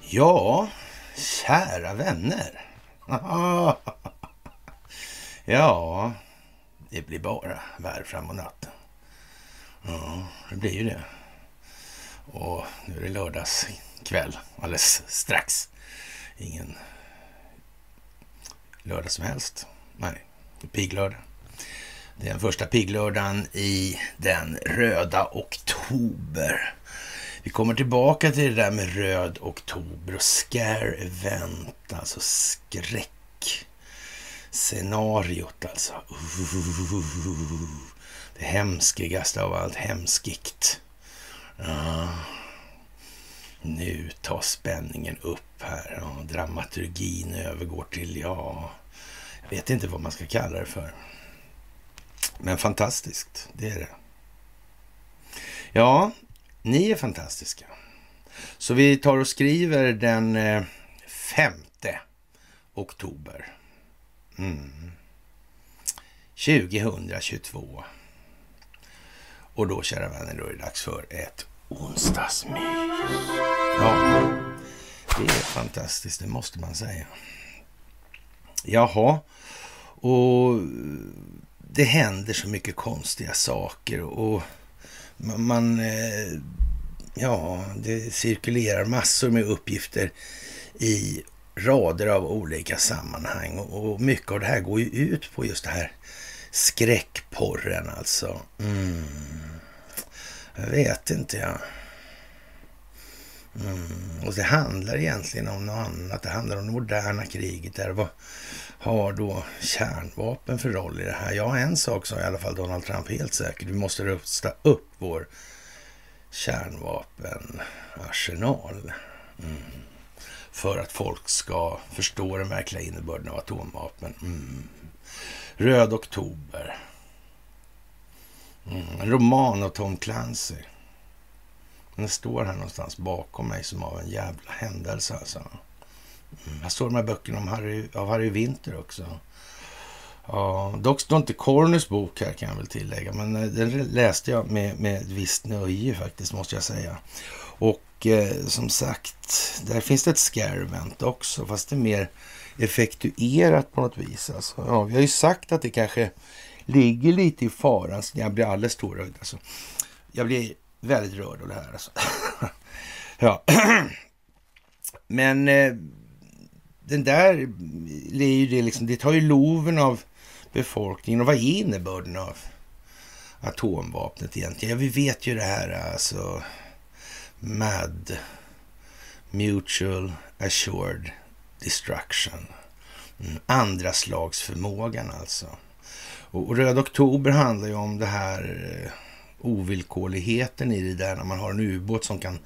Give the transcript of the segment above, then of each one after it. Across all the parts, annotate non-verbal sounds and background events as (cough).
Ja, kära vänner. (laughs) Ja, det blir bara värre framåt natten. Ja, det blir ju det. Och nu är det lördagskväll alldeles strax. Ingen lördag som helst. Nej, det är piglördag. Det är den första pigglördagen i den röda oktober. Vi kommer tillbaka till det där med röd oktober och scare event, alltså skräck. Scenariot alltså. Det hemskigaste av allt hemskigt. Ja. Nu tar spänningen upp här. och dramaturgin övergår till, ja, jag vet inte vad man ska kalla det för. Men fantastiskt, det är det. Ja, ni är fantastiska. Så vi tar och skriver den eh, 5 oktober. Mm. 2022. Och då, kära vänner, då är det dags för ett onsdagsmys. Ja, det är fantastiskt, det måste man säga. Jaha, och det händer så mycket konstiga saker och man... Eh, ja, det cirkulerar massor med uppgifter i rader av olika sammanhang och mycket av det här går ju ut på just det här skräckporren alltså. Mm. Jag vet inte jag. Mm. Och det handlar egentligen om något annat. Det handlar om det moderna kriget. Där. Vad har då kärnvapen för roll i det här? Ja, en sak sa i alla fall Donald Trump helt säkert. Vi måste rusta upp vår kärnvapenarsenal. Mm. För att folk ska förstå den verkliga innebörden av atomvapen. Mm. Röd oktober. Mm. En roman av Tom Clancy. Den står här någonstans bakom mig som av en jävla händelse alltså. Här står de här böckerna om Harry, av Harry Winter också. Ja, dock står inte Corners bok här kan jag väl tillägga, men eh, den läste jag med, med ett visst nöje faktiskt, måste jag säga. Och eh, som sagt, där finns det ett scarevent också, fast det är mer effektuerat på något vis. Alltså, ja, vi har ju sagt att det kanske ligger lite i faran, så jag blir alldeles tårögd. Alltså. Jag blir väldigt rörd av det här. Alltså. (laughs) ja. (clears throat) Men eh, den där, det, är ju det, liksom, det tar ju loven av befolkningen. Och vad är innebörden av atomvapnet egentligen? Ja, vi vet ju det här alltså MAD, Mutual Assured Destruction. Mm, andra slags förmågan alltså. Och, och Röd Oktober handlar ju om det här eh, ovillkorligheten i det där när man har en ubåt som kan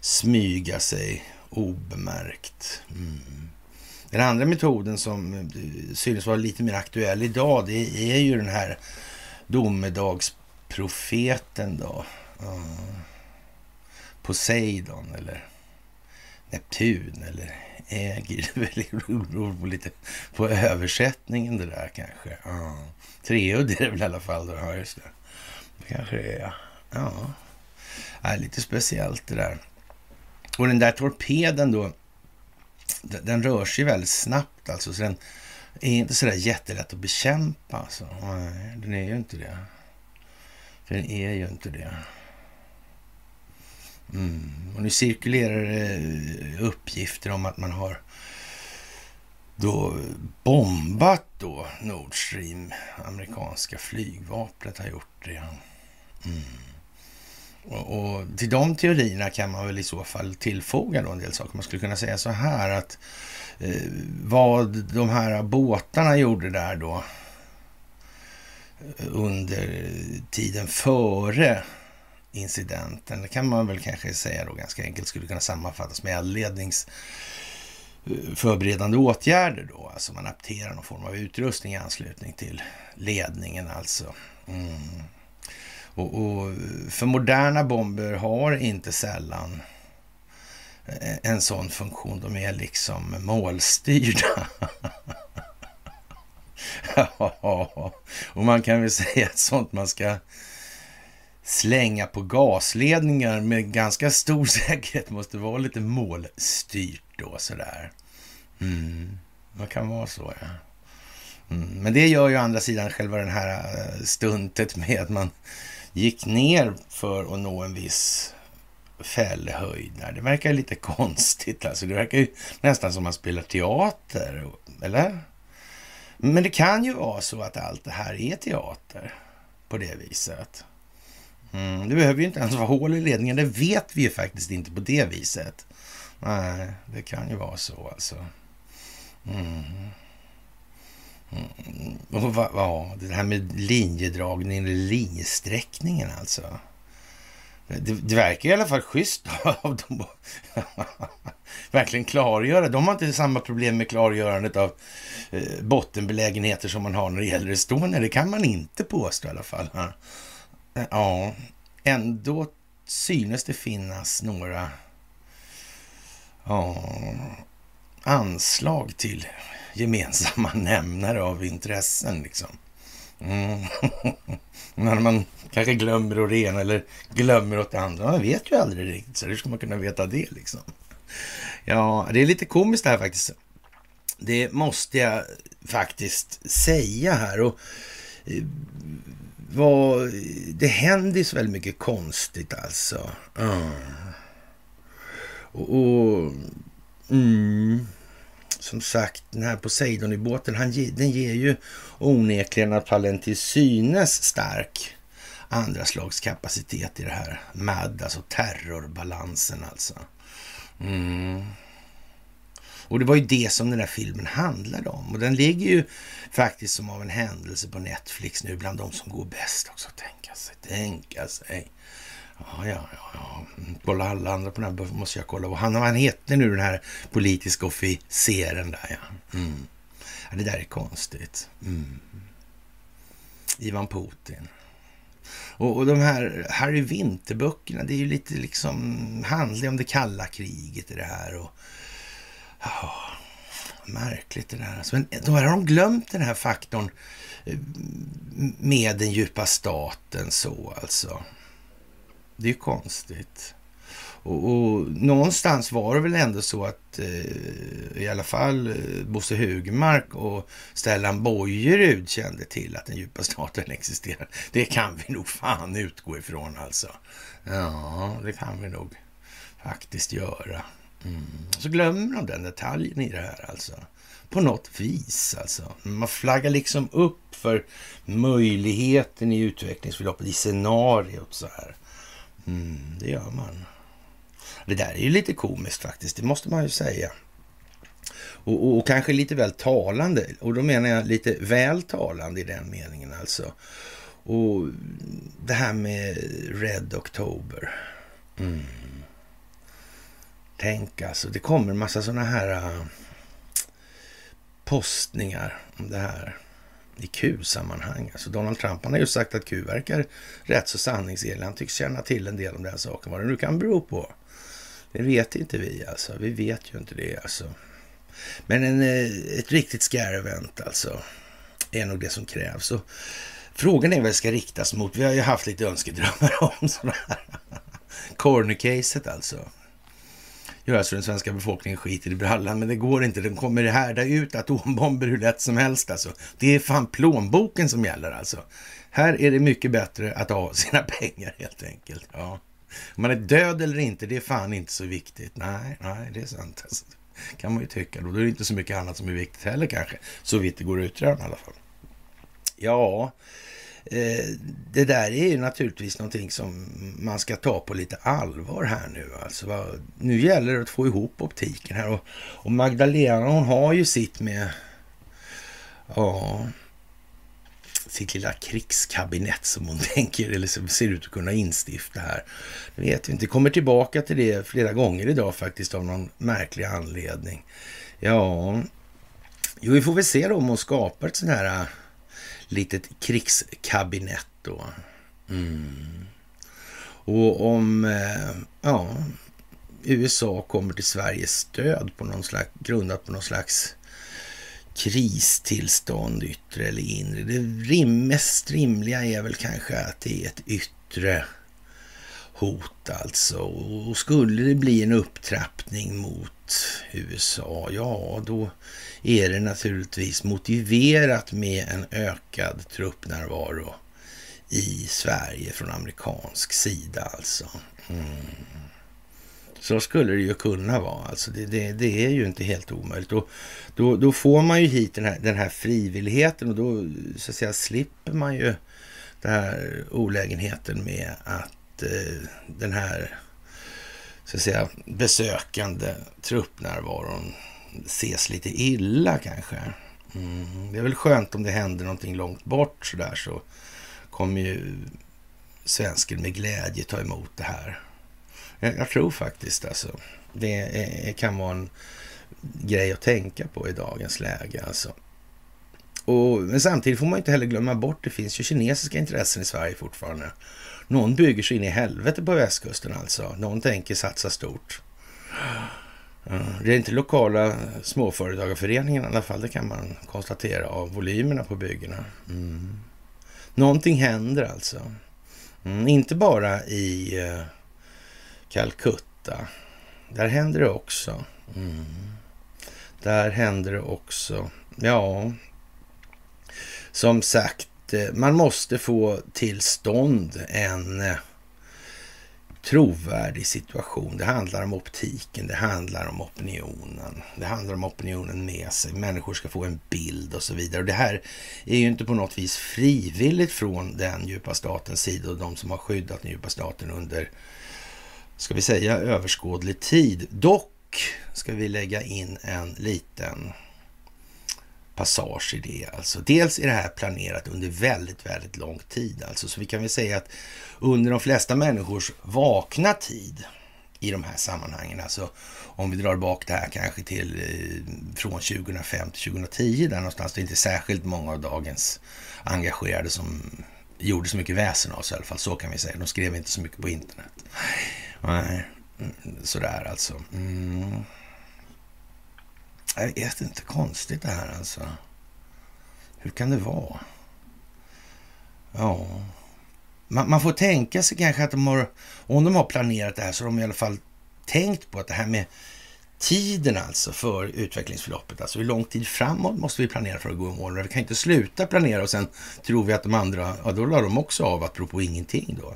smyga sig obemärkt. Mm. Den andra metoden som eh, synes vara lite mer aktuell idag, det är ju den här domedagsprofeten då. Uh, Poseidon eller Neptun eller Ägir. (laughs) Det beror på lite på översättningen det där kanske. Uh. Treudd är det väl i alla fall. Då. Ja, just det. det kanske det är, ja. ja. Det lite speciellt det där. Och den där torpeden då, den rör sig väldigt snabbt alltså. Så den är inte sådär jättelätt att bekämpa. Alltså. Nej, den är ju inte det. Den är ju inte det. Mm. Och nu cirkulerar det eh, uppgifter om att man har då bombat då Nord Stream. Amerikanska flygvapnet har gjort det. Mm. Och, och, till de teorierna kan man väl i så fall tillfoga då en del saker. Man skulle kunna säga så här att eh, vad de här båtarna gjorde där då eh, under tiden före incidenten. Det kan man väl kanske säga då ganska enkelt skulle kunna sammanfattas med eldlednings eh, förberedande åtgärder då. Alltså man apterar någon form av utrustning i anslutning till ledningen alltså. Mm. Och, och, för moderna bomber har inte sällan eh, en sån funktion. De är liksom målstyrda. (laughs) och man kan väl säga att sånt man ska slänga på gasledningar med ganska stor (laughs) säkerhet måste vara lite målstyrt då sådär. Mm, det kan vara så ja. Mm, men det gör ju å andra sidan själva den här eh, stuntet med att man gick ner för att nå en viss fällhöjd. Det verkar lite (laughs) konstigt alltså. Det verkar ju nästan som man spelar teater, eller? Men det kan ju vara så att allt det här är teater på det viset. Mm, det behöver ju inte ens vara hål i ledningen. Det vet vi ju faktiskt inte på det viset. Nej, det kan ju vara så alltså. Mm. Och va, ja, det här med linjedragningen eller linjesträckningen alltså. Det, det, verkar i alla fall schysst (laughs) av dem verkligen klargöra. De har inte samma problem med klargörandet av eh, bottenbelägenheter som man har när det gäller Estonia. Det kan man inte påstå i alla fall. Ja, ändå synes det finnas några ja, anslag till gemensamma (laughs) nämnare av intressen. Liksom. Mm. (laughs) När man kanske glömmer åt det ena eller glömmer åt det andra. Man vet ju aldrig riktigt, så hur ska man kunna veta det liksom? Ja, det är lite komiskt det här faktiskt. Det måste jag faktiskt säga här. Och eh, vad, det händer ju så väldigt mycket konstigt alltså. Mm. Och, och mm, som sagt, den här Poseidon i båten, han, den ger ju onekligen att fallen till synes stark andra slags kapacitet i det här MAD, alltså terrorbalansen alltså. Mm. Och det var ju det som den här filmen handlade om. Och den ligger ju faktiskt som av en händelse på Netflix nu bland de som går bäst också. Tänka sig, tänka sig. Ja, ja, ja. Mm, kolla alla andra på den här måste jag kolla. Och han, han heter nu den här politiska officeren där ja. Mm. ja. Det där är konstigt. Mm. Ivan Putin. Och, och de här Harry Winter-böckerna, det är ju lite liksom, handlar om det kalla kriget i det här. Och, oh, märkligt det där. Alltså, men då har de glömt den här faktorn eh, med den djupa staten så alltså. Det är ju konstigt. Och, och, någonstans var det väl ändå så att eh, i alla fall eh, Bosse Hugmark och Stellan Bojerud kände till att den djupa staten existerar. Det kan vi nog fan utgå ifrån alltså. Ja, det kan vi nog faktiskt göra. Mm. Så glömmer de den detaljen i det här alltså. På något vis alltså. Man flaggar liksom upp för möjligheten i utvecklingsförloppet, i scenariot så här. Mm, det gör man. Det där är ju lite komiskt faktiskt, det måste man ju säga. Och, och, och, kanske lite väl talande. Och då menar jag lite väl talande i den meningen alltså. Och det här med Red October. Mm. Tänk alltså, det kommer en massa sådana här uh, postningar om det här i Q-sammanhang. Alltså Donald Trump han har ju sagt att Q verkar rätt så sanningsenlig. Han tycks känna till en del om den saken. Vad det nu kan bero på. Det vet inte vi alltså. Vi vet ju inte det alltså. Men en, eh, ett riktigt scare-event alltså är nog det som krävs. Och frågan är vad det ska riktas mot. Vi har ju haft lite önskedrömmar (laughs) om sådana här. Corner-caset alltså göras alltså för den svenska befolkningen skiter i brallan, men det går inte. Den kommer härda ut atombomber hur lätt som helst alltså. Det är fan plånboken som gäller alltså. Här är det mycket bättre att ha (laughs) sina pengar helt enkelt. Ja. Om man är död eller inte, det är fan inte så viktigt. Nej, nej, det är sant. Alltså. kan man ju tycka. Då är det inte så mycket annat som är viktigt heller kanske. Så vitt det går att utröna i alla fall. Ja, Eh, det där är ju naturligtvis någonting som man ska ta på lite allvar här nu. Alltså, nu gäller det att få ihop optiken här. Och, och Magdalena hon har ju sitt med ja, sitt lilla krigskabinett som hon (laughs) tänker eller som ser ut att kunna instifta här. Det vet vi inte. Kommer tillbaka till det flera gånger idag faktiskt av någon märklig anledning. Ja, jo, vi får väl se då om hon skapar ett sånt här litet krigskabinett då. Mm. Och om eh, ja, USA kommer till Sveriges stöd på någon slags, grundat på någon slags kristillstånd, yttre eller inre. Det rim, mest rimliga är väl kanske att det är ett yttre hot alltså. Och skulle det bli en upptrappning mot USA, ja då är det naturligtvis motiverat med en ökad truppnärvaro i Sverige från amerikansk sida alltså. Mm. Så skulle det ju kunna vara. Alltså det, det, det är ju inte helt omöjligt. Och då, då får man ju hit den här, den här frivilligheten och då så att säga, slipper man ju den här olägenheten med att eh, den här så att säga, besökande truppnärvaron ses lite illa kanske. Mm. Det är väl skönt om det händer någonting långt bort sådär så kommer ju svensken med glädje ta emot det här. Jag, jag tror faktiskt alltså. Det är, kan vara en grej att tänka på i dagens läge alltså. Och, men samtidigt får man inte heller glömma bort, det finns ju kinesiska intressen i Sverige fortfarande. Någon bygger sig in i helvete på västkusten alltså. Någon tänker satsa stort. Det är inte lokala småföretagarföreningen i alla fall, det kan man konstatera av volymerna på byggena. Mm. Någonting händer alltså. Mm, inte bara i eh, Calcutta. Där händer det också. Mm. Där händer det också. Ja, som sagt, eh, man måste få till stånd en eh, trovärdig situation. Det handlar om optiken, det handlar om opinionen. Det handlar om opinionen med sig. Människor ska få en bild och så vidare. Och det här är ju inte på något vis frivilligt från den djupa statens sida och de som har skyddat den djupa staten under, ska vi säga, överskådlig tid. Dock ska vi lägga in en liten passage i det. Alltså, dels är det här planerat under väldigt, väldigt lång tid. Alltså, så vi kan väl säga att under de flesta människors vakna tid i de här sammanhangen, alltså om vi drar bak det här kanske till eh, från 2005 till 2010 där någonstans, det är inte särskilt många av dagens engagerade som gjorde så mycket väsen av sig i alla fall, så kan vi säga. De skrev inte så mycket på internet. Nej, mm, sådär alltså. Mm. Jag vet inte, konstigt det här alltså. Hur kan det vara? Ja, man, man, får tänka sig kanske att de har, om de har planerat det här så har de i alla fall tänkt på att det här med tiden alltså för utvecklingsförloppet, alltså hur lång tid framåt måste vi planera för att gå i mål? Vi kan inte sluta planera och sen tror vi att de andra, ja då la de också av apropå ingenting då.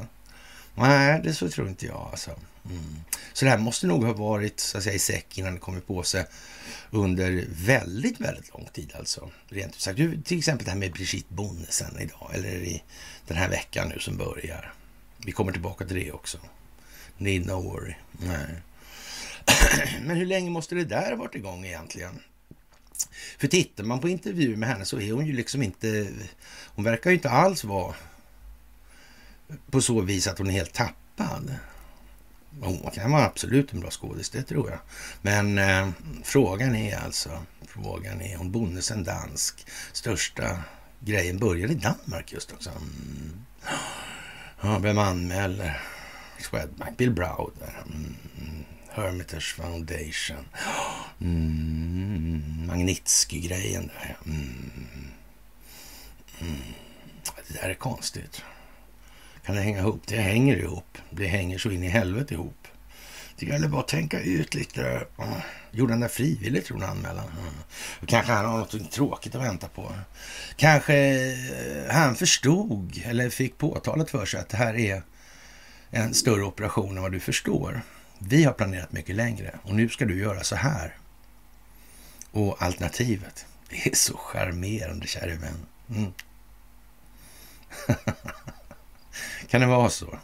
Nej, det så tror inte jag alltså. Mm. Så det här måste nog ha varit så att säga, i säck innan det kommer på sig under väldigt, väldigt lång tid alltså. Rent ut sagt. Till exempel det här med Brigitte Bonnesen idag, eller i den här veckan nu som börjar. Vi kommer tillbaka till det också. Need no worry. Nej. (clears throat) Men hur länge måste det där ha varit igång egentligen? För tittar man på intervjuer med henne så är hon ju liksom inte... Hon verkar ju inte alls vara på så vis att hon är helt tappad. Hon kan vara absolut en bra skådis, det tror jag. Men eh, frågan är alltså, frågan är om Bonnesen dansk, största grejen började i Danmark just också. Mm. Ja, vem anmäler Swedbank? Bill Browder. Mm. Hermitage Foundation. Mm. Magnitsky-grejen där. Mm. Mm. Det där är konstigt. Kan det hänga ihop? Det hänger ihop. Det hänger så in i helvete ihop. Det gäller bara att tänka ut lite. Gjorde han det frivilligt tror han anmälan? Mm. Kanske han har något tråkigt att vänta på. Kanske eh, han förstod eller fick påtalat för sig att det här är en större operation än vad du förstår. Vi har planerat mycket längre och nu ska du göra så här. Och alternativet, det är så charmerande käre vän. Mm. (laughs) Kan det vara så?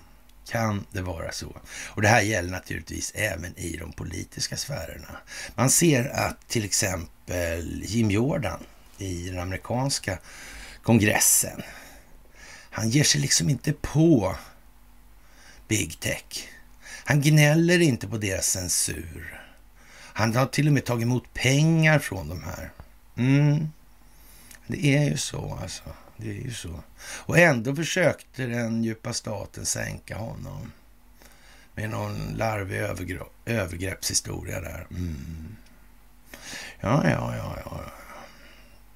Kan det vara så? Och det här gäller naturligtvis även i de politiska sfärerna. Man ser att till exempel Jim Jordan i den amerikanska kongressen, han ger sig liksom inte på big tech. Han gnäller inte på deras censur. Han har till och med tagit emot pengar från de här. Mm. Det är ju så alltså. Det är ju så. Och ändå försökte den djupa staten sänka honom. Med någon larvig övergrepp, övergreppshistoria där. Mm. Ja, ja, ja, ja.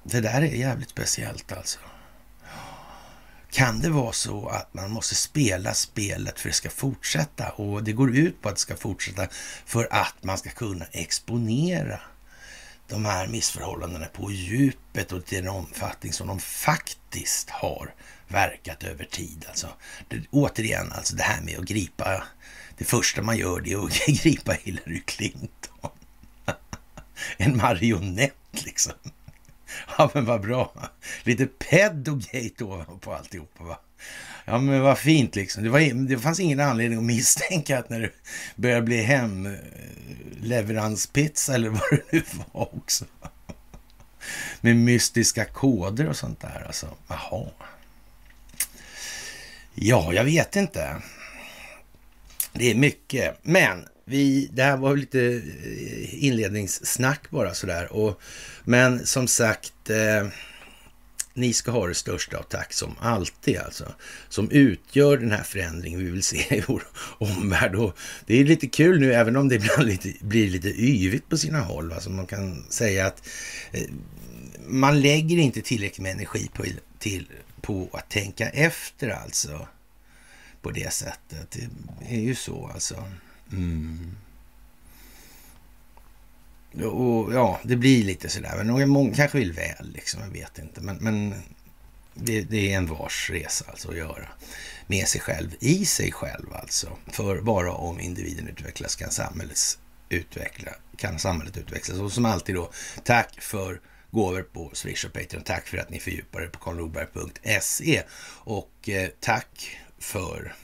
det där är jävligt speciellt alltså. Kan det vara så att man måste spela spelet för att det ska fortsätta och det går ut på att det ska fortsätta för att man ska kunna exponera de här missförhållandena på djupet och till den omfattning som de faktiskt har verkat över tid. Alltså, det, återigen, alltså det här med att gripa, det första man gör det är att (laughs) gripa Hillary Clinton. (laughs) en marionett liksom. Ja, men vad bra. Lite pedogate ovanpå alltihopa, va? Ja, men vad fint liksom. Det, var, det fanns ingen anledning att misstänka att när det började bli hemleveranspizza eh, eller vad det nu var också. Med mystiska koder och sånt där alltså. Jaha. Ja, jag vet inte. Det är mycket. Men vi, det här var lite eh, inledningssnack bara sådär. Och, men som sagt, eh, ni ska ha det största av tack som alltid alltså. Som utgör den här förändringen vi vill se i vår omvärld. Och det är lite kul nu, även om det ibland lite, blir lite yvigt på sina håll. Alltså man kan säga att eh, man lägger inte tillräckligt med energi på, till, på att tänka efter alltså. På det sättet. Det är ju så alltså. Mm. Och ja, det blir lite sådär. Men många kanske vill väl, liksom. Jag vet inte. Men, men det, det, är en vars resa alltså att göra med sig själv, i sig själv alltså. För bara om individen utvecklas kan samhället, utveckla, kan samhället utvecklas. Och som alltid då, tack för gåvor på Swish och Patreon. Tack för att ni fördjupar er på karlnorberg.se. Och eh, tack för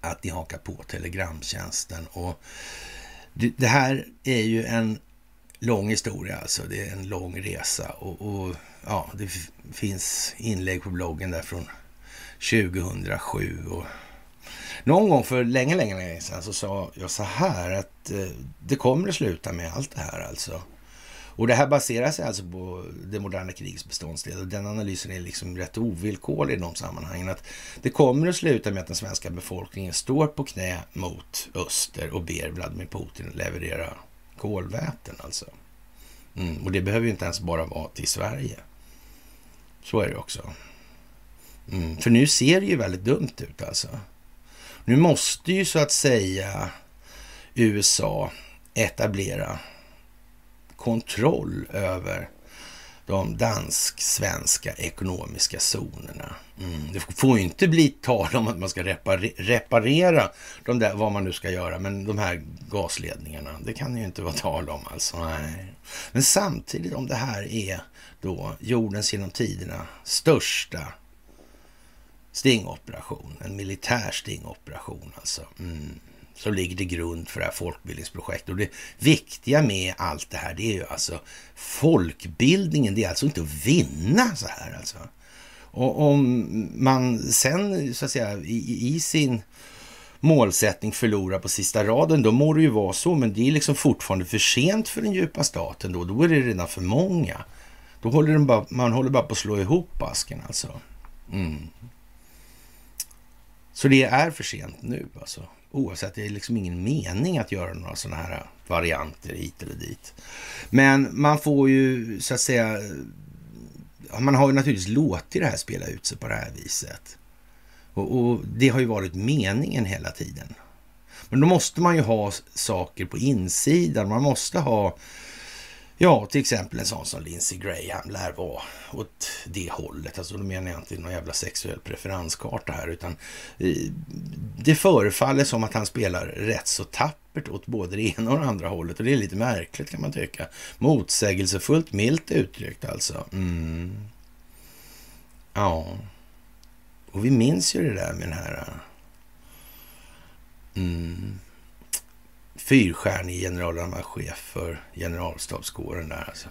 att ni hakar på Telegramtjänsten. Och det, det, här är ju en lång historia, alltså. Det är en lång resa. Och, och ja, det finns inlägg på bloggen där från 2007. Och någon gång för länge, länge, länge sedan så sa jag så här att eh, det kommer att sluta med allt det här alltså. Och det här baserar sig alltså på det moderna krigets beståndsdel och den analysen är liksom rätt ovillkorlig i de sammanhangen. Att det kommer att sluta med att den svenska befolkningen står på knä mot öster och ber Vladimir Putin leverera kolväten alltså. Mm, och det behöver ju inte ens bara vara till Sverige. Så är det också. Mm, för nu ser det ju väldigt dumt ut alltså. Nu måste ju så att säga USA etablera kontroll över de dansk-svenska ekonomiska zonerna. Mm. Det får ju inte bli tal om att man ska reparera de där, vad man nu ska göra, men de här gasledningarna, det kan ju inte vara tal om alltså. Nej. Men samtidigt om det här är då jordens genom tiderna största stingoperation, en militär stingoperation alltså. Mm som ligger till grund för det här folkbildningsprojektet. Och det viktiga med allt det här, det är ju alltså folkbildningen. Det är alltså inte att vinna så här alltså. Och om man sen så att säga i, i sin målsättning förlorar på sista raden, då må det ju vara så, men det är liksom fortfarande för sent för den djupa staten då. Då är det redan för många. Då håller den bara, man håller bara på att slå ihop asken alltså. Mm. Så det är för sent nu alltså. Oavsett, det är liksom ingen mening att göra några sådana här varianter hit eller dit. Men man får ju så att säga, man har ju naturligtvis låtit det här spela ut sig på det här viset. Och, och, det har ju varit meningen hela tiden. Men då måste man ju ha saker på insidan. Man måste ha Ja, till exempel en sån som Lindsey Graham lär vara åt det hållet. Alltså då menar jag inte någon jävla sexuell preferenskarta här, utan eh, det förefaller som att han spelar rätt så tappert åt både det ena och det andra hållet. Och det är lite märkligt kan man tycka. Motsägelsefullt milt uttryckt alltså. Mm. Ja. Och vi minns ju det där med den här... Eh, mm fyrstjärnig chef för generalstabskåren där alltså.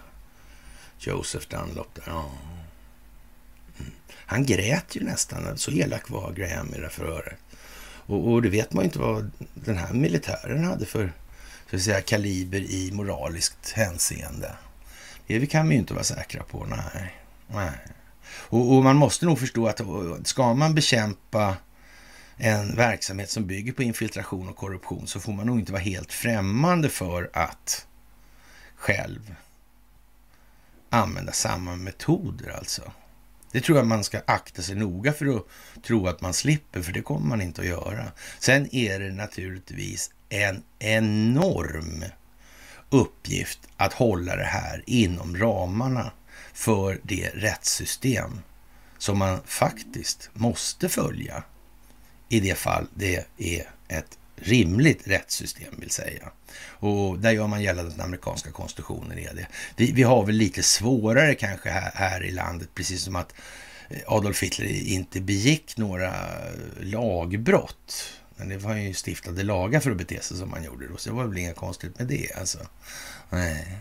Joseph Dunlop där. Ja. Mm. Han grät ju nästan. Så elak var Graham i det förhöret. Och, och det vet man ju inte vad den här militären hade för så att säga, kaliber i moraliskt hänseende. Det kan vi ju inte vara säkra på. Nej. nej. Och, och man måste nog förstå att ska man bekämpa en verksamhet som bygger på infiltration och korruption så får man nog inte vara helt främmande för att själv använda samma metoder alltså. Det tror jag man ska akta sig noga för att tro att man slipper, för det kommer man inte att göra. Sen är det naturligtvis en enorm uppgift att hålla det här inom ramarna för det rättssystem som man faktiskt måste följa i det fall det är ett rimligt rättssystem vill säga. Och där gör man gällande att den amerikanska konstitutionen är det. Vi, vi har väl lite svårare kanske här, här, i landet, precis som att eh, Adolf Hitler inte begick några lagbrott. Men det var ju stiftade lagar för att bete sig som man gjorde då, så det var väl inga konstigt med det alltså. Nej.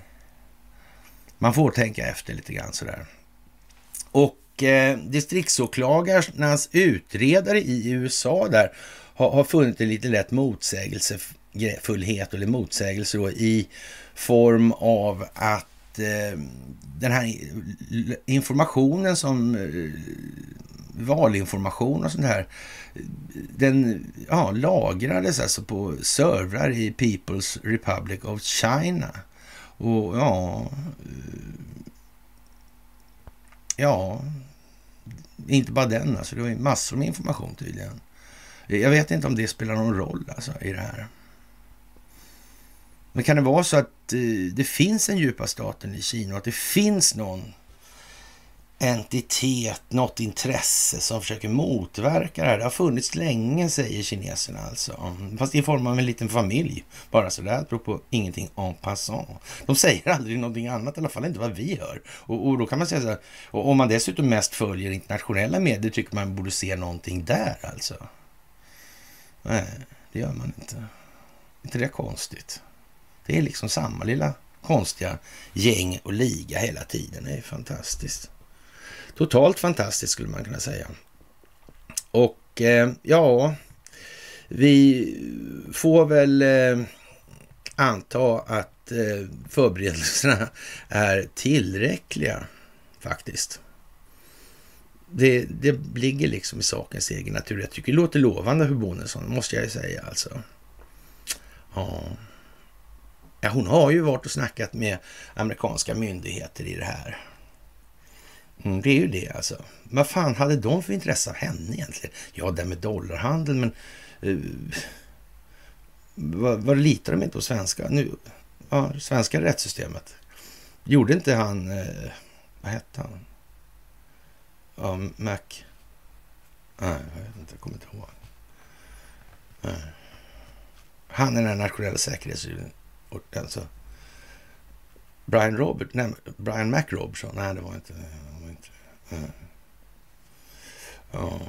Man får tänka efter lite grann sådär. Och eh, distriktsåklagarnas utredare i USA där har, har funnit en lite lätt motsägelsefullhet eller motsägelse då, i form av att eh, den här informationen som eh, valinformation och sånt här, den ja, lagrades alltså på servrar i People's Republic of China. Och ja, eh, ja, inte bara den alltså, det var massor med information tydligen. Jag vet inte om det spelar någon roll alltså, i det här. Men kan det vara så att eh, det finns en djupa staten i Kina och att det finns någon entitet, något intresse som försöker motverka det här. Det har funnits länge, säger kineserna alltså. Fast i form av en liten familj. Bara sådär, apropå ingenting en passant. De säger aldrig någonting annat, i alla fall inte vad vi hör. Och, och då kan man säga så här, och om man dessutom mest följer internationella medier tycker man borde se någonting där alltså. Nej, det gör man inte. inte det konstigt? Det är liksom samma lilla konstiga gäng och liga hela tiden. Det är fantastiskt. Totalt fantastiskt skulle man kunna säga. Och eh, ja, vi får väl eh, anta att eh, förberedelserna är tillräckliga faktiskt det, det ligger liksom i sakens egen natur. Jag tycker det låter lovande för Bonesson, måste jag ju säga alltså. Ja. ja, hon har ju varit och snackat med amerikanska myndigheter i det här. Mm, det är ju det alltså. Vad fan hade de för intresse av henne egentligen? Ja, det med dollarhandel, men uh, vad, vad litar de inte på svenska? Nu, ja, svenska rättssystemet. Gjorde inte han, uh, vad hette han? Ja, Mac. Nej, jag vet inte. Jag kommer inte ihåg. Nej. Han är den nationella säkerhetsstyrelsen. Alltså, Brian Robert, nej, Brian Mac Robertson. Nej, det var inte. Ja.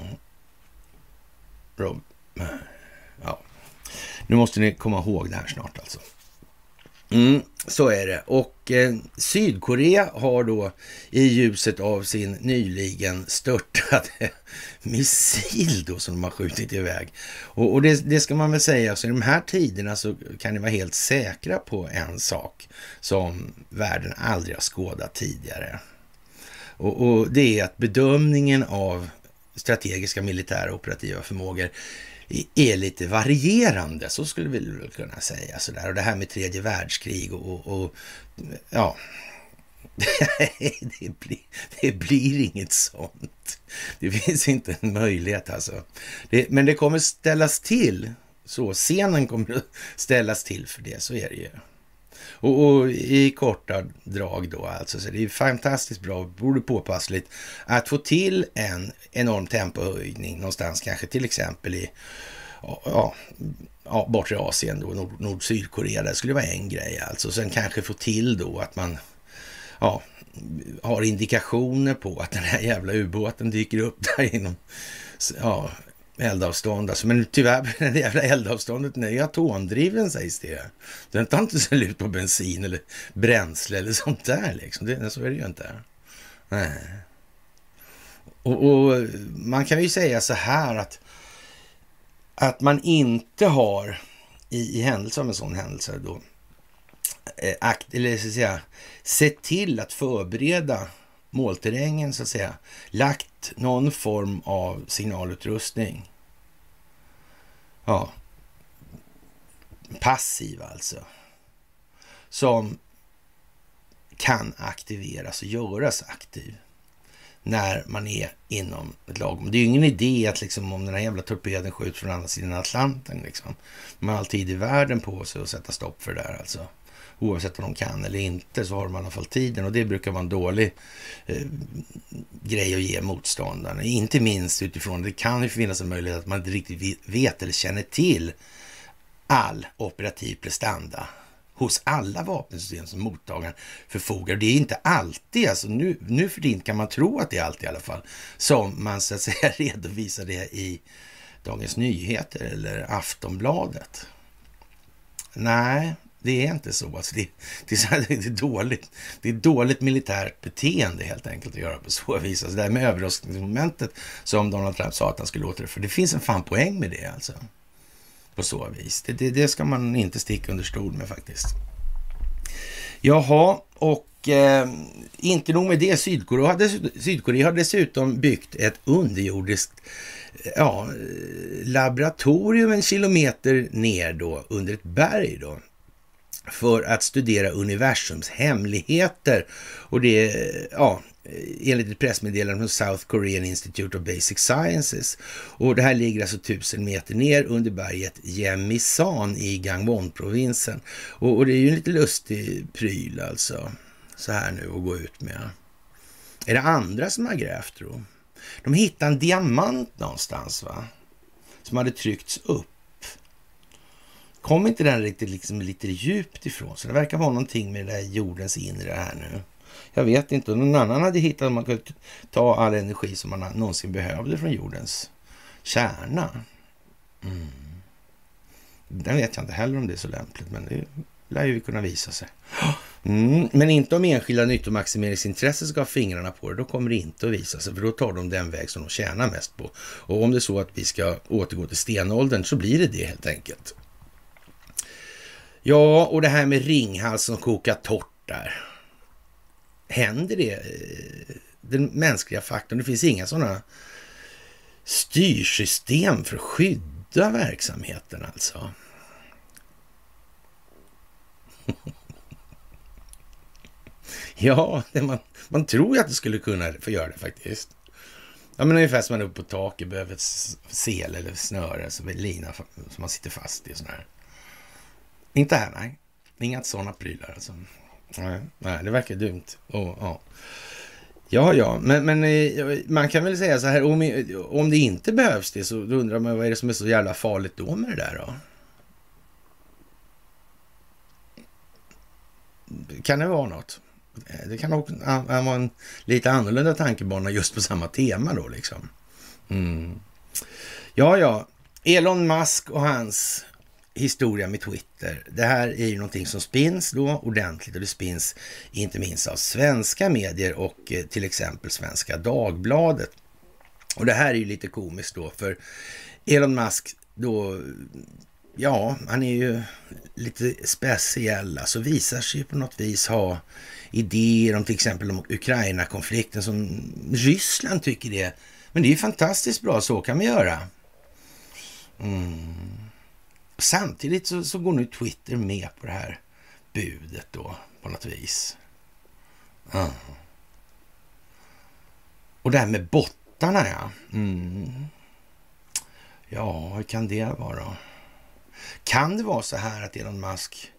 Rob, ja. Nu måste ni komma ihåg det här snart alltså. Mm, så är det. Och eh, Sydkorea har då i ljuset av sin nyligen störtade (laughs) missil då som de har skjutit iväg. Och, och det, det, ska man väl säga, så i de här tiderna så kan ni vara helt säkra på en sak som världen aldrig har skådat tidigare. Och, och det är att bedömningen av strategiska militära operativa förmågor är lite varierande, så skulle vi väl kunna säga. Sådär. Och det här med tredje världskrig och, och ja, (laughs) det, blir, det blir inget sånt. Det finns inte en möjlighet alltså. Det, men det kommer ställas till så. Scenen kommer att ställas till för det, så är det ju. Och, och, i korta drag då alltså, så det är fantastiskt bra, borde påpassligt att få till en enorm tempohöjning någonstans, kanske till exempel i ja, ja, bortre Asien då, Nord, Nord Sydkorea, det skulle vara en grej alltså. Sen kanske få till då att man ja, har indikationer på att den här jävla ubåten dyker upp där inom ja, eldavstånd. Alltså, men tyvärr, (laughs) det jävla eldavståndet är ju atomdriven sägs det. Den tar inte slut på bensin eller bränsle eller sånt där liksom. Det, så är det ju inte. Nej. Och, och, man kan ju säga så här att, att man inte har i, i händelse av en sån händelse då, eh, akt, eller så att säga, sett till att förbereda målterrängen så att säga, lagt någon form av signalutrustning. Ja, passiv alltså. Som kan aktiveras och göras aktiv när man är inom ett lagom. Det är ju ingen idé att liksom, om den här jävla torpeden skjuts från andra sidan Atlanten, liksom. man har all tid i världen på sig att sätta stopp för det där alltså. Oavsett om de kan eller inte så har de i alla fall tiden och det brukar vara en dålig eh, grej att ge motståndarna. Inte minst utifrån, det kan ju finnas en möjlighet att man inte riktigt vet eller känner till all operativ prestanda hos alla vapensystem som mottagaren förfogar. Det är inte alltid, alltså nu, nu för tiden kan man tro att det är alltid i alla fall, som man så att säga (laughs) redovisar det i Dagens Nyheter eller Aftonbladet. Nej, det är inte så. Alltså det, det, är, (laughs) det, är dåligt, det är dåligt militärt beteende helt enkelt att göra på så vis. Alltså det här med överraskningsmomentet som Donald Trump sa att han skulle återföra. Det finns en fan poäng med det alltså på så vis. Det, det, det ska man inte sticka under stol med faktiskt. Jaha, och eh, inte nog med det. Sydkorea har, Sydkorea har dessutom byggt ett underjordiskt ja, eh, laboratorium en kilometer ner då under ett berg då för att studera universums hemligheter. Och det, ja, enligt ett pressmeddelande från South Korean Institute of Basic Sciences. Och det här ligger alltså tusen meter ner under berget Jemisan i Gangwon-provinsen. Och, och, det är ju en lite lustig pryl alltså, så här nu att gå ut med. Är det andra som har grävt då? De hittade en diamant någonstans va? Som hade tryckts upp. Kom inte den riktigt liksom lite djupt ifrån? Så det verkar vara någonting med det där jordens inre här nu. Jag vet inte. Någon annan hade hittat att man kunde ta all energi som man någonsin behövde från jordens kärna. Mm. Den vet jag inte heller om det är så lämpligt, men det lär ju kunna visa sig. Mm. Men inte om enskilda nyttomaximeringsintressen ska ha fingrarna på det. Då kommer det inte att visa sig, för då tar de den väg som de tjänar mest på. Och om det är så att vi ska återgå till stenåldern så blir det det helt enkelt. Ja, och det här med Ringhals som kokar torrt där händer det, eh, den mänskliga faktorn. Det finns inga sådana styrsystem för att skydda verksamheten alltså. (laughs) ja, man, man tror ju att det skulle kunna få göra det faktiskt. Ja, men ungefär som man är uppe på taket behöver ett sel eller snöre, alltså lina som man sitter fast i. Sådär. Inte här, nej. Inga sådana prylar alltså. Nej, nej det verkar dumt. Oh, ja. Ja, ja, men, men eh, man kan väl säga så här, om, om det inte behövs det så då undrar man vad är det som är så jävla farligt då med det där då? Kan det vara något? Eh, det kan också vara en lite annorlunda tankebana just på samma tema då liksom. Mm. Ja, ja. Elon Musk och hans historia med Twitter. Det här är ju någonting som spins då ordentligt och det spins inte minst av svenska medier och eh, till exempel Svenska Dagbladet. Och det här är ju lite komiskt då för Elon Musk då, ja, han är ju lite speciell, alltså visar sig på något vis ha idéer om till exempel om Ukraina-konflikten som Ryssland tycker det. Men det är ju fantastiskt bra, så kan vi göra. Mm. Samtidigt så, så, går nu Twitter med på det här budet då på något vis. Mm. Och det här med bottarna ja. Mm. Ja, hur kan det vara? Kan det vara så här att Elon Musk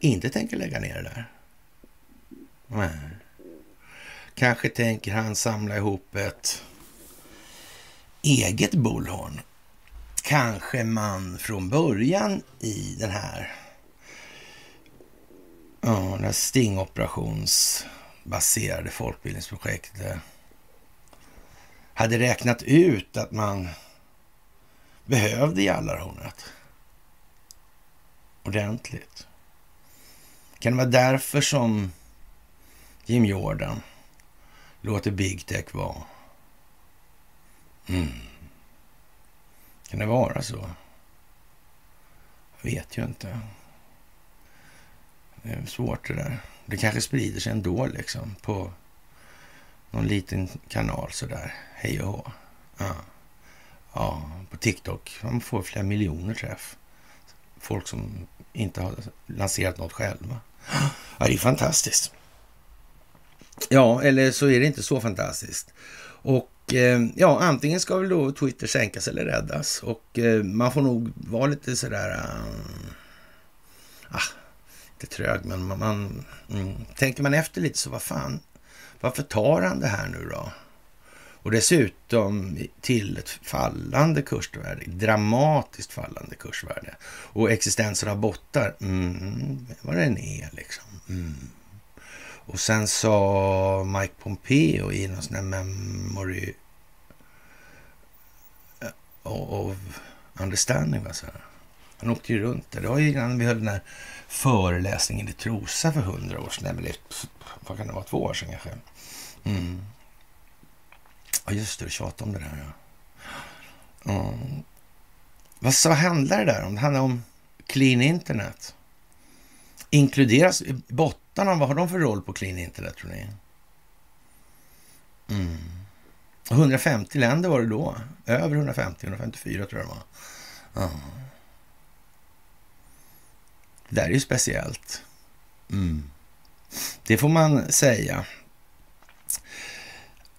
inte tänker lägga ner det där? Nej. Kanske tänker han samla ihop ett eget bullhorn kanske man från början i den här, ja, det här stingoperationsbaserade folkbildningsprojektet hade räknat ut att man behövde Jallarhornet ordentligt. Kan det vara därför som Jim Jordan låter Big Tech vara? Mm. Kan det vara så? Jag vet ju inte. Det är svårt det där. Det kanske sprider sig ändå liksom på någon liten kanal sådär. Hej och hå. Ja. ja, på TikTok. Man får flera miljoner träff. Folk som inte har lanserat något själva. Ja, det är fantastiskt. Ja, eller så är det inte så fantastiskt. Och Eh, ja, antingen ska väl då Twitter sänkas eller räddas. Och eh, man får nog vara lite sådär... Eh, ah, inte trög, men man... man mm, tänker man efter lite så vad fan, varför tar han det här nu då? Och dessutom till ett fallande kursvärde, dramatiskt fallande kursvärde. Och existensen av bottar, mm, vad den är liksom. Mm. Och sen sa Mike Pompeo i någon sån här memory eh, of understanding. Alltså. Han åkte ju runt där. Det var ju innan vi höll den här föreläsningen i Trosa för hundra år sedan. Eller vad kan det vara, två år sedan kanske. Mm. Ja, just det, du tjatade om det där. Ja. Mm. Vad vad handlar det där om? Det handlar om clean internet. Inkluderas Satan, vad har de för roll på clean internet tror ni? Mm. 150 länder var det då. Över 150, 154 tror jag det var. Mm. Det där är ju speciellt. Mm. Det får man säga.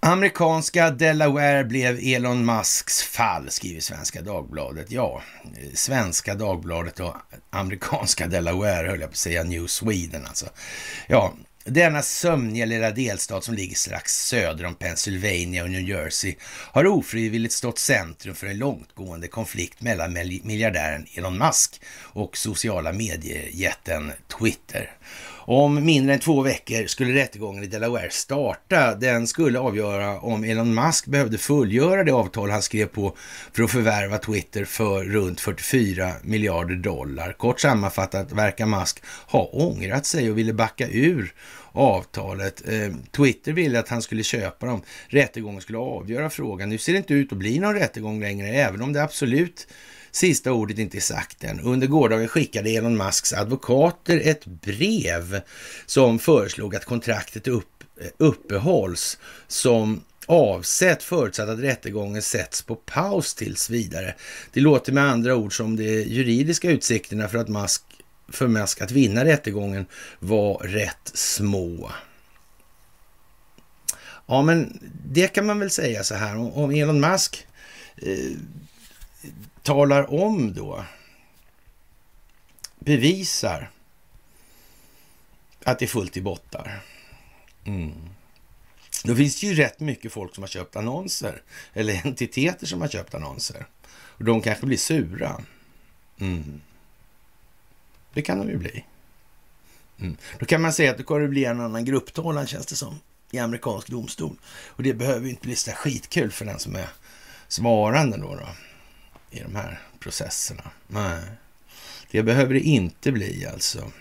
Amerikanska Delaware blev Elon Musks fall, skriver Svenska Dagbladet. Ja, eh, Svenska Dagbladet och amerikanska Delaware höll jag på att säga, New Sweden alltså. Ja, denna sömniga lilla delstat som ligger strax söder om Pennsylvania och New Jersey har ofrivilligt stått centrum för en långtgående konflikt mellan miljardären Elon Musk och sociala mediejätten Twitter. Om mindre än två veckor skulle rättegången i Delaware starta. Den skulle avgöra om Elon Musk behövde fullgöra det avtal han skrev på för att förvärva Twitter för runt 44 miljarder dollar. Kort sammanfattat verkar Musk ha ångrat sig och ville backa ur avtalet. Ehm, Twitter ville att han skulle köpa dem. Rättegången skulle avgöra frågan. Nu ser det inte ut att bli någon rättegång längre, även om det absolut Sista ordet inte är sagt än. Under gårdagen skickade Elon Musks advokater ett brev som föreslog att kontraktet upp, eh, uppehålls som avsett förutsatt att rättegången sätts på paus tills vidare. Det låter med andra ord som de juridiska utsikterna för att Musk, för Musk att vinna rättegången var rätt små. Ja, men det kan man väl säga så här om Elon Musk eh, talar om då, bevisar att det är fullt i bottar. Mm. Då finns det ju rätt mycket folk som har köpt annonser, eller entiteter som har köpt annonser. Och de kanske blir sura. Mm. Det kan de ju bli. Mm. Då kan man säga att det kommer bli en annan grupptalan, känns det som, i amerikansk domstol. Och det behöver ju inte bli så skitkul för den som är svarande då. då i de här processerna. Nej, det behöver det inte bli alltså.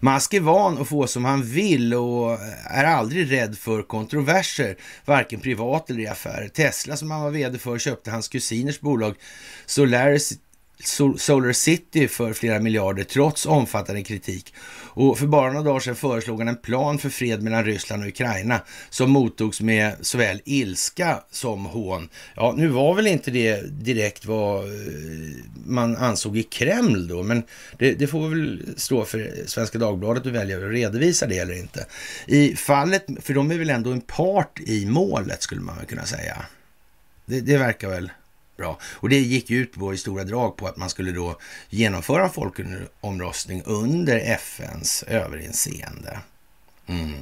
Musk är van att få som han vill och är aldrig rädd för kontroverser, varken privat eller i affärer. Tesla som han var vd för köpte hans kusiners bolag Solaris Solar City för flera miljarder trots omfattande kritik. Och för bara några dagar sedan föreslog han en plan för fred mellan Ryssland och Ukraina som mottogs med såväl ilska som hån. Ja, nu var väl inte det direkt vad eh, man ansåg i Kreml då, men det, det får väl stå för Svenska Dagbladet att välja att redovisa det eller inte. I fallet, för de är väl ändå en part i målet skulle man kunna säga. Det, det verkar väl bra. Och det gick ut på i stora drag på att man skulle då genomföra en folkomröstning under FNs överinseende. Mm.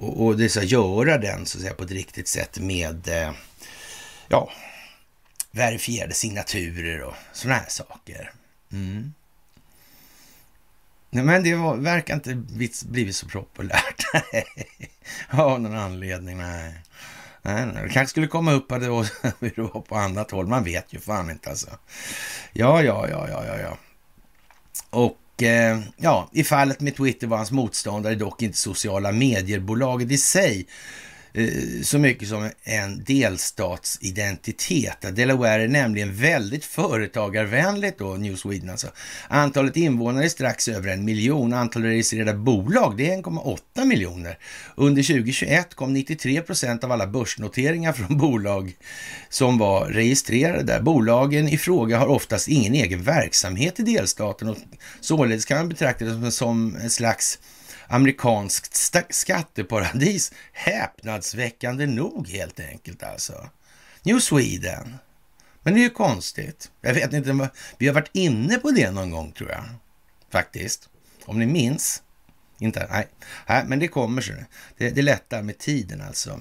Och, och det ska göra den så att säga på ett riktigt sätt med eh, ja, verifierade signaturer och sådana här saker. Mm. Men det var, verkar inte blivit så populärt (laughs) av någon anledning. Nej. Nej, nej, det kanske skulle komma upp att det var (laughs) på annat håll. Man vet ju fan inte alltså. Ja, ja, ja, ja, ja, ja. Och eh, ja, i fallet med Twitter var hans motståndare dock inte sociala medier-bolaget i sig Eh, så mycket som en delstatsidentitet. Delaware är nämligen väldigt företagarvänligt då, New Sweden alltså. Antalet invånare är strax över en miljon. Antalet registrerade bolag, det är 1,8 miljoner. Under 2021 kom 93 procent av alla börsnoteringar från bolag som var registrerade där. Bolagen i fråga har oftast ingen egen verksamhet i delstaten och således kan man betrakta det som en slags amerikanskt skatteparadis. Häpnadsväckande nog helt enkelt alltså. New Sweden. Men det är ju konstigt. Jag vet inte, vi har varit inne på det någon gång tror jag. Faktiskt. Om ni minns. Inte, nej. nej men det kommer så. Det, det lättar med tiden alltså.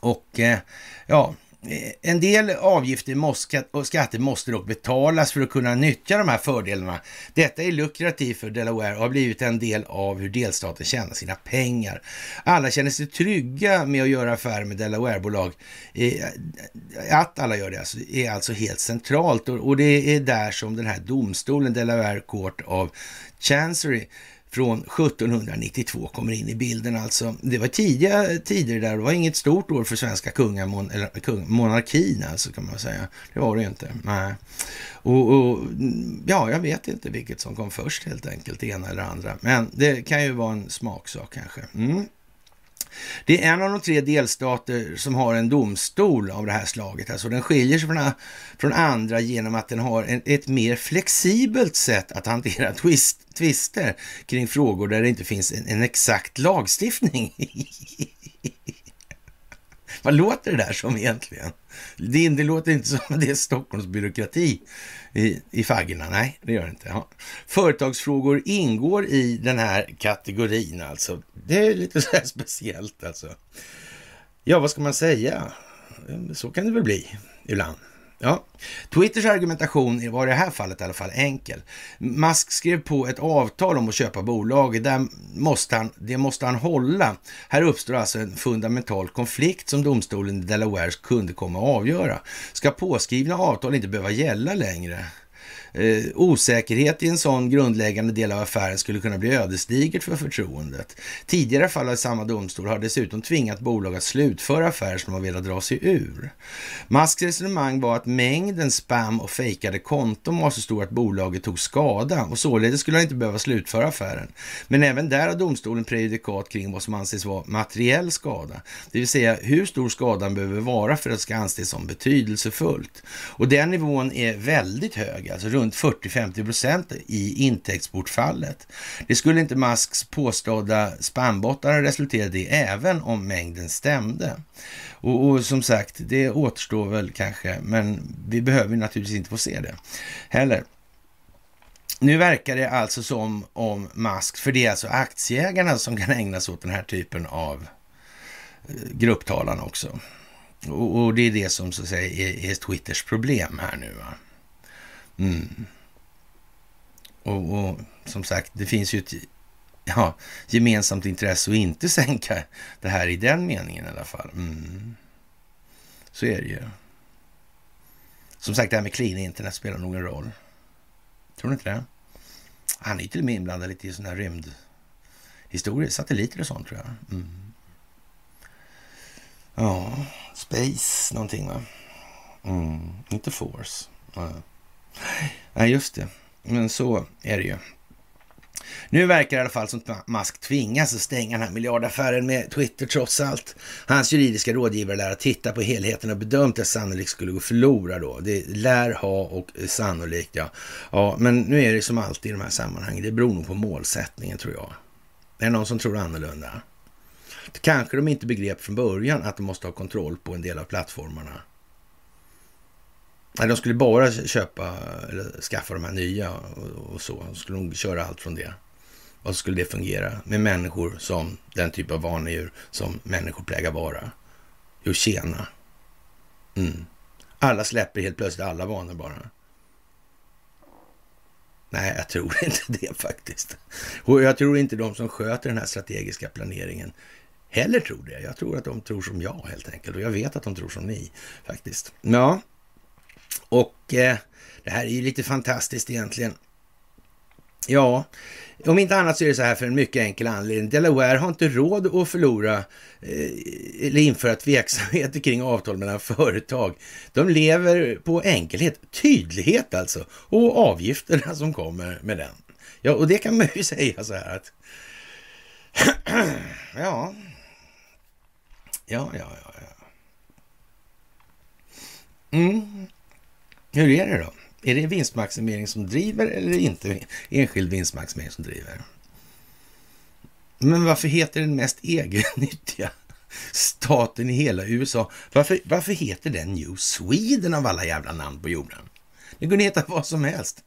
Och eh, ja, Eh, en del avgifter måste, och skatter måste dock betalas för att kunna nyttja de här fördelarna. Detta är lukrativt för Delaware och har blivit en del av hur delstaten tjänar sina pengar. Alla känner sig trygga med att göra affärer med Delaware-bolag. Eh, att alla gör det alltså, är alltså helt centralt och det är där som den här domstolen, Delaware Court of Chancery, från 1792 kommer in i bilden alltså. Det var tidiga tider där, det var inget stort år för svenska kungamon, eller kung, monarkin alltså kan man säga. Det var det inte. Nej. Och, och, ja, jag vet inte vilket som kom först helt enkelt, det ena eller andra. Men det kan ju vara en smaksak kanske. Mm. Det är en av de tre delstater som har en domstol av det här slaget. Alltså den skiljer sig från, från andra genom att den har en, ett mer flexibelt sätt att hantera (laughs) twist, twister kring frågor där det inte finns en, en exakt lagstiftning. (laughs) Vad låter det där som egentligen? Det, det låter inte som att det är Stockholms byråkrati i, i faggorna. Nej, det gör det inte. Ja. Företagsfrågor ingår i den här kategorin alltså. Det är lite (laughs) så här speciellt alltså. Ja, vad ska man säga? Så kan det väl bli ibland. Ja, Twitters argumentation var i det här fallet i alla fall enkel. Musk skrev på ett avtal om att köpa bolaget. Där måste han, det måste han hålla. Här uppstår alltså en fundamental konflikt som domstolen i Delaware kunde komma att avgöra. Ska påskrivna avtal inte behöva gälla längre? Eh, osäkerhet i en sån grundläggande del av affären skulle kunna bli ödesdigert för förtroendet. Tidigare fall av samma domstol har dessutom tvingat bolag att slutföra affärer som de har velat dra sig ur. Musks resonemang var att mängden spam och fejkade konton var så stor att bolaget tog skada och således skulle han inte behöva slutföra affären. Men även där har domstolen prejudikat kring vad som anses vara materiell skada, det vill säga hur stor skadan behöver vara för att det ska anses som betydelsefullt. Och den nivån är väldigt hög, alltså runt 40-50 procent i intäktsbortfallet. Det skulle inte Musks påstådda spambottar ha resulterat i även om mängden stämde. Och, och, som sagt, det återstår väl kanske, men vi behöver naturligtvis inte få se det heller. Nu verkar det alltså som om Musk, för det är alltså aktieägarna som kan ägna sig åt den här typen av eh, grupptalan också. Och, och det är det som så att säga är, är Twitters problem här nu. Va? Mm. Och, och, som sagt, det finns ju ett ja, gemensamt intresse att inte (laughs) sänka det här i den meningen i alla fall. Mm. Så är det ju. Som sagt, det här med clean internet spelar nog en roll. Tror ni inte det? Han är ju till och med inblandad lite i sådana här rymdhistorier, satelliter och sånt tror jag. Mm. Ja, space någonting va? Mm. Inte force. Ja. Nej, just det. Men så är det ju. Nu verkar det i alla fall som att Musk tvingas att stänga den här miljardaffären med Twitter trots allt. Hans juridiska rådgivare lär ha tittat på helheten och bedömt att sannolikt skulle gå förlora då. Det lär ha och sannolikt ja. Ja, men nu är det som alltid i de här sammanhangen. Det beror nog på målsättningen tror jag. Är det någon som tror annorlunda? Kanske de inte begrep från början att de måste ha kontroll på en del av plattformarna. Nej, de skulle bara köpa eller skaffa de här nya och, och så. De skulle nog köra allt från det. Och så skulle det fungera med människor som den typ av vanedjur som människor plägar vara. Jo, tjena. Mm. Alla släpper helt plötsligt alla vanor bara. Nej, jag tror (laughs) inte det faktiskt. Och jag tror inte de som sköter den här strategiska planeringen heller tror det. Jag tror att de tror som jag helt enkelt. Och jag vet att de tror som ni faktiskt. Ja, och eh, det här är ju lite fantastiskt egentligen. Ja, om inte annat så är det så här för en mycket enkel anledning. Delaware har inte råd att förlora eh, eller införa tveksamheter (laughs) kring avtal mellan företag. De lever på enkelhet, tydlighet alltså, och avgifterna som kommer med den. Ja, och det kan man ju (laughs) säga så här att... (clears throat) ja. Ja, ja, ja, ja. Mm. Hur är det då? Är det vinstmaximering som driver eller inte enskild vinstmaximering som driver? Men varför heter den mest egennyttiga staten i hela USA, varför, varför heter den New Sweden av alla jävla namn på jorden? Det kunde heta vad som helst.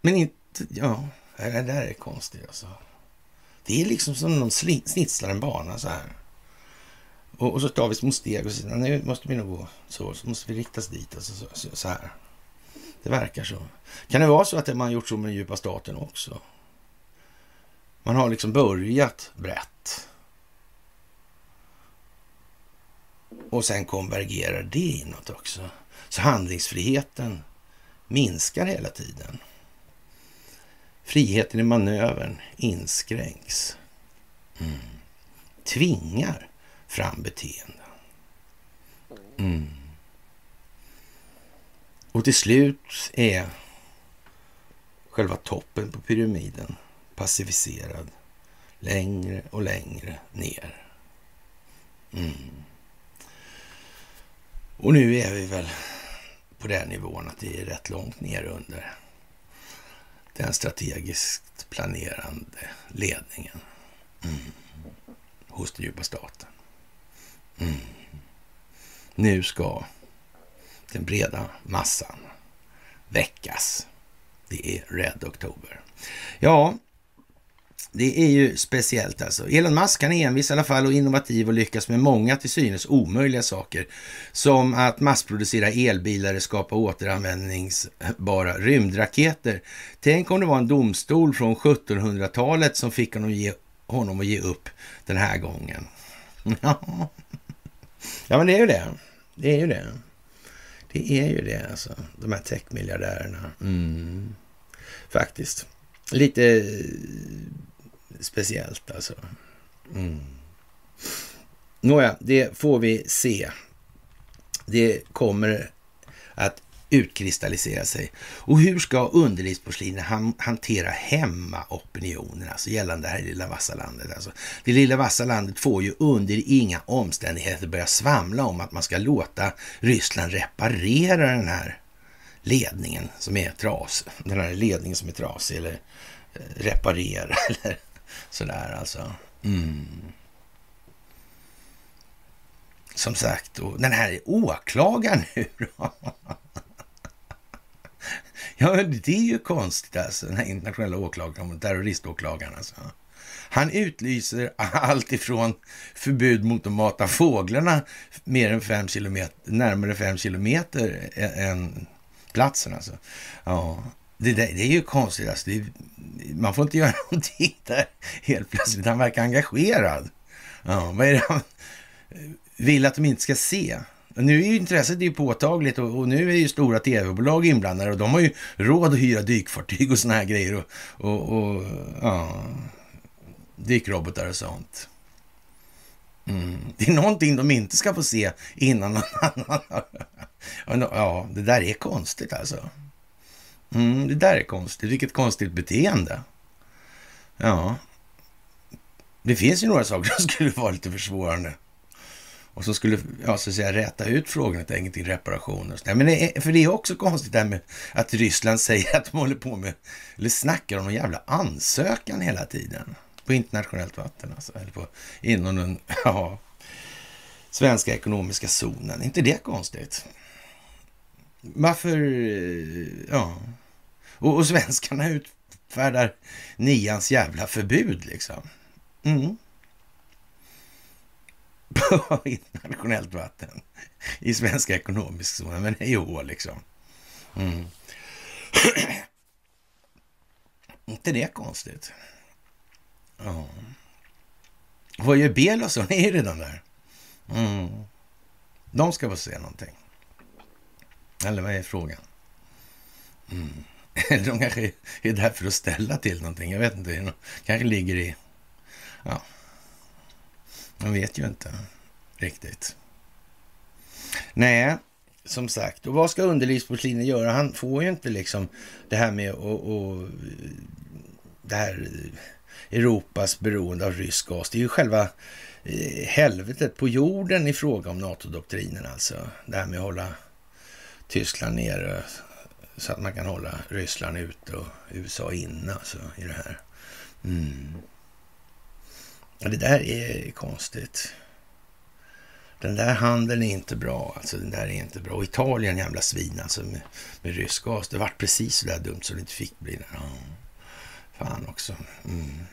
Men inte, ja, det där är konstigt alltså. Det är liksom som någon snitslar en bana så här. Och, och så tar vi små steg och så nu måste vi nog gå så, så måste vi riktas dit. Alltså, så, så, så här. Det verkar så. Kan det vara så att man gjort så med den djupa staten också? Man har liksom börjat brett. Och sen konvergerar det inåt också. Så handlingsfriheten minskar hela tiden. Friheten i manövern inskränks. Mm. Tvingar fram beteenden. Mm. Och till slut är själva toppen på pyramiden passiviserad längre och längre ner. Mm. Och nu är vi väl på den nivån att det är rätt långt ner under den strategiskt planerande ledningen mm. hos den djupa staten. Mm. Nu ska den breda massan väckas. Det är Red Oktober. Ja, det är ju speciellt alltså. Elon Musk han är envis i alla fall och innovativ och lyckas med många till synes omöjliga saker. Som att massproducera elbilar och skapa återanvändningsbara rymdraketer. Tänk om det var en domstol från 1700-talet som fick honom, ge, honom att ge upp den här gången. (laughs) Ja, men det är ju det. Det är ju det. Det är ju det alltså. De här techmiljardärerna. Mm. Faktiskt. Lite eh, speciellt alltså. Mm. Nåja, det får vi se. Det kommer att utkristallisera sig. Och hur ska underlivsporslinet hantera hemmaopinionen, alltså gällande det här lilla Vassalandet? Alltså, det lilla vassa landet får ju under inga omständigheter börja svamla om att man ska låta Ryssland reparera den här ledningen som är trasig. Den här ledningen som är trasig eller eh, reparera (laughs) eller sådär alltså. Mm. Som sagt, och den här åklagaren (laughs) nu då. Ja, det är ju konstigt alltså, den här internationella åklagaren, terroriståklagaren alltså. Han utlyser allt ifrån förbud mot att mata fåglarna mer än fem kilometer, närmare fem kilometer än platsen alltså. Ja, det, det, det är ju konstigt alltså. Det, man får inte (laughs) göra någonting där helt plötsligt. Han verkar engagerad. Ja, vad är det han vill att de inte ska se? Nu är ju intresset är ju påtagligt och, och, nu är ju stora tv-bolag inblandade och de har ju råd att hyra dykfartyg och såna här grejer och, och, och ja, dykrobotar och sånt. Mm. Det är någonting de inte ska få se innan någon (laughs) annan. Ja, det där är konstigt alltså. Mm, det där är konstigt. Vilket konstigt beteende. Ja. Det finns ju några saker som skulle vara lite försvårande och som skulle ja, så att säga, räta ut frågan helt enkelt till reparationer. Nej, men det är, för det är också konstigt det här med att Ryssland säger att de håller på med, eller snackar om någon jävla ansökan hela tiden på internationellt vatten, alltså, eller på, inom den (laughs) ja, svenska ekonomiska zonen. Är inte det konstigt? Varför, ja. Och, och svenskarna utfärdar nians jävla förbud liksom. Mm (laughs) på internationellt vatten i svenska ekonomisk zon. Men jo, liksom. Mm. (clears throat) inte det konstigt? Ja. Vad gör Belos? Ni Är ju redan där. Mm. De ska få se någonting. Eller vad är frågan? Mm. Eller (laughs) de kanske är där för att ställa till någonting. Jag vet inte. Det kanske ligger i... Ja, man vet ju inte riktigt. Nej, som sagt. Och vad ska underlivsporslinet göra? Han får ju inte liksom det här med och, och det här Europas beroende av rysk gas. Det är ju själva eh, helvetet på jorden i fråga om NATO-doktrinen alltså. Det här med att hålla Tyskland nere så att man kan hålla Ryssland ute och USA inne alltså i det här. Mm. Ja, det där är konstigt. Den där handeln är inte bra. Alltså den där är inte bra. Och Italien, jävla svin alltså med, med rysk gas. Det vart precis så där dumt så det inte fick bli. Ja. Fan också. Mm. mm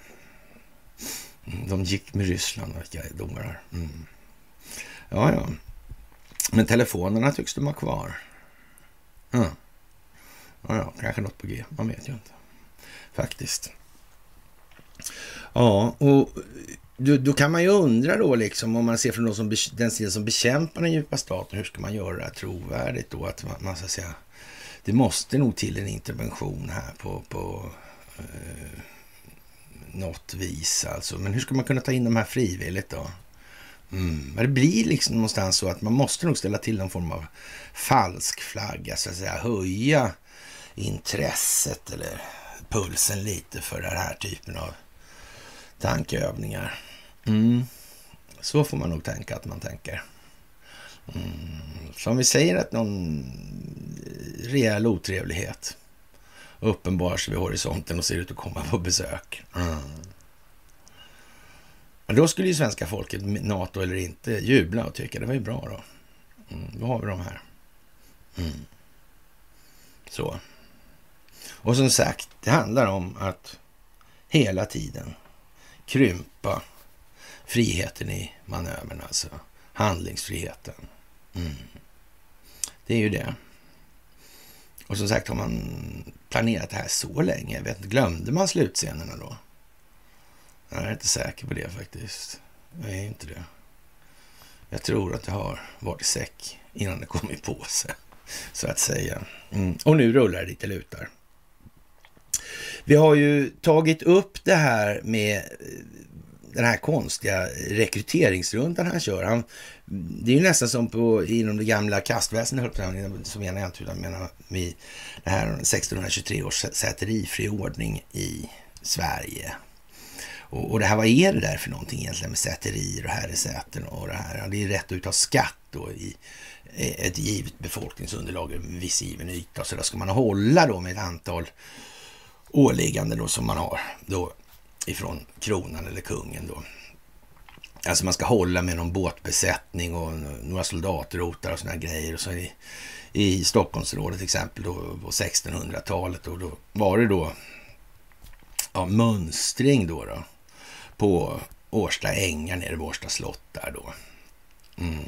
de gick med Ryssland, vilka dårar. Mm. Ja, ja. Men telefonerna tycks de ha kvar. Ja. ja, ja, kanske något på G. Man vet ju inte. Faktiskt. Ja, och då, då, kan man ju undra då liksom om man ser från de som, den sidan som bekämpar den djupa staten, hur ska man göra det trovärdigt då? Att man, man ska säga, det måste nog till en intervention här på, på eh, något vis alltså. Men hur ska man kunna ta in de här frivilligt då? Mm. Men det blir liksom någonstans så att man måste nog ställa till någon form av falsk flagga, så att säga höja intresset eller pulsen lite för den här typen av tankeövningar. Mm. Så får man nog tänka att man tänker. Mm. Så om vi säger att någon rejäl otrevlighet uppenbarar sig vid horisonten och ser ut att komma på besök. Mm. då skulle ju svenska folket, NATO eller inte, jubla och tycka det var ju bra då. Mm, då har vi de här. Mm. Så. Och som sagt, det handlar om att hela tiden krympa friheten i manövern, alltså handlingsfriheten. Mm. Det är ju det. Och som sagt, har man planerat det här så länge? Jag vet, glömde man slutscenerna då? Jag är inte säker på det faktiskt. Jag är inte det. Jag tror att det har varit säck innan det kom i påse, så att säga. Mm. Och nu rullar det lite lutar. Vi har ju tagit upp det här med eh, den här konstiga rekryteringsrundan han kör. Han, det är ju nästan som på, inom det gamla kastväsendet, som menar jag inte, utan menar vi det här 1623 års säterifri ordning i Sverige. Och, och, det här, vad är det där för någonting egentligen med säterier och herresäten och det här? Det är rätt att ta skatt då i ett givet befolkningsunderlag, en viss given yta. Så där ska man hålla då med ett antal åligganden då som man har då ifrån kronan eller kungen då. Alltså man ska hålla med någon båtbesättning och några soldatrotar och sådana grejer. Och så i, i Stockholmsrådet till exempel då på 1600-talet och då var det då ja, mönstring då, då på Årsta ängar nere vid Årsta slott där då. Mm.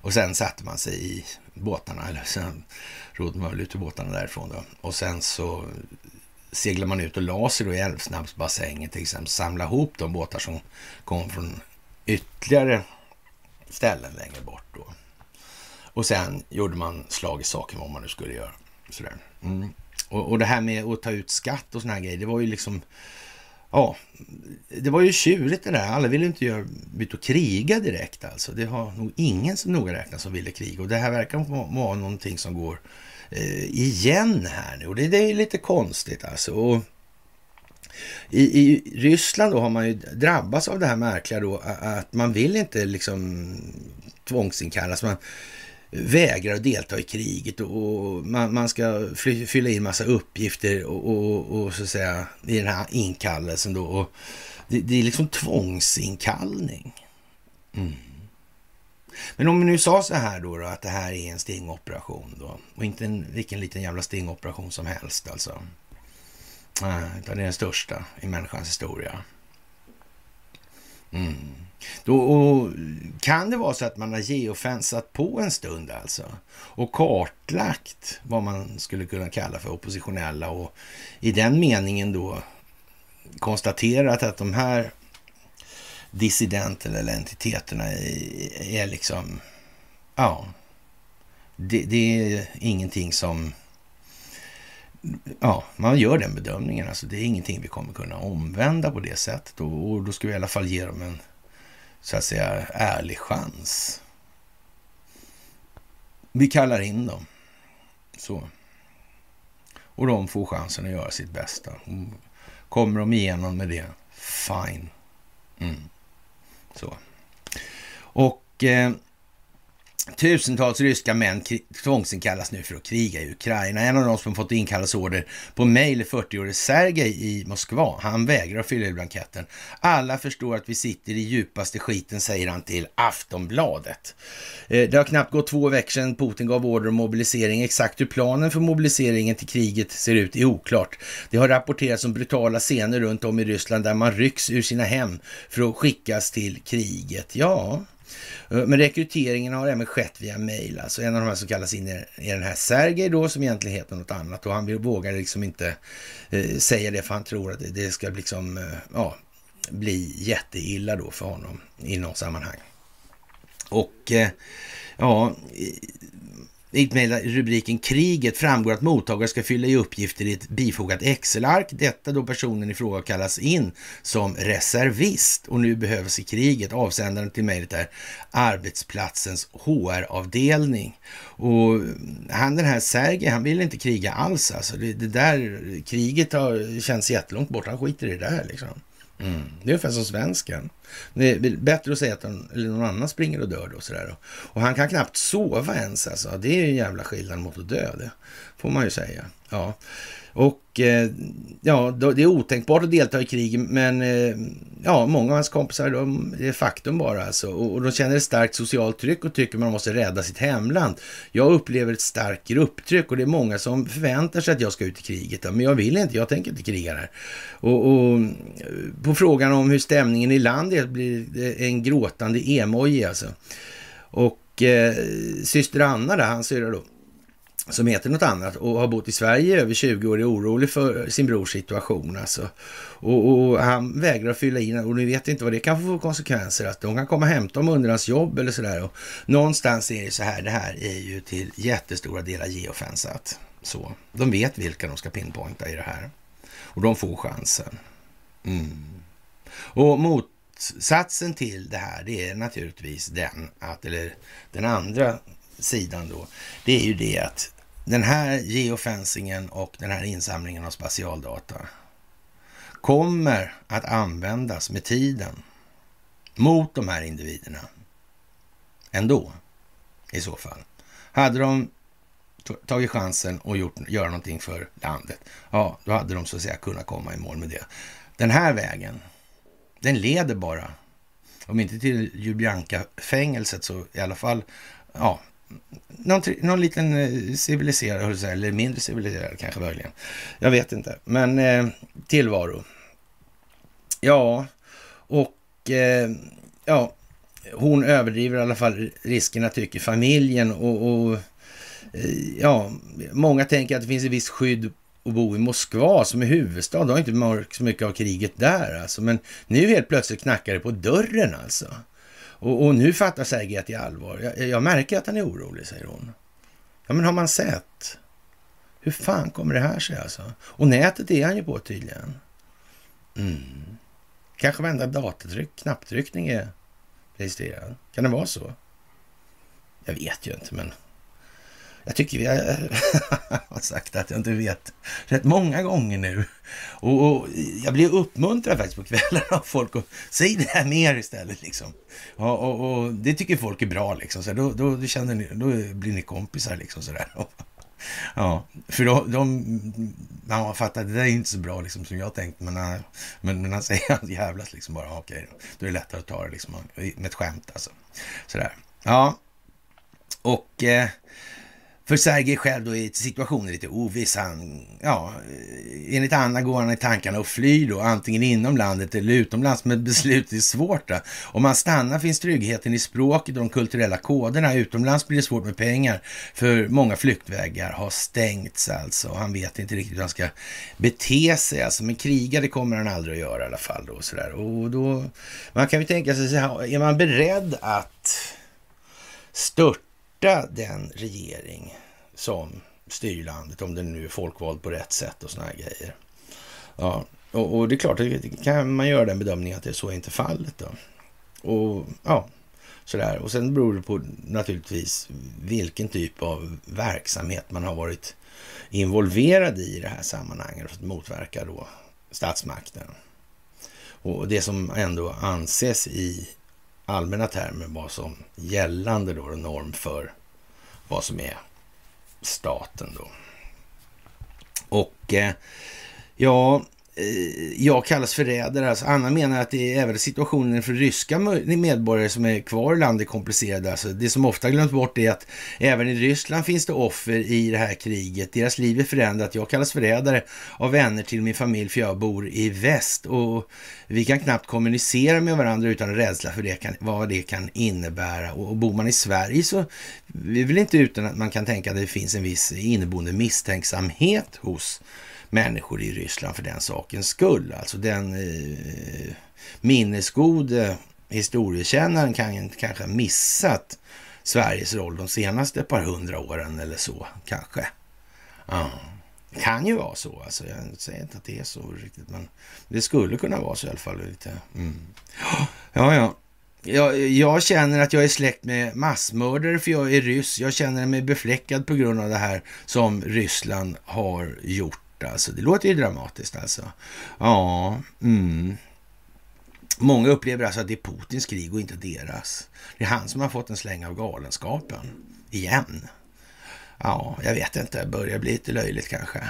Och sen satte man sig i båtarna, eller sen rodde man ut ur båtarna därifrån då. Och sen så seglar man ut och la sig då i Älvsnabbsbassängen till exempel, samla ihop de båtar som kom från ytterligare ställen längre bort då. Och sen gjorde man slag i saken vad man nu skulle göra. Sådär. Mm. Och, och det här med att ta ut skatt och såna här grejer, det var ju liksom Ja, det var ju tjurigt det där. Alla ville inte göra, byta och kriga direkt alltså. Det har nog ingen som noga räknat som ville kriga. Och det här verkar vara någonting som går Eh, igen här nu. Och det, det är lite konstigt alltså. Och i, I Ryssland då har man ju drabbats av det här märkliga då att man vill inte liksom tvångsinkallas. Man vägrar att delta i kriget och man, man ska fly, fylla in massa uppgifter och, och, och, så att säga i den här inkallelsen då. Och det, det är liksom tvångsinkallning. Mm. Men om vi nu sa så här då, då, att det här är en stingoperation då och inte en, vilken liten jävla stingoperation som helst alltså. Nej, utan det är den största i människans historia. Mm. Då kan det vara så att man har geofensat på en stund alltså och kartlagt vad man skulle kunna kalla för oppositionella och i den meningen då konstaterat att de här dissidenterna eller entiteterna är, liksom, ja, det, det, är ingenting som, ja, man gör den bedömningen. Alltså det är ingenting vi kommer kunna omvända på det sättet och, och då ska vi i alla fall ge dem en, så att säga, ärlig chans. Vi kallar in dem. Så. Och de får chansen att göra sitt bästa. Kommer de igenom med det, fine. Mm. Så. Och eh, Tusentals ryska män tvångsinkallas nu för att kriga i Ukraina. En av de som fått inkallas order på mejl är 40-årige Sergej i Moskva. Han vägrar att fylla i blanketten. Alla förstår att vi sitter i djupaste skiten, säger han till Aftonbladet. Eh, det har knappt gått två veckor sedan Putin gav order om mobilisering. Exakt hur planen för mobiliseringen till kriget ser ut är oklart. Det har rapporterats om brutala scener runt om i Ryssland där man rycks ur sina hem för att skickas till kriget. Ja, Eh, men rekryteringen har även skett via mejl. Alltså en av de här som kallas in är den här Sergej då som egentligen heter något annat och han vågar liksom inte eh, säga det för han tror att det ska liksom, eh, ja, bli jätteilla då för honom i något sammanhang. Och eh, ja, i rubriken Kriget framgår att mottagare ska fylla i uppgifter i ett bifogat Excel-ark. Detta då personen i fråga kallas in som reservist och nu behövs i kriget. Avsändaren till mejlet är arbetsplatsens HR-avdelning. Och mm, han den här Sergej, han vill inte kriga alls alltså. Det, det där kriget har, känns jättelångt bort. Han skiter i det där liksom. Mm. Det är ungefär som svensken. Det är bättre att säga att han, eller någon annan springer och dör då. Sådär. Och han kan knappt sova ens alltså. Det är ju en jävla skillnad mot att dö, det får man ju säga. Ja. Och eh, ja, det är otänkbart att delta i krig, men eh, ja, många av hans kompisar, de, det är faktum bara alltså. Och, och de känner ett starkt socialt tryck och tycker man måste rädda sitt hemland. Jag upplever ett starkt grupptryck och det är många som förväntar sig att jag ska ut i kriget. Men jag vill inte, jag tänker inte kriga där. Och, och på frågan om hur stämningen i landet blir det en gråtande emoji alltså. Och eh, syster Anna där, hans syrra då, som heter något annat och har bott i Sverige i över 20 år är orolig för sin brors situation. Alltså. Och, och, han vägrar att fylla in och ni vet inte vad det kan få för konsekvenser. Att de kan komma och hämta dem under hans jobb eller sådär. Och någonstans är det så här, det här är ju till jättestora delar geofensat. Så, de vet vilka de ska pinpointa i det här. Och de får chansen. Mm. Och motsatsen till det här, det är naturligtvis den att, eller den andra sidan då, det är ju det att den här geofencingen och den här insamlingen av spatialdata kommer att användas med tiden mot de här individerna. Ändå, i så fall. Hade de tagit chansen och gjort, göra någonting för landet, ja, då hade de så att säga kunnat komma i mål med det. Den här vägen, den leder bara, om inte till Ljubljanka-fängelset så i alla fall, ja, någon, någon liten eh, civiliserad, eller mindre civiliserad kanske möjligen. Jag vet inte, men eh, tillvaro. Ja, och eh, ja, hon överdriver i alla fall riskerna tycker familjen och, och eh, ja, många tänker att det finns ett visst skydd att bo i Moskva som är huvudstad. Det har inte märkt så mycket av kriget där alltså. Men nu helt plötsligt knackar det på dörren alltså. Och, och nu fattar Sergej att det är allvar. Jag, jag, märker att han är orolig, säger hon. Ja, men har man sett? Hur fan kommer det här sig alltså? Och nätet är han ju på tydligen. Mm. Kanske varenda datatryck, knapptryckning är registrerad. Kan det vara så? Jag vet ju inte, men jag tycker vi (laughs) har sagt att jag inte vet rätt många gånger nu. Och, och jag blir uppmuntrad faktiskt på kvällen av folk att säga det här mer istället liksom. Och, och, och det tycker folk är bra liksom. Så då, då, då, känner ni, då blir ni kompisar liksom sådär. (laughs) Ja, för då, de, man fattar det där är inte så bra liksom som jag tänkt, men, äh, men, men han säger att jävlas liksom bara, okej, då är det lättare att ta det liksom med ett skämt alltså. Sådär. Ja, och eh, för Sergej själv då är situationen lite oviss. Han, ja, enligt Anna går han i tankarna och flyr då, antingen inom landet eller utomlands. Men beslutet är svårt. Då. Om man stannar finns tryggheten i språket och de kulturella koderna. Utomlands blir det svårt med pengar, för många flyktvägar har stängts alltså. Han vet inte riktigt hur han ska bete sig. Alltså, men kriga, det kommer han aldrig att göra i alla fall. Då, så där. Och då, man kan ju tänka sig, så här, är man beredd att störta störta den regering som styr landet, om den nu är folkvald på rätt sätt och såna här grejer. Ja, och, och det är klart, det kan man göra den bedömningen att det är så inte fallet då. Och ja, sådär. Och sen beror det på naturligtvis vilken typ av verksamhet man har varit involverad i i det här sammanhanget för att motverka då statsmakten. Och det som ändå anses i allmänna termer vad som gällande då, norm för vad som är staten då. Och eh, ja, Eh, jag kallas förrädare. Alltså Anna menar att det är även situationen för ryska medborgare som är kvar i landet komplicerad. Alltså det som ofta glöms bort är att även i Ryssland finns det offer i det här kriget. Deras liv är förändrat. Jag kallas förrädare av vänner till min familj för jag bor i väst och vi kan knappt kommunicera med varandra utan rädsla för det kan, vad det kan innebära. Och, och bor man i Sverige så vi vill inte utan att man kan tänka att det finns en viss inneboende misstänksamhet hos människor i Ryssland för den sakens skull. Alltså den eh, minnesgode historiekännaren kan kanske ha missat Sveriges roll de senaste par hundra åren eller så kanske. Ja. Det kan ju vara så. Alltså, jag säger inte att det är så riktigt, men det skulle kunna vara så i alla fall. Lite. Mm. Ja, ja. Jag, jag, känner att jag är släkt med massmördare för jag är ryss. Jag känner mig befläckad på grund av det här som Ryssland har gjort Alltså, det låter ju dramatiskt alltså. Ja, mm. Många upplever alltså att det är Putins krig och inte deras. Det är han som har fått en släng av galenskapen. Igen. Ja, jag vet inte. Det börjar bli lite löjligt kanske.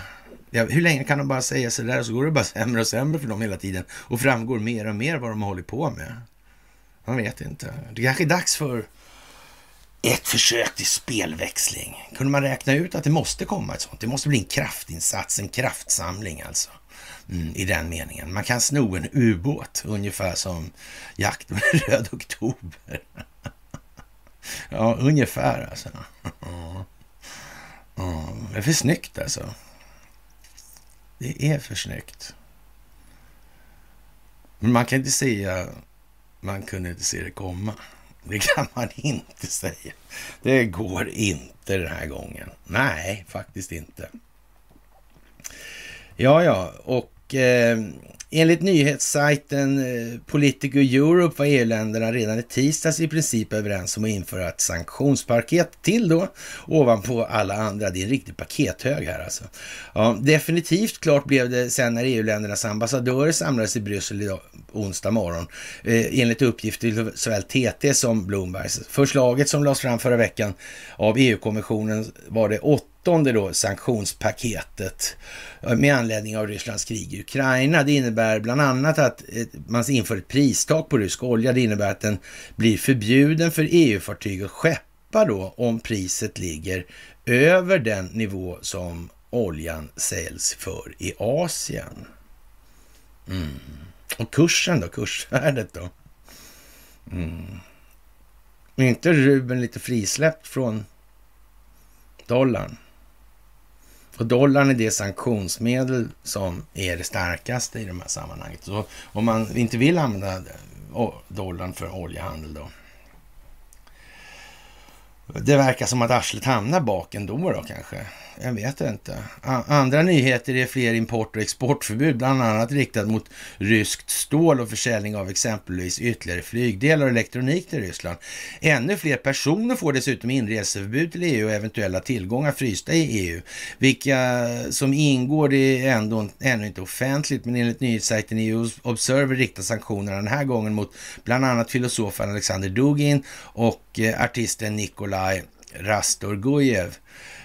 Ja, hur länge kan de bara säga så där och så går det bara sämre och sämre för dem hela tiden och framgår mer och mer vad de håller på med. Man vet inte. Det kanske är dags för ett försök till spelväxling. Kunde man räkna ut att det måste komma ett sånt? Det måste bli en kraftinsats, en kraftsamling alltså. Mm, I den meningen. Man kan sno en ubåt ungefär som jakt med (laughs) röd oktober. (laughs) ja, ungefär alltså. Ja. Det är för snyggt alltså. Det är för snyggt. Men man kan inte säga, man kunde inte se det komma. Det kan man inte säga. Det går inte den här gången. Nej, faktiskt inte. Ja, ja, och eh, Enligt nyhetssajten eh, Politico Europe var EU-länderna redan i tisdags i princip överens om att införa ett sanktionspaket till då, ovanpå alla andra. Det är en riktig pakethög här alltså. Ja, definitivt klart blev det sen när EU-ländernas ambassadörer samlades i Bryssel idag, onsdag morgon, eh, enligt uppgifter till såväl TT som Bloomberg. Förslaget som lades fram förra veckan av EU-kommissionen var det åtta åttonde då sanktionspaketet eh, med anledning av Rysslands krig i Ukraina. Det innebär bland annat att eh, man inför ett pristak på rysk olja. Det innebär att den blir förbjuden för EU-fartyg att skeppa då om priset ligger över den nivå som oljan säljs för i Asien. Mm. Och kursen då, kursvärdet då? Mm. Är inte rubeln lite frisläppt från dollarn? Och dollarn är det sanktionsmedel som är det starkaste i de här sammanhanget. Så om man inte vill använda dollarn för oljehandel då. Det verkar som att arslet hamnar bak ändå då kanske. Jag vet inte. Andra nyheter är fler import och exportförbud, bland annat riktat mot ryskt stål och försäljning av exempelvis ytterligare flygdelar och elektronik till Ryssland. Ännu fler personer får dessutom inreseförbud till EU och eventuella tillgångar frysta i EU. Vilka som ingår det är ändå, ännu inte offentligt, men enligt nyhetssajten EU Observer riktar sanktionerna den här gången mot bland annat filosofen Alexander Dugin och eh, artisten Nikolaj Rastorgujev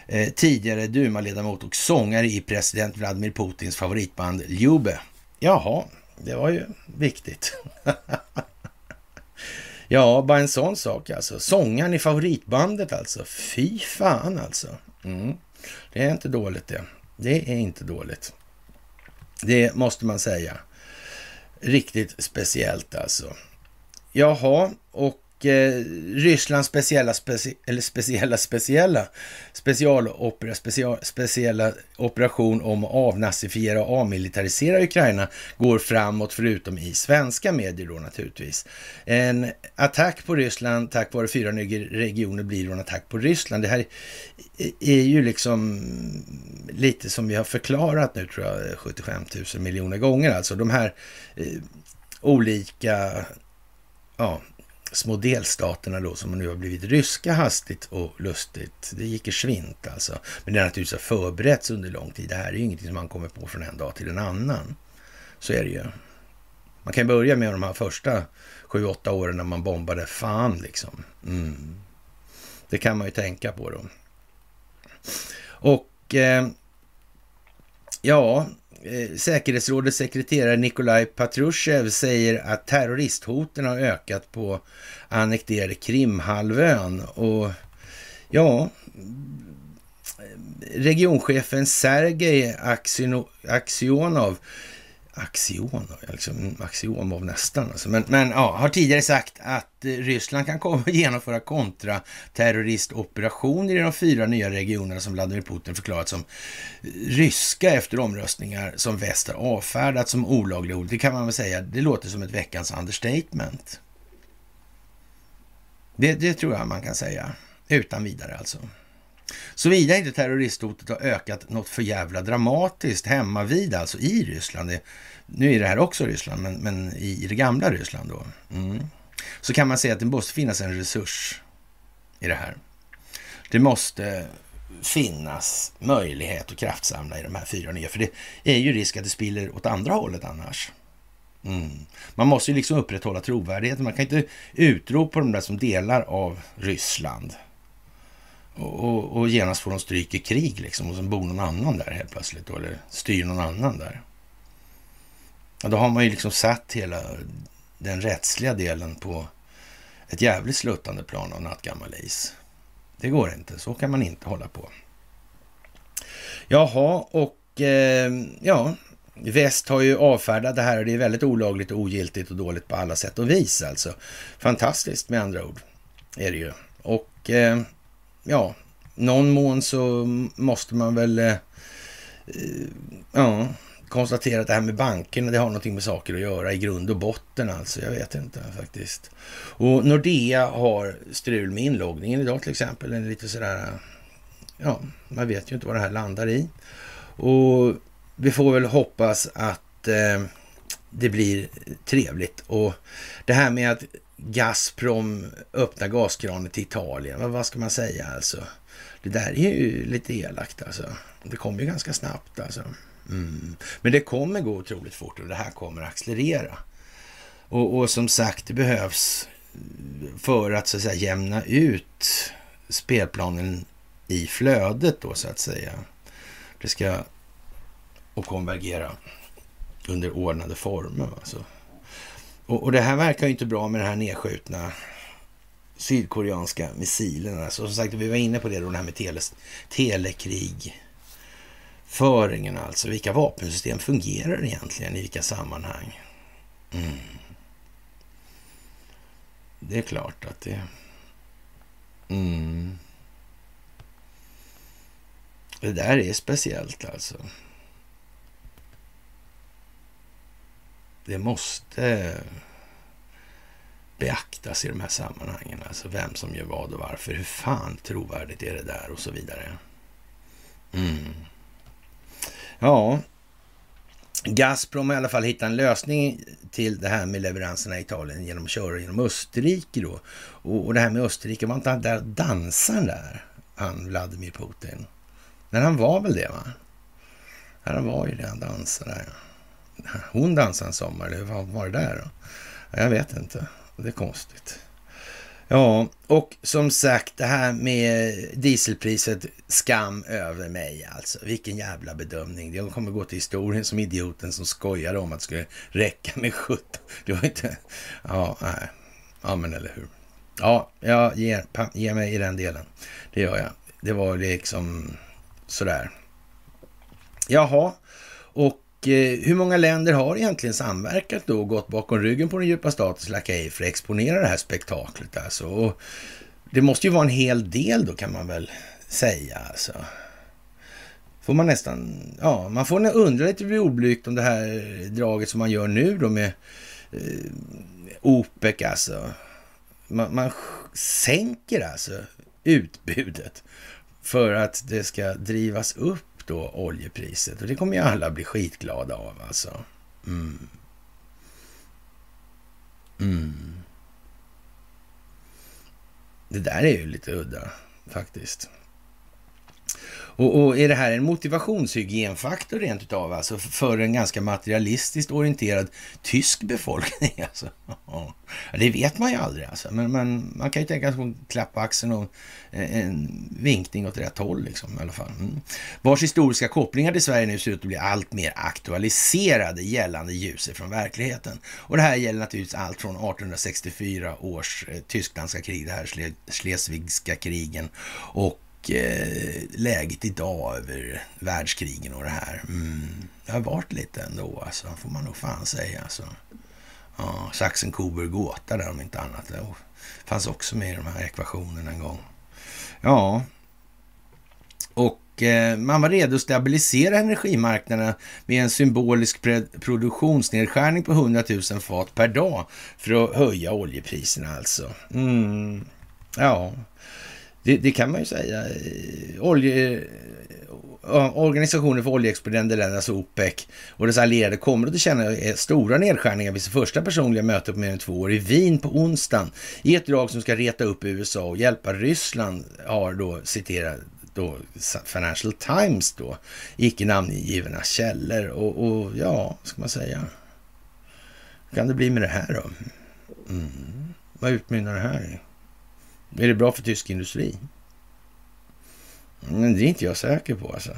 eh, tidigare Duma-ledamot och sångare i president Vladimir Putins favoritband Ljube. Jaha, det var ju viktigt. (laughs) ja, bara en sån sak alltså. Sångaren i favoritbandet alltså. Fy fan alltså. Mm. Det är inte dåligt det. Det är inte dåligt. Det måste man säga. Riktigt speciellt alltså. Jaha, och eh, Rysslands speciella, speci eller speciella, speciella specialopera, special, speciella operation om att avnazifiera och avmilitarisera Ukraina går framåt, förutom i svenska medier då naturligtvis. En attack på Ryssland tack vare fyra regioner blir då en attack på Ryssland. Det här är ju liksom lite som vi har förklarat nu tror jag 75 000 miljoner gånger alltså. De här eh, olika ja, små delstaterna då som nu har blivit ryska hastigt och lustigt. Det gick i svint alltså. Men det har naturligtvis förberetts under lång tid. Det här är ju ingenting som man kommer på från en dag till en annan. Så är det ju. Man kan börja med de här första sju, åtta åren när man bombade fan liksom. Mm. Det kan man ju tänka på då. Och eh, ja, Eh, säkerhetsrådets sekreterare Nikolaj Patrushev säger att terroristhoten har ökat på annekterade Krimhalvön. Och ja, regionchefen Sergej Aksionov Axion, liksom, mm, Axiomov nästan. Alltså. Men, men ja, har tidigare sagt att eh, Ryssland kan komma att genomföra kontraterroristoperationer i de fyra nya regionerna som Vladimir Putin förklarat som eh, ryska efter omröstningar som väst har avfärdat som olagliga ord. Det kan man väl säga, det låter som ett veckans understatement. Det, det tror jag man kan säga, utan vidare alltså. Såvida inte terroristhotet har ökat något för jävla dramatiskt hemma vid, alltså i Ryssland. Nu är det här också Ryssland, men, men i det gamla Ryssland då. Mm. Så kan man säga att det måste finnas en resurs i det här. Det måste finnas möjlighet att kraftsamla i de här fyra nya, för det är ju risk att det spiller åt andra hållet annars. Mm. Man måste ju liksom upprätthålla trovärdigheten. Man kan inte utropa de där som delar av Ryssland och, och, genast får de stryk i krig liksom och sen bor någon annan där helt plötsligt då, eller styr någon annan där. Ja, då har man ju liksom satt hela den rättsliga delen på ett jävligt sluttande plan av nattgammal is. Det går inte, så kan man inte hålla på. Jaha, och eh, ja, väst har ju avfärdat det här och det är väldigt olagligt och ogiltigt och dåligt på alla sätt och vis alltså. Fantastiskt med andra ord är det ju. Och eh, ja, någon mån så måste man väl eh, eh, ja, konstatera att det här med bankerna, det har någonting med saker att göra i grund och botten alltså. Jag vet inte faktiskt. Och Nordea har strul med inloggningen idag till exempel. En lite sådär, ja, man vet ju inte vad det här landar i. Och vi får väl hoppas att eh, det blir trevligt. Och det här med att Gazprom öppnar gaskranen till Italien. Vad, vad ska man säga alltså? Det där är ju lite elakt alltså. Det kommer ju ganska snabbt alltså. Mm. Men det kommer gå otroligt fort och det här kommer accelerera. Och, och, som sagt, det behövs för att så att säga jämna ut spelplanen i flödet då så att säga. Det ska och konvergera under ordnade former. Alltså. Och, och, det här verkar ju inte bra med den här nedskjutna sydkoreanska missilen. Alltså, som sagt, vi var inne på det då, det här med tele, telekrigföringen alltså. Vilka vapensystem fungerar egentligen i vilka sammanhang? Mm. Det är klart att det... Mm. Det där är speciellt alltså. Det måste beaktas i de här sammanhangen. Alltså vem som gör vad och varför. Hur fan trovärdigt är det där och så vidare. Mm. Ja, Gazprom har i alla fall hittat en lösning till det här med leveranserna i Italien genom att köra genom Österrike då. Och, och det här med Österrike, var inte han där dansaren där? Han Vladimir Putin. Men han var väl det va? Han var ju det, han dansade där. Ja hon dansade en sommar, eller vad var det där då? Jag vet inte. Det är konstigt. Ja, och som sagt det här med dieselpriset, skam över mig alltså. Vilken jävla bedömning. Jag kommer gå till historien som idioten som skojade om att det skulle räcka med 17. Det var inte... Ja, nej. Ja, men eller hur. Ja, jag ger, ger mig i den delen. Det gör jag. Det var liksom sådär. Jaha, och Eh, hur många länder har egentligen samverkat då och gått bakom ryggen på den djupa statens lakej för att exponera det här spektaklet alltså? Och det måste ju vara en hel del då kan man väl säga alltså. Får man nästan, ja, man får undra lite oblygt om det här draget som man gör nu då med eh, OPEC alltså. Man, man sänker alltså utbudet för att det ska drivas upp då oljepriset. Och det kommer ju alla bli skitglada av alltså. Mm. Mm. Det där är ju lite udda faktiskt. Och, och, är det här en motivationshygienfaktor rent utav, alltså för en ganska materialistiskt orienterad tysk befolkning? (laughs) Alltså? Ja, det vet man ju aldrig alltså. Men, men man kan ju tänka sig en klapp på axeln och eh, en vinkning åt rätt håll liksom, i alla fall. Mm. Vars historiska kopplingar till Sverige nu ser ut att bli allt mer aktualiserade gällande ljuset från verkligheten. Och det här gäller naturligtvis allt från 1864 års eh, tysk-danska krig, det här Schleswigska krigen och eh, läget idag över världskrigen och det här. Mm, det har varit lite ändå, alltså, får man nog fan säga. Alltså. Ja, Saxen, Coburg, Gåta där om inte annat. Det fanns också med i de här ekvationerna en gång. Ja, och eh, man var redo att stabilisera energimarknaderna med en symbolisk produktionsnedskärning på 100 000 fat per dag för att höja oljepriserna alltså. Mm. Ja, det, det, kan man ju säga. Eh, olje, eh, Organisationen för oljeexporterande länder, alltså OPEC, och dess allierade kommer att känna eh, stora nedskärningar vid sitt första personliga möte på mer än två år i Wien på onsdagen i ett drag som ska reta upp USA och hjälpa Ryssland, har då citerat då Financial Times då, icke namngivna källor. Och, och ja, ska man säga. Hur kan det bli med det här då? Mm. Vad utmynnar det här i? Är det bra för tysk industri? Men det är inte jag säker på alltså.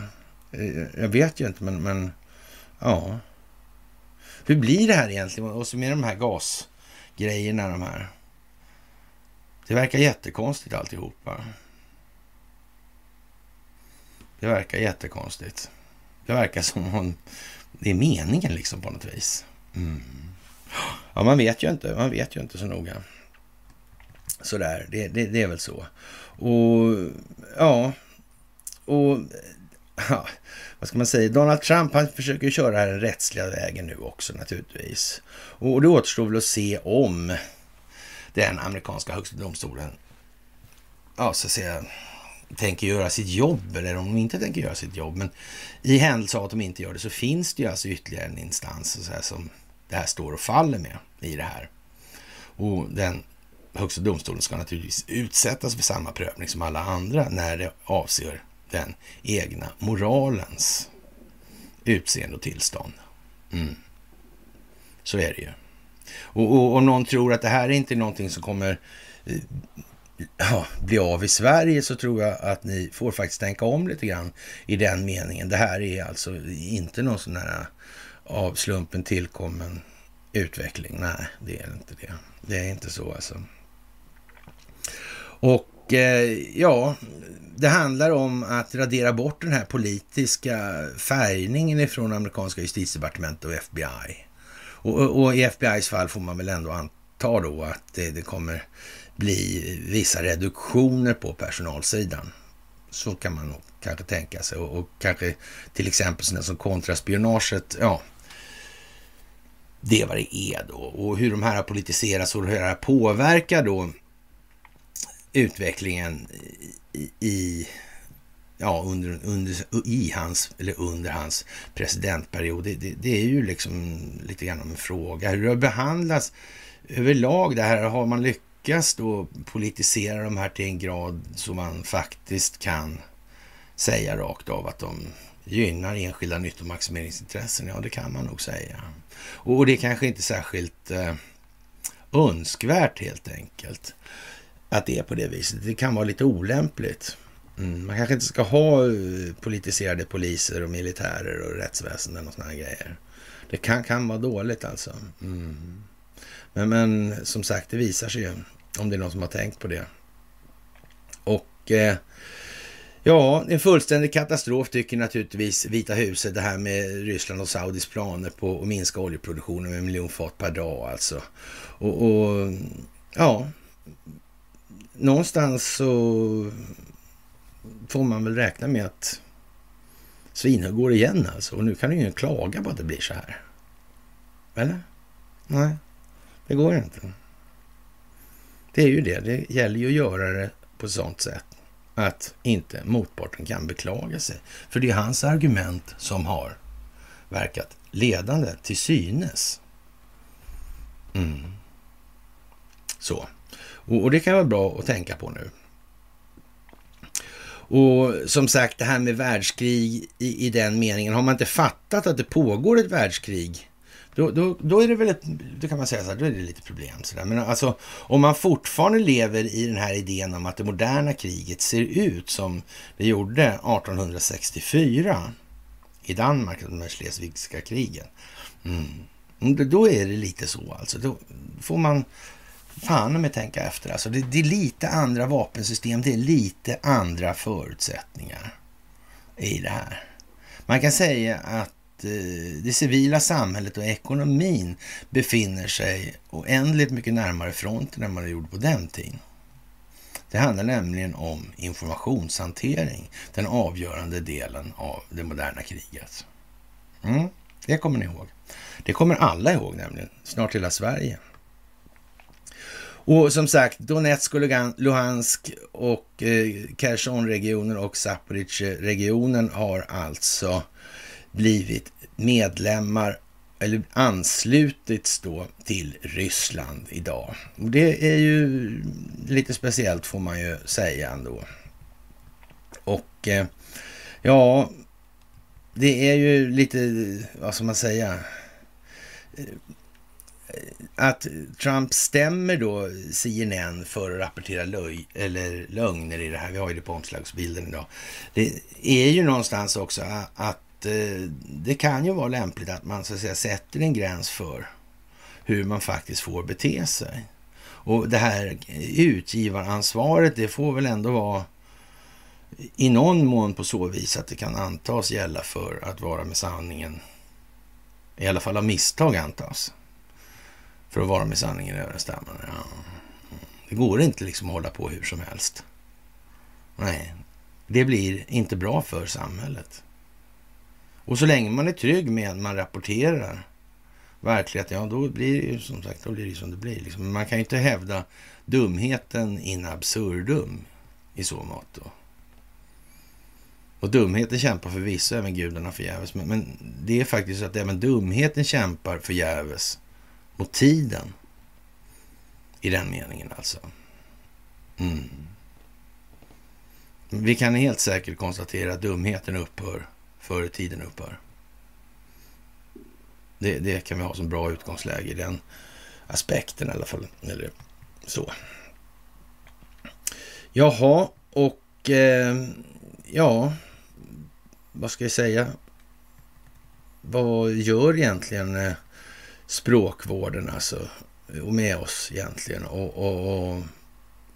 Eh, jag vet ju inte, men, men ja. Hur blir det här egentligen? Och så med de här gasgrejerna, de här. Det verkar jättekonstigt alltihopa. Det verkar jättekonstigt. Det verkar som om det är meningen liksom på något vis. Mm. Ja, man vet ju inte. Man vet ju inte så noga. Sådär, det, det, det är väl så. Och ja, och (laughs) ja, vad ska man säga? Donald Trump han försöker köra den rättsliga vägen nu också naturligtvis. Och det återstår väl att se om den amerikanska högsta domstolen ja, så att säga, tänker göra sitt jobb eller om de inte tänker göra sitt jobb. Men i händelse av att de inte gör det så finns det ju alltså ytterligare en instans så här, som det här står och faller med i det här. Och den högsta domstolen ska naturligtvis utsättas för samma prövning som alla andra när det avser den egna moralens utseende och tillstånd. Mm. Så är det ju. Och, och, någon tror att det här är inte någonting som kommer eh, ja, bli av i Sverige så tror jag att ni får faktiskt tänka om lite grann i den meningen. Det här är alltså inte någon sån här eh, av slumpen tillkommen utveckling. Nej, det är inte det. Det är inte så alltså. Och eh, ja, det handlar om att radera bort den här politiska färgningen ifrån amerikanska justitiedepartementet och FBI. Och, och, och, i FBIs fall får man väl ändå anta då att det, det kommer bli vissa reduktioner på personalsidan. Så kan man nog kanske tänka sig. Och, och kanske till exempel sådana som kontraspionaget, ja, det är vad det är då. Och hur de här har politiserats och hur det här påverkar då utvecklingen i, i ja, under, under, i hans, eller under hans presidentperiod. Det, det, det, är ju liksom lite grann en fråga. Hur det har behandlats överlag det här. Har man lyckats då politisera de här till en grad så man faktiskt kan säga rakt av att de gynnar enskilda nyttomaximeringsintressen? Ja, det kan man nog säga. Och det är kanske inte särskilt eh, önskvärt helt enkelt att det är på det viset. Det kan vara lite olämpligt. Mm. Man kanske inte ska ha eh, politiserade poliser och militärer och rättsväsenden och såna här grejer. Det kan, kan vara dåligt alltså. Mm. Men, men som sagt, det visar sig ju om det är någon som har tänkt på det. Och eh, ja, en fullständig katastrof tycker naturligtvis Vita huset det här med Ryssland och Saudis planer på att minska oljeproduktionen med en miljon fat per dag alltså. Och, och ja, någonstans så får man väl räkna med att Svinhög går igen alltså. Och nu kan ingen klaga på att det blir så här. Eller? Nej, det går inte. Det är ju det. Det gäller ju att göra det på ett sånt sätt att inte motparten kan beklaga sig. För det är hans argument som har verkat ledande till synes. Mm. Så. Och, och det kan vara bra att tänka på nu. Och som sagt, det här med världskrig i, i den meningen, har man inte fattat att det pågår ett världskrig, då, då, då är det väl ett, då kan man säga så här, då är det lite problem. Så där. Men alltså, om man fortfarande lever i den här idén om att det moderna kriget ser ut som det gjorde 1864 i Danmark, de här Schleswigska krigen. Mm. Då är det lite så alltså. Då får man fan med tänka efter. Alltså det, det, är lite andra vapensystem, det är lite andra förutsättningar i det här. Man kan säga att eh, det civila samhället och ekonomin befinner sig oändligt mycket närmare fronten än vad det gjorde på den tiden. Det handlar nämligen om informationshantering, den avgörande delen av det moderna kriget. Mm, det kommer ni ihåg. Det kommer alla ihåg nämligen, snart hela Sverige. Och som sagt, Donetsk och Luhansk och eh, Kherson-regionen och Zaporizjzja-regionen har alltså blivit medlemmar eller anslutits då till Ryssland idag. Och det är ju lite speciellt får man ju säga ändå. Och eh, ja, det är ju lite, vad ska man säga, att Trump stämmer då CNN för att rapportera löj, eller lögner i det här. Vi har ju det på omslagsbilden idag. Det är ju någonstans också att eh, det kan ju vara lämpligt att man så att säga sätter en gräns för hur man faktiskt får bete sig. Och det här utgivaransvaret, det får väl ändå vara i någon mån på så vis att det kan antas gälla för att vara med sanningen. I alla fall av misstag antas. För att vara med sanningen överensstämmande. Ja. Det går inte liksom att hålla på hur som helst. Nej, det blir inte bra för samhället. Och så länge man är trygg med att man rapporterar verkligheten, ja då blir det ju som sagt då blir det som det blir. Liksom. Man kan ju inte hävda dumheten in absurdum i så mått. Då. Och dumheten kämpar förvisso även gudarna förgäves. Men, men det är faktiskt så att även dumheten kämpar förgäves mot tiden. I den meningen alltså. Mm. Vi kan helt säkert konstatera att dumheten upphör före tiden upphör. Det, det, kan vi ha som bra utgångsläge i den aspekten i alla fall. Eller så. Jaha, och eh, ja, vad ska jag säga? Vad gör egentligen eh, språkvården alltså och med oss egentligen och, och, och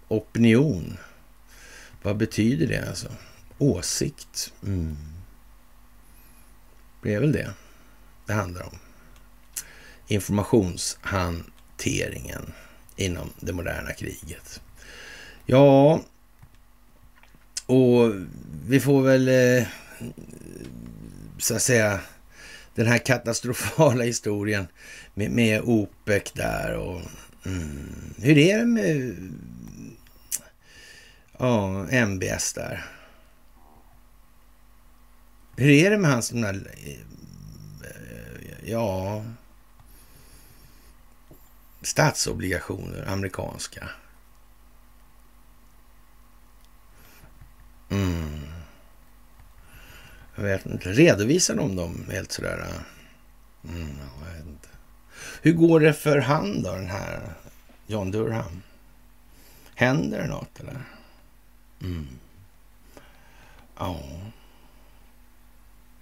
opinion? Vad betyder det alltså? Åsikt? Mm. Det är väl det det handlar om. Informationshanteringen inom det moderna kriget. Ja, och vi får väl eh, så att säga den här katastrofala (laughs) historien med, med OPEC där och mm, hur är det med ja, MBS där? Hur är det med hans Den här, eh, ja, statsobligationer, amerikanska? Mm. Jag vet inte. Redovisar de dem helt sådär? Mm, jag vet inte. Hur går det för han då, den här John Durham? Händer det något eller? Mm. Ja.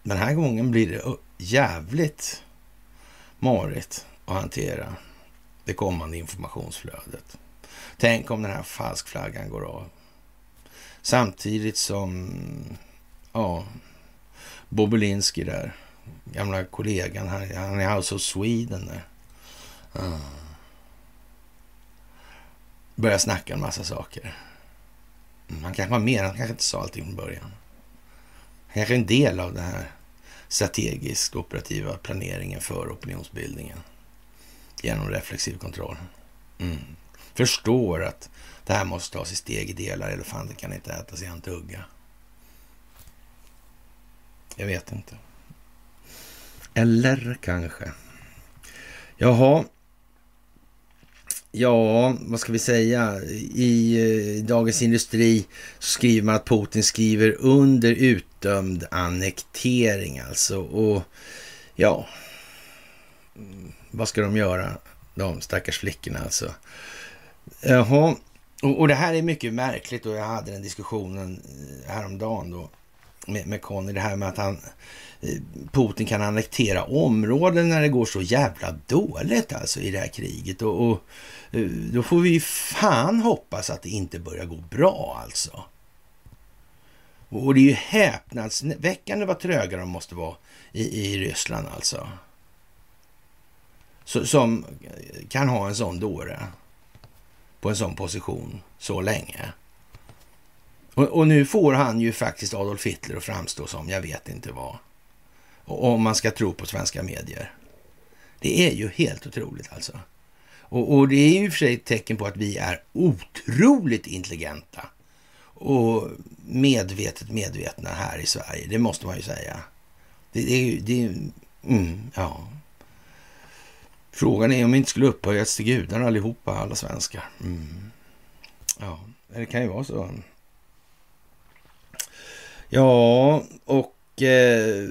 Den här gången blir det jävligt marigt att hantera det kommande informationsflödet. Tänk om den här falskflaggan går av. Samtidigt som ja, Bobulinski där, gamla kollegan, han, han är alltså House of Sweden där. Mm. Börjar snacka en massa saker. Han kanske var med, han kanske inte sa allting från början. Han kanske är en del av den här strategiskt operativa planeringen för opinionsbildningen genom reflexiv kontroll. Mm. Förstår att det här måste tas i steg i delar. Elefanten kan inte ätas i en tugga. Jag vet inte. Eller kanske. Jaha. Ja, vad ska vi säga? I eh, Dagens Industri så skriver man att Putin skriver under utdömd annektering alltså. Och ja, vad ska de göra? De stackars flickorna alltså. Jaha, och, och det här är mycket märkligt och jag hade den diskussionen eh, häromdagen då med, med Conny, det här med att han eh, Putin kan annektera områden när det går så jävla dåligt alltså i det här kriget. Och, och Eh, då får vi fan hoppas att det inte börjar gå bra alltså. Och det är ju häpnadsväckande vad tröga de måste vara i, i Ryssland alltså. Så, som kan ha en sån dåre på en sån position så länge. Och, och, nu får han ju faktiskt Adolf Hitler att framstå som jag vet inte vad. Och, om man ska tro på svenska medier. Det är ju helt otroligt alltså. Och, och det är ju för sig ett tecken på att vi är otroligt intelligenta och medvetet medvetna här i Sverige. Det måste man ju säga. Det, det är ju, det är, mm, ja. Frågan är om vi inte skulle upphöjas till gudar allihopa, alla svenskar. Mm. Ja, det kan ju vara så. Ja, och eh,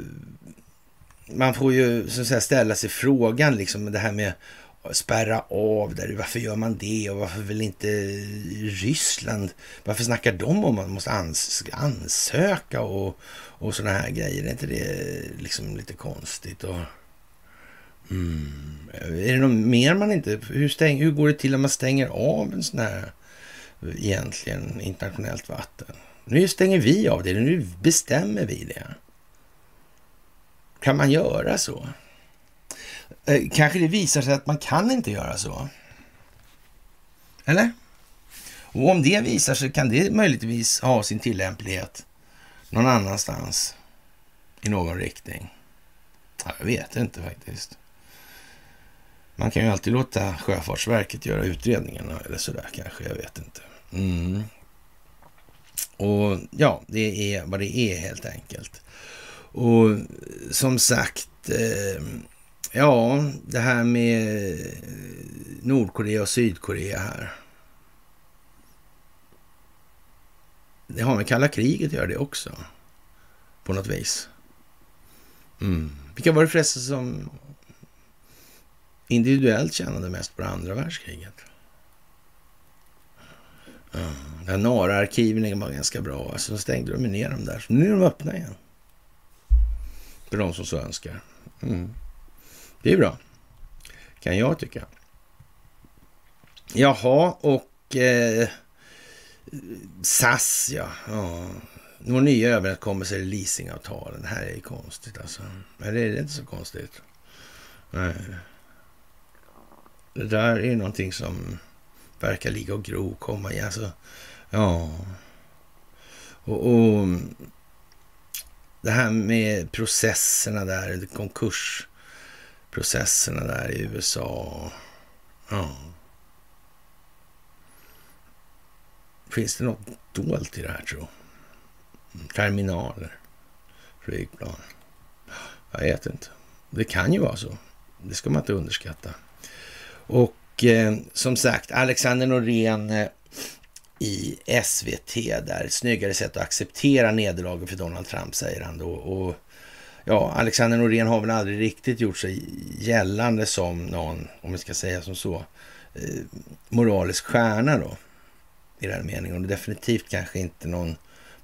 man får ju så att säga, ställa sig frågan, liksom det här med spärra av där. Varför gör man det och varför vill inte Ryssland, varför snackar de om att man måste ans ansöka och, och sådana här grejer? Är inte det liksom lite konstigt? Och, mm, är det något mer man inte... Hur, stäng, hur går det till när man stänger av en sån här egentligen internationellt vatten? Nu stänger vi av det, nu bestämmer vi det. Kan man göra så? Eh, kanske det visar sig att man kan inte göra så. Eller? Och om det visar sig kan det möjligtvis ha sin tillämplighet någon annanstans i någon riktning. Ja, jag vet inte faktiskt. Man kan ju alltid låta Sjöfartsverket göra utredningarna eller sådär kanske, jag vet inte. Mm. Och ja, det är vad det är helt enkelt. Och som sagt, eh, ja, det här med Nordkorea och Sydkorea här. Det har med kalla kriget att göra det också. På något vis. Mm. Vilka var det förresten som individuellt tjänade mest på det andra världskriget? Mm. Ja, NARA-arkiven var ganska bra. Alltså, så stängde de ner dem där. Så nu är de öppna igen. För de som så önskar. Mm. Det är bra. Kan jag tycka. Jaha, och eh, SAS ja. ja. Några nya överenskommelser i leasingavtalen. Det här är ju konstigt alltså. Men det är inte så konstigt. Nej. Det där är någonting som verkar ligga och gro, komma igen. Alltså, ja. Och, och, det här med processerna där, Konkurs. Processerna där i USA. Ja. Finns det något dolt i det här tro? Terminaler, flygplan. Jag vet inte. Det kan ju vara så. Det ska man inte underskatta. Och eh, som sagt, Alexander Norén eh, i SVT där. Snyggare sätt att acceptera nederlaget för Donald Trump, säger han då. Och ja, Alexander Norén har väl aldrig riktigt gjort sig gällande som någon, om vi ska säga som så, eh, moralisk stjärna då. I den meningen. Och definitivt kanske inte någon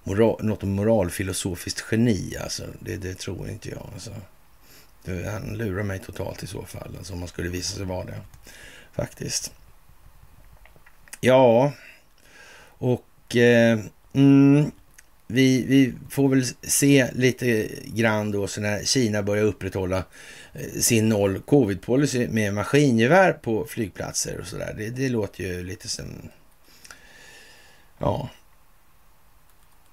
moral, något moralfilosofiskt geni. Alltså. Det, det tror inte jag. Alltså. Han lurar mig totalt i så fall, alltså, om man skulle visa sig vara det faktiskt. Ja, och eh, mm, vi, vi får väl se lite grann då så när Kina börjar upprätthålla eh, sin noll covid-policy med maskingevär på flygplatser och sådär. Det, det låter ju lite som... Ja.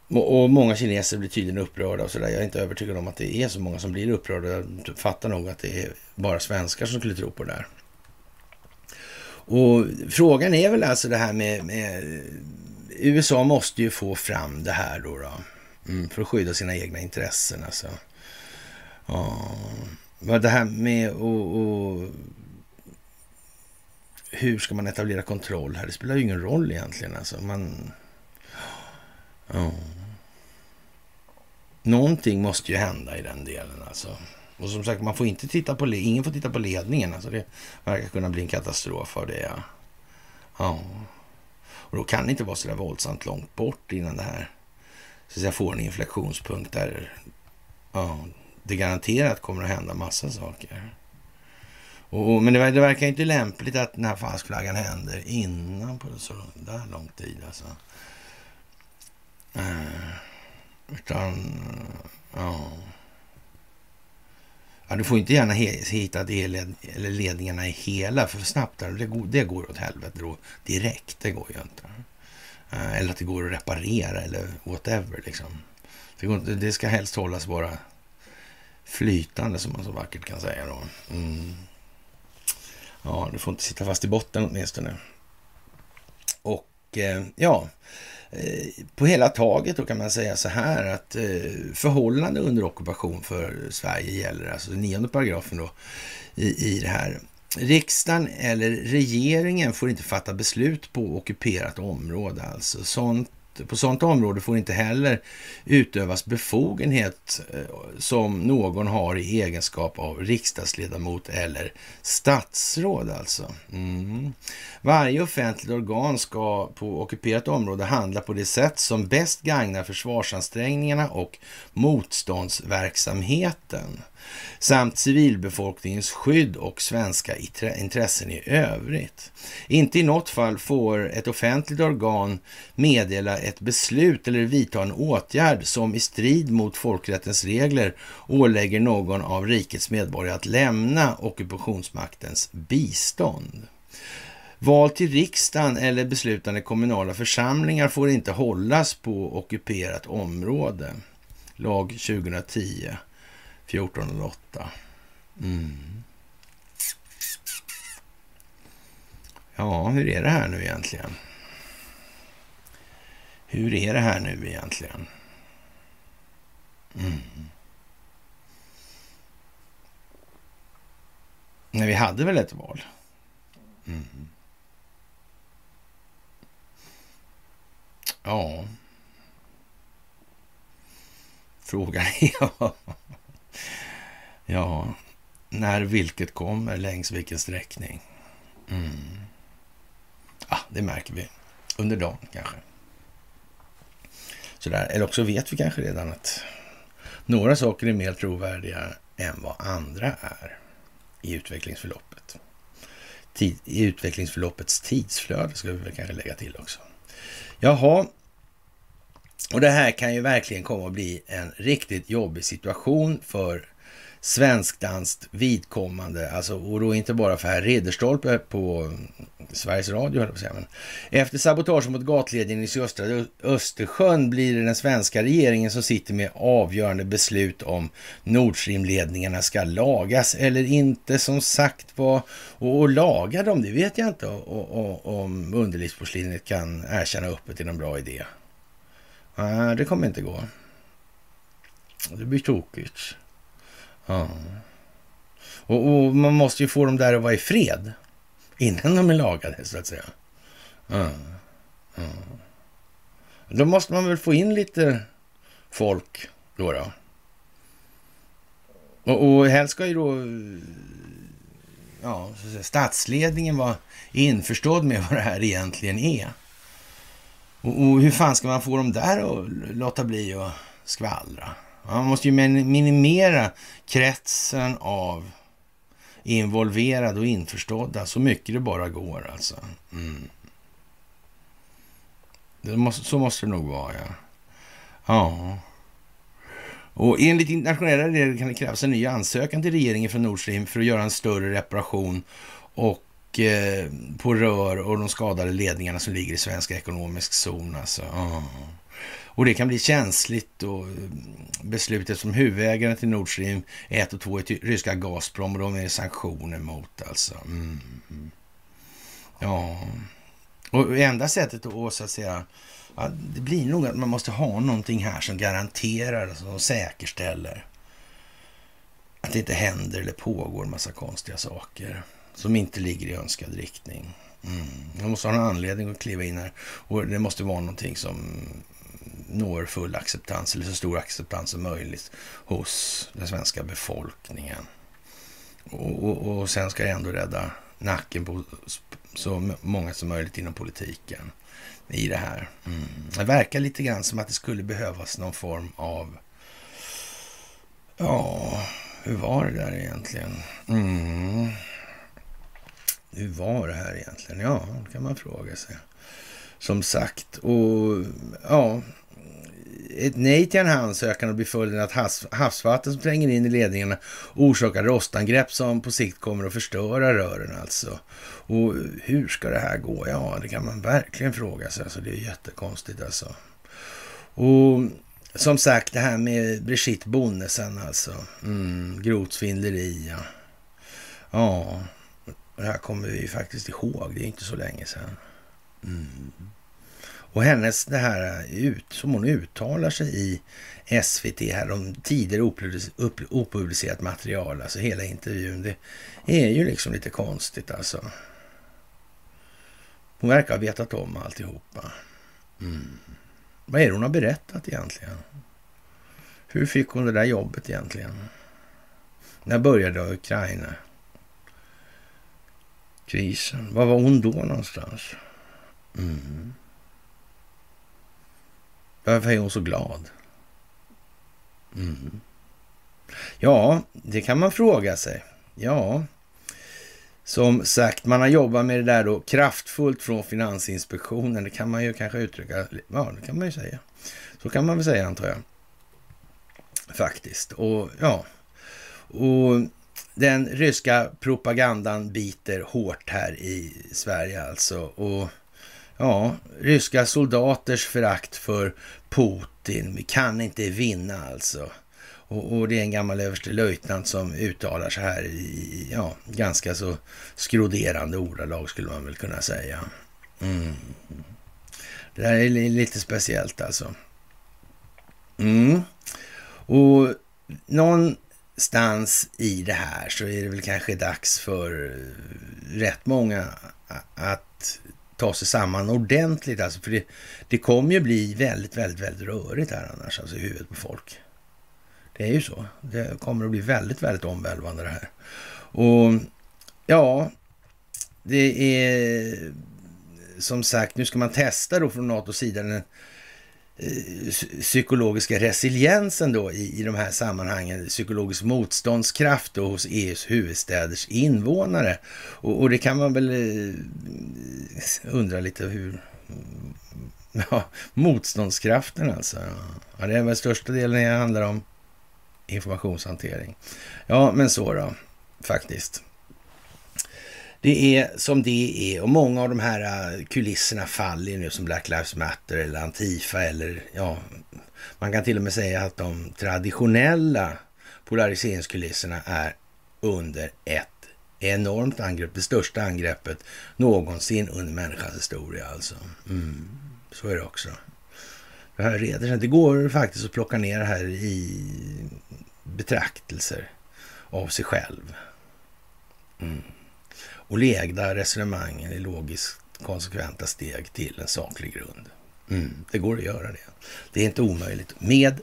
Och många kineser blir tydligen upprörda och sådär. Jag är inte övertygad om att det är så många som blir upprörda. Jag fattar nog att det är bara svenskar som skulle tro på det där. Och frågan är väl alltså det här med, med USA måste ju få fram det här då, då mm, för att skydda sina egna intressen. Alltså. Ja, det här med att hur ska man etablera kontroll här? Det spelar ju ingen roll egentligen. Alltså, man... Ja. Någonting måste ju hända i den delen alltså. Och som sagt, man får inte titta på, ingen får titta på ledningen. Alltså det verkar kunna bli en katastrof av det. Ja. ja. Och då kan det inte vara så där våldsamt långt bort innan det här så att säga, får en inflektionspunkt där ja, det garanterat kommer att hända massa saker. Och, men det, det, verkar inte lämpligt att den här falskflaggan händer innan på så där lång tid. Alltså. Uh, utan, ja ja. Du får inte gärna hitta ledningarna i hela för snabbt. Där. Det, går, det går åt helvete då direkt. Det går ju inte. Eh, eller att det går att reparera eller whatever. Liksom. Det, går, det ska helst hållas bara flytande som man så vackert kan säga. Då. Mm. Ja, du får inte sitta fast i botten åtminstone. Och eh, ja, Eh, på hela taget då kan man säga så här att eh, förhållande under ockupation för Sverige gäller, alltså nionde paragrafen då i, i det här. Riksdagen eller regeringen får inte fatta beslut på ockuperat område, alltså sånt på sådant område får inte heller utövas befogenhet eh, som någon har i egenskap av riksdagsledamot eller statsråd alltså. Mm. Varje offentligt organ ska på ockuperat område handla på det sätt som bäst gagnar försvarsansträngningarna och motståndsverksamheten samt civilbefolkningens skydd och svenska intressen i övrigt. Inte i något fall får ett offentligt organ meddela ett beslut eller vidta en åtgärd som i strid mot folkrättens regler ålägger någon av rikets medborgare att lämna ockupationsmaktens bistånd. Val till riksdagen eller beslutande kommunala församlingar får inte hållas på ockuperat område. Lag 2010 1408. Mm. Ja, hur är det här nu egentligen? Hur är det här nu egentligen? Mm. Nej, vi hade väl ett val? Mm. Ja. Frågan är (laughs) ja. När vilket kommer, längs vilken sträckning. Mm. Ja, det märker vi under dagen kanske. Sådär. Eller också vet vi kanske redan att några saker är mer trovärdiga än vad andra är i utvecklingsförloppet. Tid, I utvecklingsförloppets tidsflöde ska vi väl kanske lägga till också. Jaha, och det här kan ju verkligen komma att bli en riktigt jobbig situation för svensk-danskt vidkommande, alltså, och då inte bara för herr Ridderstolpe på Sveriges Radio, höll jag säga, men efter sabotage mot gatledningen i sydöstra Östersjön blir det den svenska regeringen som sitter med avgörande beslut om Nord Stream-ledningarna ska lagas eller inte. Som sagt var, och, och laga dem, det vet jag inte och, och, om underlivsporslinet kan erkänna öppet är någon bra idé. Nej, det kommer inte gå. Det blir tokigt. Ja. Och, och, man måste ju få dem där att vara i fred innan de är lagade, så att säga. Ja. Ja. Då måste man väl få in lite folk då. då. Och, och helst ska ju då ja, så säga, statsledningen vara införstådd med vad det här egentligen är. Och, och hur fan ska man få dem där att låta bli att skvallra? Man måste ju minimera kretsen av involverade och införstådda så mycket det bara går alltså. Mm. Det måste, så måste det nog vara, ja. Ja. Och enligt internationella regler kan det krävas en ny ansökan till regeringen från Nord Stream för att göra en större reparation och eh, på rör och de skadade ledningarna som ligger i svensk ekonomisk zon. Alltså. Ja. Och det kan bli känsligt och eh, beslutet som huvudägare till Nord Stream 1 och 2 är ryska Gazprom och de är sanktioner mot alltså. Mm. mm. Ja, och enda sättet att så att säga, ja, det blir nog att man måste ha någonting här som garanterar, alltså, som säkerställer att det inte händer eller pågår en massa konstiga saker. som inte ligger i önskad riktning. Mm. Man måste ha en anledning att kliva in här och det måste vara någonting som når full acceptans eller så stor acceptans som möjligt hos den svenska befolkningen. Och, och, och sen ska jag ändå rädda nacken på så många som möjligt inom politiken i det här. Mm. Det verkar lite grann som att det skulle behövas någon form av... Ja, hur var det där egentligen? Mm. Hur var det här egentligen? Ja, det kan man fråga sig. Som sagt, och ja, ett nej till en ansökan och blir följden att havs, havsvatten som tränger in i ledningarna orsakar rostangrepp som på sikt kommer att förstöra rören alltså. Och hur ska det här gå? Ja, det kan man verkligen fråga sig. Alltså, det är jättekonstigt alltså. Och som sagt, det här med Brigitte Bonnesen alltså. Mm, grovt svindleri, ja. Ja, det här kommer vi faktiskt ihåg. Det är inte så länge sedan. Mm. Och hennes, det här ut, som hon uttalar sig i SVT här om tidigare opublicerat material, alltså hela intervjun, det är ju liksom lite konstigt alltså. Hon verkar ha vetat om alltihopa. Mm. Vad är det hon har berättat egentligen? Hur fick hon det där jobbet egentligen? När började Ukraina? Krisen. Var var hon då någonstans? Mm. Varför är hon så glad? Mm. Ja, det kan man fråga sig. Ja, som sagt, man har jobbat med det där då kraftfullt från Finansinspektionen. Det kan man ju kanske uttrycka. Ja, det kan man ju säga. Så kan man väl säga antar jag. Faktiskt. Och ja, och den ryska propagandan biter hårt här i Sverige alltså. Och ja, ryska soldaters förakt för Putin. Vi kan inte vinna alltså. Och, och, det är en gammal överstelöjtnant som uttalar sig här i ja, ganska så skroderande ordalag skulle man väl kunna säga. Mm. Det där är lite speciellt alltså. Mm. Och någonstans i det här så är det väl kanske dags för rätt många att ta sig samman ordentligt. Alltså, för det, det kommer ju bli väldigt, väldigt, väldigt rörigt här annars, alltså i huvudet på folk. Det är ju så. Det kommer att bli väldigt, väldigt omvälvande det här. Och ja, det är som sagt, nu ska man testa då från NATOs sida den Eh, psykologiska resiliensen då i, i de här sammanhangen, psykologisk motståndskraft då hos EUs huvudstäders invånare. Och, och det kan man väl eh, undra lite hur... Mm, (laughs) ja, motståndskraften alltså. Ja, det är väl största delen det handlar om informationshantering. Ja, men så då, faktiskt. Det är som det är och många av de här äh, kulisserna faller nu som Black Lives Matter eller Antifa eller ja, man kan till och med säga att de traditionella polariseringskulisserna är under ett enormt angrepp, det största angreppet någonsin under människans historia alltså. Mm, så är det också. Det här reder sig. Det går faktiskt att plocka ner det här i betraktelser av sig själv. Mm. Och leda resonemangen i logiskt konsekventa steg till en saklig grund. Mm. Det går att göra det. Det är inte omöjligt med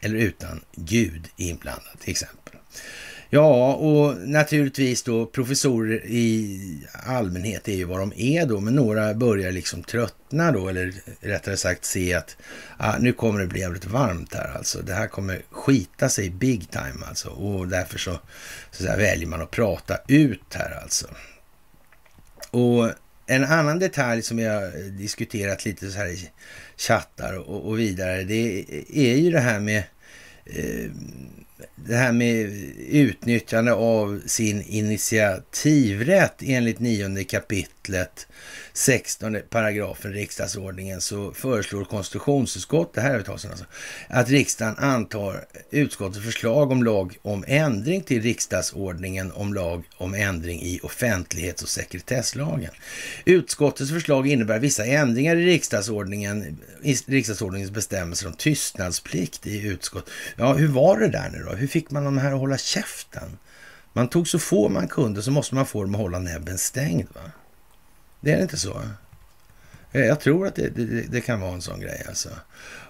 eller utan Gud inblandad till exempel. Ja, och naturligtvis då professorer i allmänhet är ju vad de är då, men några börjar liksom tröttna då, eller rättare sagt se att ah, nu kommer det bli jävligt varmt här alltså. Det här kommer skita sig big time alltså och därför så, så säga, väljer man att prata ut här alltså. Och en annan detalj som jag diskuterat lite så här i chattar och, och vidare, det är ju det här med eh, det här med utnyttjande av sin initiativrätt enligt nionde kapitlet 16 paragrafen riksdagsordningen så föreslår konstitutionsutskottet, det här är alltså, att riksdagen antar utskottets förslag om lag om ändring till riksdagsordningen om lag om ändring i offentlighets och sekretesslagen. Utskottets förslag innebär vissa ändringar i riksdagsordningen, i riksdagsordningens bestämmelser om tystnadsplikt i utskott. Ja, hur var det där nu då? Hur fick man de här att hålla käften? Man tog så få man kunde så måste man få dem att hålla näbben stängd. Va? Det är inte så? Eh, jag tror att det, det, det, kan vara en sån grej. Alltså.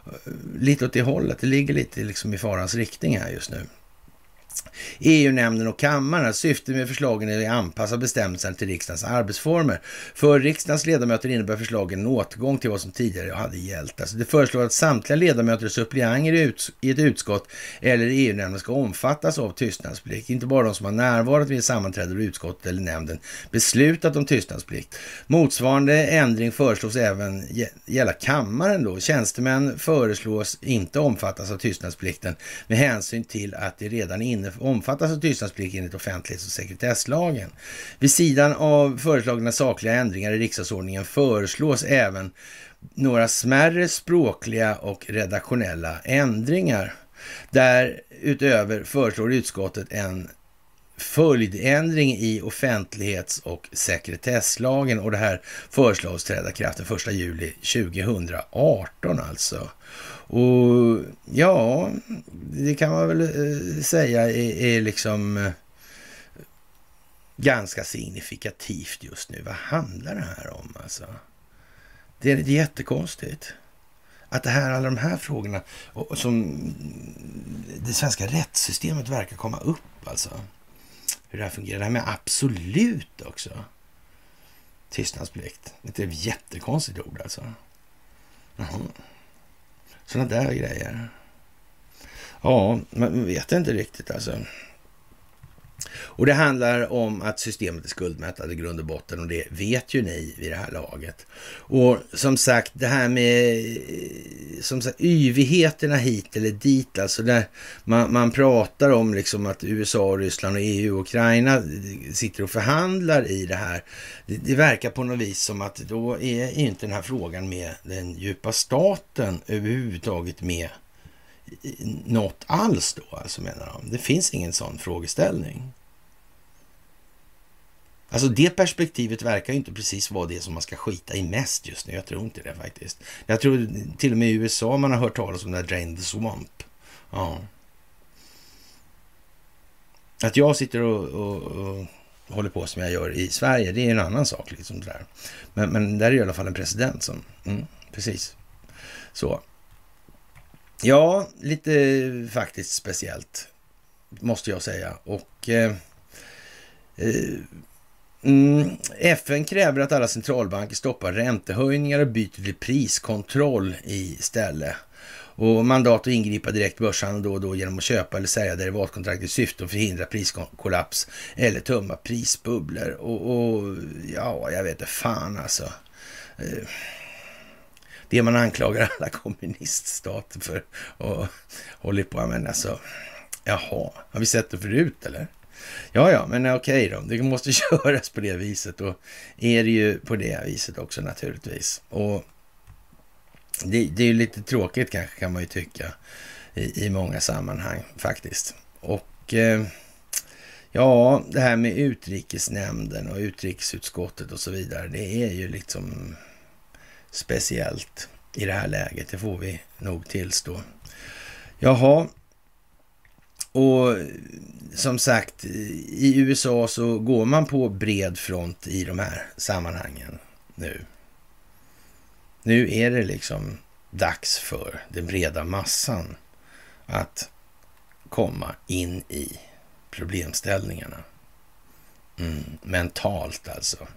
Eh, lite åt det hållet. Det ligger lite liksom i farans riktning här just nu. EU-nämnden och kammaren. Syftet med förslagen är att anpassa bestämmelserna till riksdagens arbetsformer. För riksdagens ledamöter innebär förslagen en återgång till vad som tidigare hade gällt. Alltså det föreslår att samtliga ledamöter och suppleanter i ett utskott eller EU-nämnden ska omfattas av tystnadsplikt. Inte bara de som har närvarat vid sammanträde och utskottet eller nämnden beslutat om tystnadsplikt. Motsvarande ändring föreslås även gälla kammaren då. Tjänstemän föreslås inte omfattas av tystnadsplikten med hänsyn till att det redan inne omfattas av tystnadsplikt enligt offentlighets och sekretesslagen. Vid sidan av föreslagna sakliga ändringar i riksdagsordningen föreslås även några smärre språkliga och redaktionella ändringar. Därutöver föreslår utskottet en följdändring i offentlighets och sekretesslagen och det här föreslås träda kraft den 1 juli 2018 alltså. Och ja, det kan man väl eh, säga är, är liksom eh, ganska signifikativt just nu. Vad handlar det här om alltså? Det är, lite jättekonstigt. Att det här, alla de här frågorna och, som det svenska rättssystemet verkar komma upp alltså. Hur det här fungerar. Det här med absolut också. Tystnadsplikt. Det är ett jättekonstigt ord alltså. Mm. Sådana där grejer. Ja, man vet inte riktigt alltså. Och det handlar om att systemet är skuldmättat i grund och botten och det vet ju ni vid det här laget. Och som sagt, det här med som sagt, yvigheterna hit eller dit, alltså där man, man pratar om liksom att USA, Ryssland och EU och Ukraina sitter och förhandlar i det här. Det, det verkar på något vis som att då är inte den här frågan med den djupa staten överhuvudtaget med något alls då, alltså menar de. Det finns ingen sån frågeställning. Alltså det perspektivet verkar ju inte precis vara det som man ska skita i mest just nu. Jag tror inte det faktiskt. Jag tror till och med i USA man har hört talas om det här Drain the Swamp. Ja. Att jag sitter och, och, och, håller på som jag gör i Sverige, det är en annan sak. Liksom där. Men, men där är i alla fall en president som... Mm, precis. Så. Ja, lite faktiskt speciellt, måste jag säga. Och... Eh, eh, Mm, FN kräver att alla centralbanker stoppar räntehöjningar och byter till priskontroll istället. Och mandat att ingripa direkt börshandeln då och då genom att köpa eller sälja derivatkontrakt i syfte att förhindra priskollaps eller tömma prisbubblor. Och, och ja, jag vet inte fan alltså. Eh, det man anklagar alla (laughs) kommuniststater för och håller på med. Alltså, jaha, har vi sett det förut eller? Ja, ja, men okej då. Det måste (laughs) köras på det viset och är det ju på det viset också naturligtvis. Och det, det är ju lite tråkigt kanske kan man ju tycka i, i många sammanhang faktiskt. Och eh, ja, det här med utrikesnämnden och utrikesutskottet och så vidare. Det är ju liksom speciellt i det här läget. Det får vi nog tillstå. Jaha, och som sagt, i USA så går man på bred front i de här sammanhangen nu. Nu är det liksom dags för den breda massan att komma in i problemställningarna. Mm, mentalt alltså.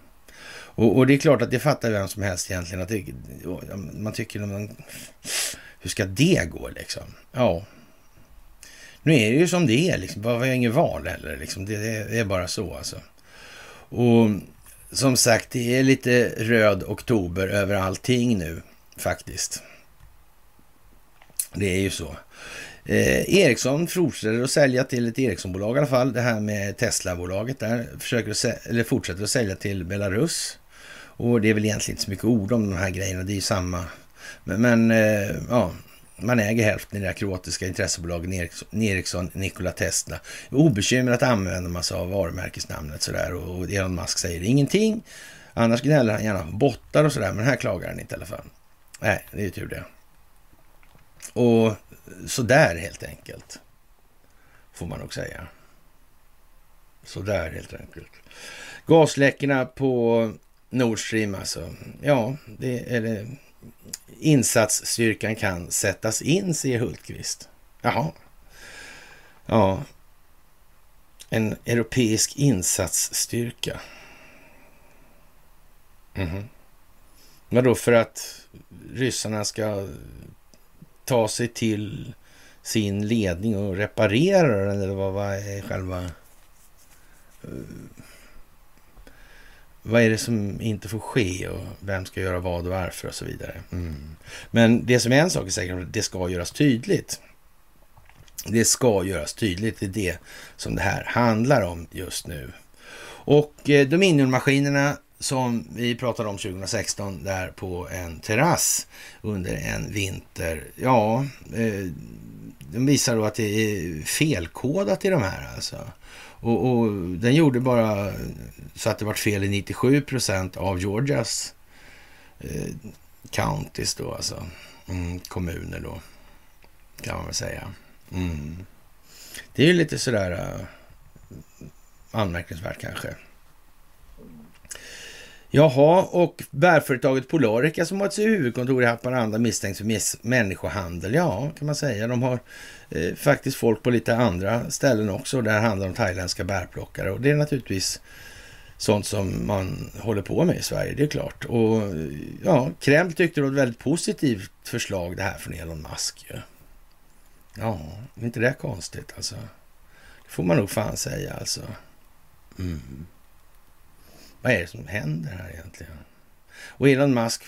Och, och, det är klart att det fattar vem som helst egentligen. Att det, man tycker, man, hur ska det gå liksom? Ja, nu är det ju som det är, liksom. vi har inget val heller. Liksom. Det, det, är bara så alltså. Och som sagt, det är lite röd oktober över allting nu faktiskt. Det är ju så. Eh, Ericsson fortsätter att sälja till ett Ericsson-bolag i alla fall. Det här med Tesla-bolaget där försöker att eller fortsätter att sälja till Belarus. Och det är väl egentligen inte så mycket ord om de här grejerna. Det är ju samma. Men, men eh, ja, man äger hälften i det här kroatiska intressebolaget, Ericsson, Nikola Tesla. Obekymrat använder man sig av varumärkesnamnet sådär och Elon Musk säger ingenting. Annars gnäller han gärna på bottar och sådär, men här klagar han inte i alla fall. Nej, det är ju tur det. Och sådär helt enkelt, får man nog säga. Sådär helt enkelt. Gasläckorna på Nord Stream alltså. Ja, det, eller insatsstyrkan kan sättas in, säger Hultqvist. Jaha. Ja. En europeisk insatsstyrka. Mm. Vadå, för att ryssarna ska ta sig till sin ledning och reparera den? Eller vad, vad är själva... Eh, vad är det som inte får ske och vem ska göra vad och varför och så vidare. Mm. Men det som är en sak är säkert, det ska göras tydligt. Det ska göras tydligt, det är det som det här handlar om just nu. Och eh, Dominion-maskinerna som vi pratade om 2016 där på en terrass under en vinter. Ja, eh, de visar då att det är felkodat i de här alltså. Och, och, den gjorde bara så att det var fel i 97 procent av Georgias eh, counties då, alltså mm, kommuner då, kan man väl säga. Mm. Det är ju lite sådär äh, anmärkningsvärt kanske. Jaha, och bärföretaget Polarica som har ett huvudkontor i Haparanda misstänks för människohandel. Ja, kan man säga. De har eh, faktiskt folk på lite andra ställen också. Där handlar det om thailändska bärplockare och det är naturligtvis sånt som man håller på med i Sverige, det är klart. Och eh, ja, Kreml tyckte det var ett väldigt positivt förslag det här från Elon Musk. Ja, ja är inte det konstigt alltså? Det får man nog fan säga alltså. Mm. Vad är det som händer här egentligen? Och Elon Musk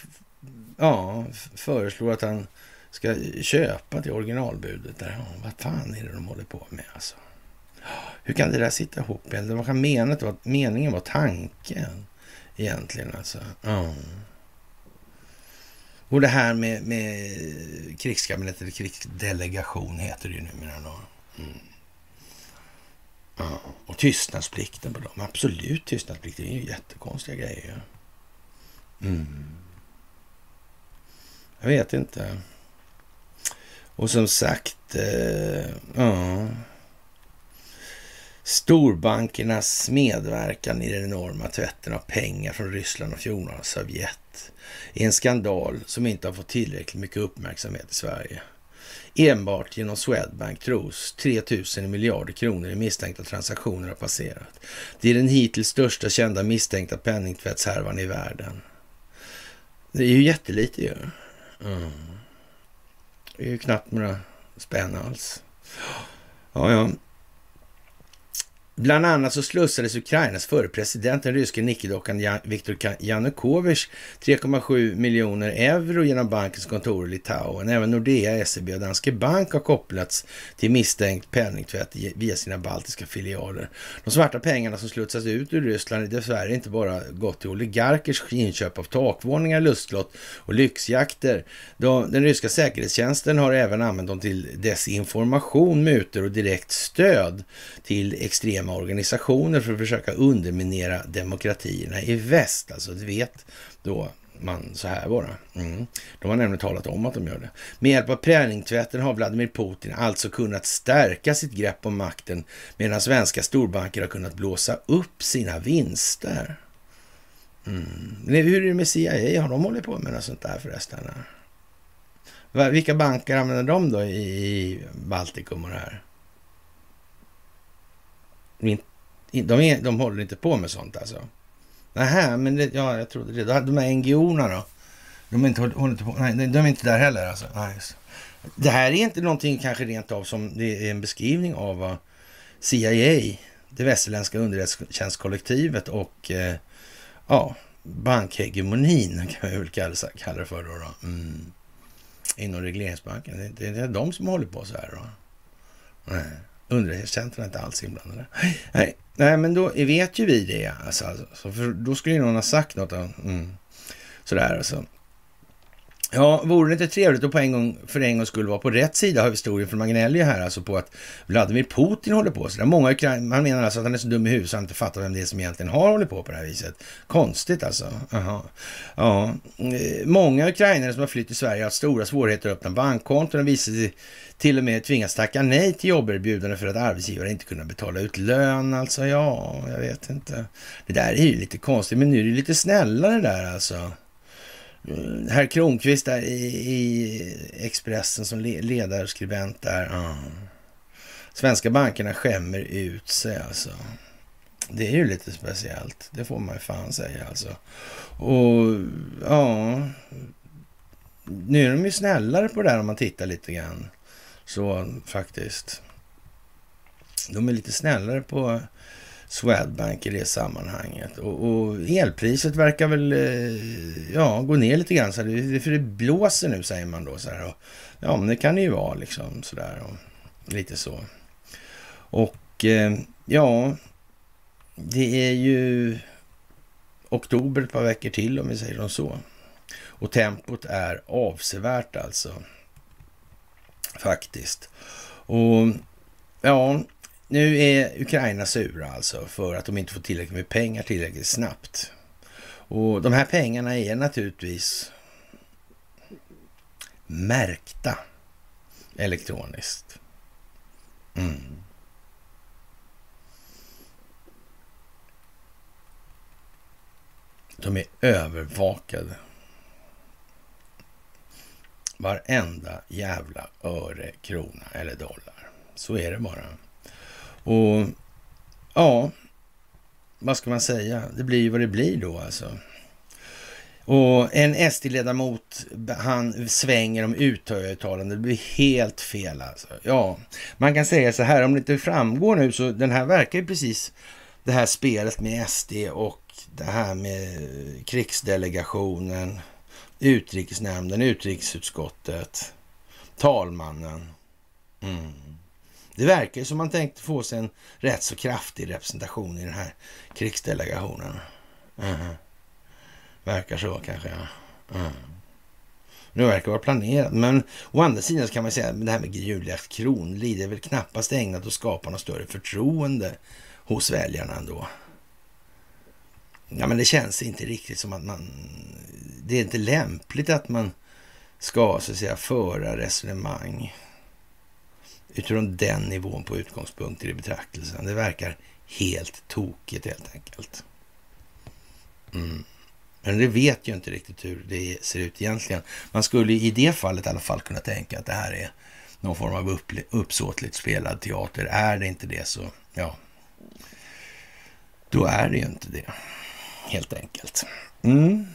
ja, föreslår att han ska köpa till originalbudet. Där. Ja, vad fan är det de håller på med alltså? Hur kan det där sitta ihop egentligen? Vad kan menet vara? meningen var tanken egentligen alltså. Ja. Och det här med, med krigskabinett eller krigsdelegation heter det ju numera då. Mm. Ja. Och tystnadsplikten på dem. Absolut tystnadsplikt. Det är ju jättekonstiga grejer. Mm. Jag vet inte. Och som sagt, eh, ja. Storbankernas medverkan i den enorma tvätten av pengar från Ryssland och fjolårets Sovjet är en skandal som inte har fått tillräckligt mycket uppmärksamhet i Sverige. Enbart genom Swedbank tros 3 000 miljarder kronor i misstänkta transaktioner har passerat. Det är den hittills största kända misstänkta penningtvättshärvan i världen. Det är ju jättelite ju. Mm. Det är ju knappt några spänn alls. Ja, ja. Bland annat så slussades Ukrainas förre president, den ryske nickedockan Viktor Janukovych 3,7 miljoner euro genom bankens kontor i Litauen. Även Nordea, SEB och Danske Bank har kopplats till misstänkt penningtvätt via sina baltiska filialer. De svarta pengarna som slutsas ut ur Ryssland är dessvärre inte bara gått till oligarkers inköp av takvåningar, lustlott och lyxjakter. Den ryska säkerhetstjänsten har även använt dem till desinformation, mutor och direkt stöd till extrema organisationer för att försöka underminera demokratierna i väst. Alltså, det vet då man så här bara. Mm. De har nämligen talat om att de gör det. Med hjälp av penningtvätten har Vladimir Putin alltså kunnat stärka sitt grepp om makten medan svenska storbanker har kunnat blåsa upp sina vinster. Mm. Hur är det med CIA? Har de hållit på med något sånt där förresten? Vilka banker använder de då i Baltikum och det här? De, är, de håller inte på med sånt alltså? Nähä, men det, ja, jag trodde det. De här NGO-erna då? De är inte, håller inte på, nej, de är inte där heller alltså? Nej, det här är inte någonting kanske rent av som det är en beskrivning av vad CIA, det västerländska underrättelsetjänstkollektivet och eh, ja, bankhegemonin kan vi väl kalla, kalla det för då. då. Mm. Inom regleringsbanken. Det, det är de som håller på så här då. Nej är inte alls inblandade. Nej, nej, men då vet ju vi det. Alltså, alltså, för då skulle ju någon ha sagt något. Mm, sådär alltså. Ja, vore det inte trevligt att på en gång, för en gång skulle vara på rätt sida av historien från Magnelli här, alltså på att Vladimir Putin håller på sådär. Många man menar alltså att han är så dum i huvudet så han inte fattar vem det är som egentligen har hållit på på det här viset. Konstigt alltså. Aha. Ja, eh, många ukrainare som har flytt till Sverige har haft stora svårigheter att öppna bankkonton och visar sig till och med tvingas tacka nej till jobberbjudande för att arbetsgivare inte kunnat betala ut lön. Alltså ja, jag vet inte. Det där är ju lite konstigt, men nu är det lite snällare där alltså. Mm, Herr Kronqvist där i, i Expressen som ledarskribent där. Ja. Svenska bankerna skämmer ut sig alltså. Det är ju lite speciellt. Det får man ju fan säga alltså. Och ja, nu är de ju snällare på det där om man tittar lite grann. Så faktiskt. De är lite snällare på Swedbank i det sammanhanget. Och, och elpriset verkar väl eh, ja, gå ner lite grann. Så det, för det blåser nu säger man då. Så här, och, ja, men det kan det ju vara liksom sådär. Och, lite så. Och eh, ja, det är ju oktober ett par veckor till om vi säger som så. Och tempot är avsevärt alltså. Faktiskt. Och ja, nu är Ukraina sura alltså för att de inte får tillräckligt med pengar tillräckligt snabbt. Och de här pengarna är naturligtvis märkta elektroniskt. Mm. De är övervakade. Varenda jävla öre, krona eller dollar. Så är det bara. Och ja, vad ska man säga? Det blir ju vad det blir då alltså. Och en SD-ledamot, han svänger om uthöjuttalande. Det blir helt fel alltså. Ja, man kan säga så här, om det inte framgår nu så den här verkar ju precis det här spelet med SD och det här med krigsdelegationen, utrikesnämnden, utrikesutskottet, talmannen. Mm. Det verkar ju som man tänkte få sig en rätt så kraftig representation i den här krigsdelegationen. Mm. Verkar så kanske, ja. Mm. Det verkar vara planerat, men å andra sidan så kan man säga att det här med Julia Kronlid är väl knappast ägnat att skapa något större förtroende hos väljarna ändå. Ja, men det känns inte riktigt som att man... Det är inte lämpligt att man ska så att säga föra resonemang utifrån den nivån på utgångspunkter i betraktelsen. Det verkar helt tokigt helt enkelt. Mm. Men det vet ju inte riktigt hur det ser ut egentligen. Man skulle i det fallet i alla fall kunna tänka att det här är någon form av upp, uppsåtligt spelad teater. Är det inte det så, ja, då är det ju inte det, helt enkelt. Mm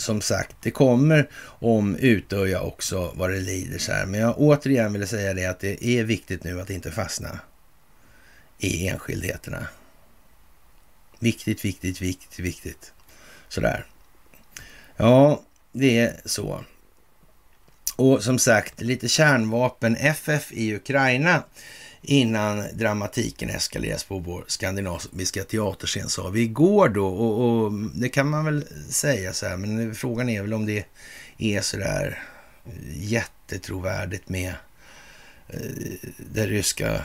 som sagt, det kommer om Utöja också vad det lider så här. Men jag återigen vill säga det att det är viktigt nu att inte fastna i enskildheterna. Viktigt, viktigt, viktigt, viktigt. Sådär. Ja, det är så. Och som sagt, lite kärnvapen FF i Ukraina innan dramatiken eskaleras på vår skandinaviska teaterscen, sa vi igår då. Och, och, det kan man väl säga så här, men frågan är väl om det är så där jättetrovärdigt med eh, den ryska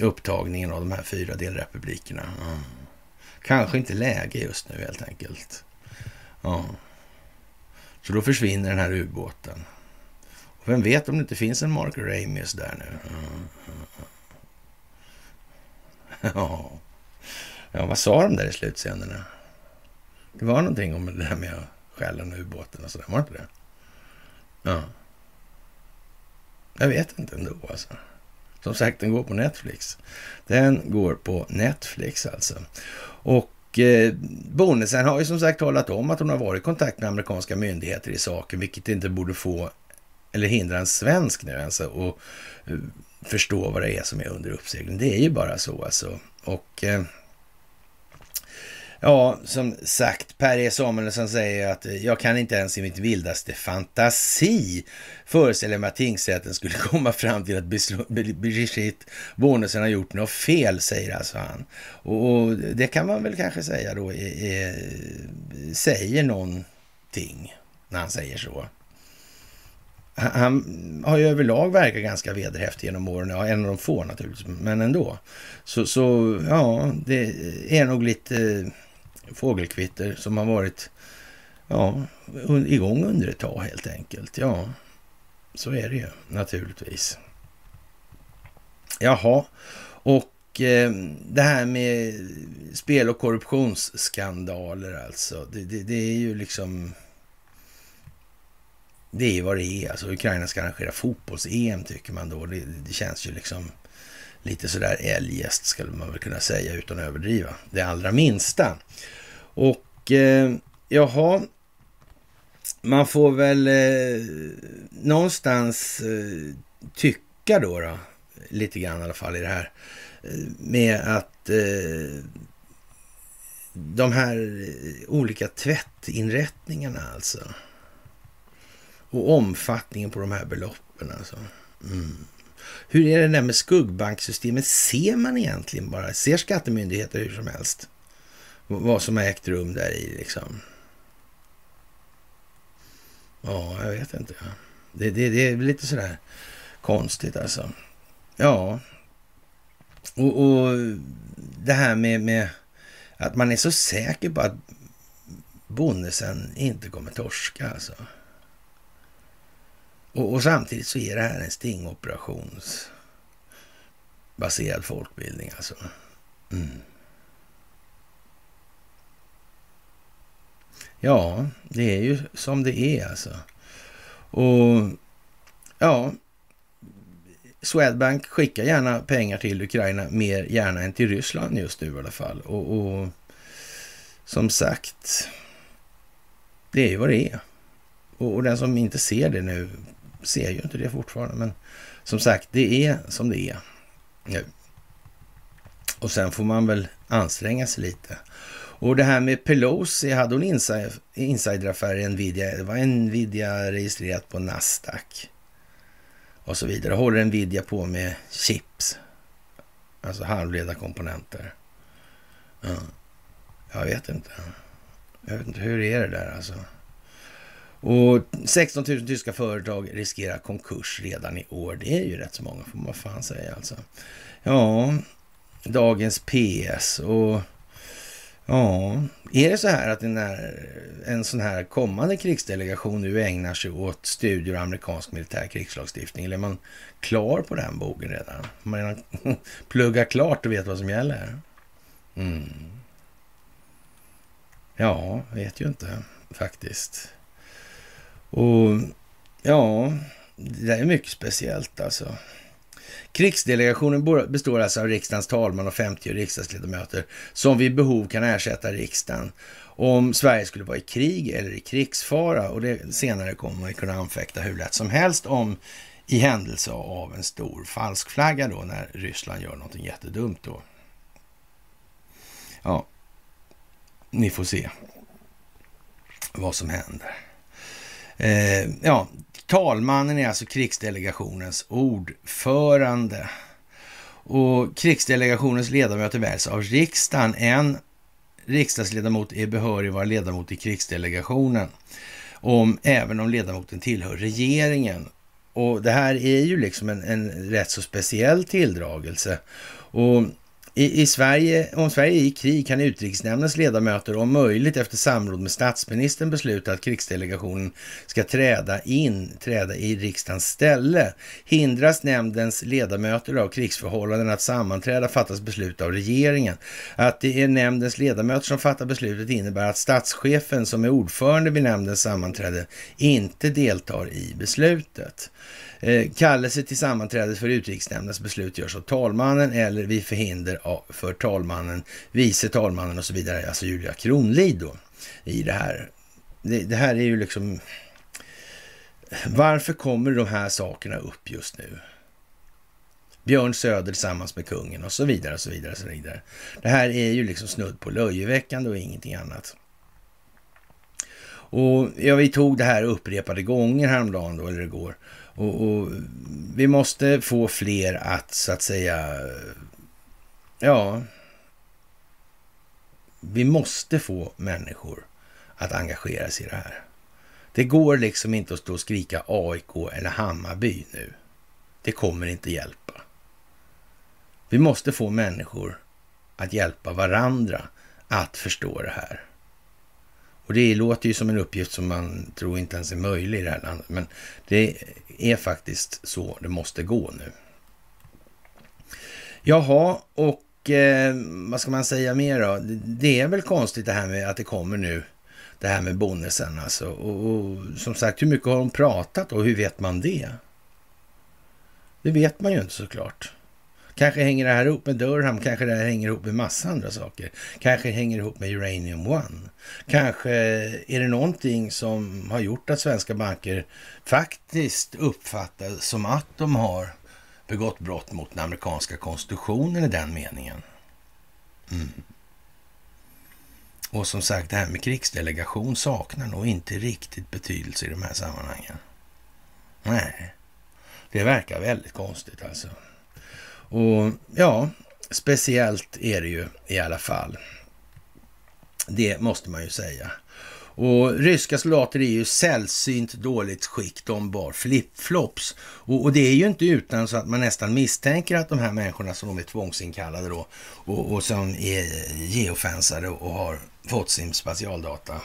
upptagningen av de här fyra delrepublikerna. Mm. Kanske inte läge just nu helt enkelt. Ja. Så då försvinner den här ubåten. Vem vet om det inte finns en Mark Ramius där nu? Ja. ja, vad sa de där i slutscenerna? Det var någonting om det där med att stjäla ubåten och sådär, var det inte det? Ja. Jag vet inte ändå alltså. Som sagt, den går på Netflix. Den går på Netflix alltså. Och eh, Bonnesen har ju som sagt talat om att hon har varit i kontakt med amerikanska myndigheter i saken, vilket inte borde få eller hindra en svensk nu alltså och eh, förstå vad det är som är under uppsegling. Det är ju bara så alltså. Och eh, ja, som sagt, Per E Samuelsson säger att eh, jag kan inte ens i mitt vildaste fantasi föreställa mig att tingsrätten skulle (laughs) komma fram till att Brigitte Bonnesen har gjort något fel, säger alltså han. Och, det kan man väl kanske säga då, är, är, säger någonting när han säger så. Han har ju överlag verkat ganska vederhäftig genom åren. Ja, en av de få naturligtvis, men ändå. Så, så ja, det är nog lite eh, fågelkvitter som har varit ja, igång under ett tag helt enkelt. Ja, så är det ju naturligtvis. Jaha, och eh, det här med spel och korruptionsskandaler alltså. Det, det, det är ju liksom det är vad det är. Alltså Ukraina ska arrangera fotbolls-EM tycker man då. Det, det, känns ju liksom lite sådär eljest skulle man väl kunna säga utan att överdriva det allra minsta. Och eh, jaha, man får väl eh, någonstans eh, tycka då, då, lite grann i alla fall i det här, eh, med att eh, de här olika tvättinrättningarna alltså och omfattningen på de här beloppen alltså. Mm. Hur är det där med skuggbanksystemet? Ser man egentligen bara? Ser skattemyndigheter hur som helst? Vad som har ägt rum där i liksom? Ja, jag vet inte. Det, det, det är lite sådär konstigt alltså. Ja. Och, och det här med, med, att man är så säker på att Bonnesen inte kommer torska alltså. Och, och, samtidigt så är det här en stingoperationsbaserad folkbildning alltså. Mm. Ja, det är ju som det är alltså. Och ja, Swedbank skickar gärna pengar till Ukraina, mer gärna än till Ryssland just nu i alla fall. Och, och som sagt, det är ju vad det är. Och, och, den som inte ser det nu ser ju inte det fortfarande. Men som sagt, det är som det är nu. Och sen får man väl anstränga sig lite. Och det här med Pelosi, hade hon insideraffärer i Nvidia? Det var Nvidia registrerat på Nasdaq. Och så vidare. Håller Nvidia på med chips? Alltså halvledarkomponenter. Ja. Jag vet inte. Jag vet inte, hur är det där alltså? Och 16 000 tyska företag riskerar konkurs redan i år. Det är ju rätt så många får man fan säga alltså. Ja, dagens PS och ja, är det så här att en, en sån här kommande krigsdelegation nu ägnar sig åt studier av amerikansk militär krigslagstiftning? Eller är man klar på den bogen redan? Man redan (laughs) pluggar klart och vet vad som gäller? Mm. Ja, vet ju inte faktiskt. Och ja, det är mycket speciellt alltså. Krigsdelegationen består alltså av riksdagens talman och 50 riksdagsledamöter som vid behov kan ersätta riksdagen om Sverige skulle vara i krig eller i krigsfara. Och det senare kommer man kunna anfäkta hur lätt som helst om i händelse av en stor falskflagga då när Ryssland gör någonting jättedumt då. Ja, ni får se vad som händer. Eh, ja, talmannen är alltså krigsdelegationens ordförande. Och krigsdelegationens ledamöter väljs av riksdagen. En riksdagsledamot är behörig att vara ledamot i krigsdelegationen, om, även om ledamoten tillhör regeringen. Och det här är ju liksom en, en rätt så speciell tilldragelse. Och i, I, Sverige, om Sverige är i krig kan utrikesnämndens ledamöter om möjligt efter samråd med statsministern besluta att krigsdelegationen ska träda in, träda i riksdagens ställe. Hindras nämndens ledamöter av krigsförhållanden att sammanträda fattas beslut av regeringen. Att det är nämndens ledamöter som fattar beslutet innebär att statschefen som är ordförande vid nämndens sammanträde inte deltar i beslutet. Eh, kallelse till sammanträdet för utrikesnämndens beslut görs av talmannen eller vid förhinder för talmannen, vice talmannen och så vidare, alltså Julia Kronlid då i det här. Det, det här är ju liksom... Varför kommer de här sakerna upp just nu? Björn Söder tillsammans med kungen och så vidare och så vidare. Och så vidare. Det här är ju liksom snudd på löjeväckande och ingenting annat. Och ja, vi tog det här upprepade gånger häromdagen då, eller igår. Och, och, vi måste få fler att så att säga, ja, vi måste få människor att engagera sig i det här. Det går liksom inte att stå och skrika AIK eller Hammarby nu. Det kommer inte hjälpa. Vi måste få människor att hjälpa varandra att förstå det här. Och det låter ju som en uppgift som man tror inte ens är möjlig i det här landet. Men det är faktiskt så det måste gå nu. Jaha, och eh, vad ska man säga mer då? Det är väl konstigt det här med att det kommer nu, det här med bonusen alltså. Och, och som sagt, hur mycket har de pratat och hur vet man det? Det vet man ju inte såklart. Kanske hänger det här ihop med Durham, kanske det här hänger ihop med massa andra saker. Kanske hänger det ihop med Uranium One. Kanske är det någonting som har gjort att svenska banker faktiskt uppfattar som att de har begått brott mot den amerikanska konstitutionen i den meningen. Mm. Och som sagt, det här med krigsdelegation saknar nog inte riktigt betydelse i de här sammanhangen. Nej, det verkar väldigt konstigt alltså. Och ja, speciellt är det ju i alla fall. Det måste man ju säga. Och ryska soldater är ju sällsynt dåligt skick. De bar flipflops. Och, och, det är ju inte utan så att man nästan misstänker att de här människorna som de är tvångsinkallade då och, och som är geofensade och har fått sin spatialdata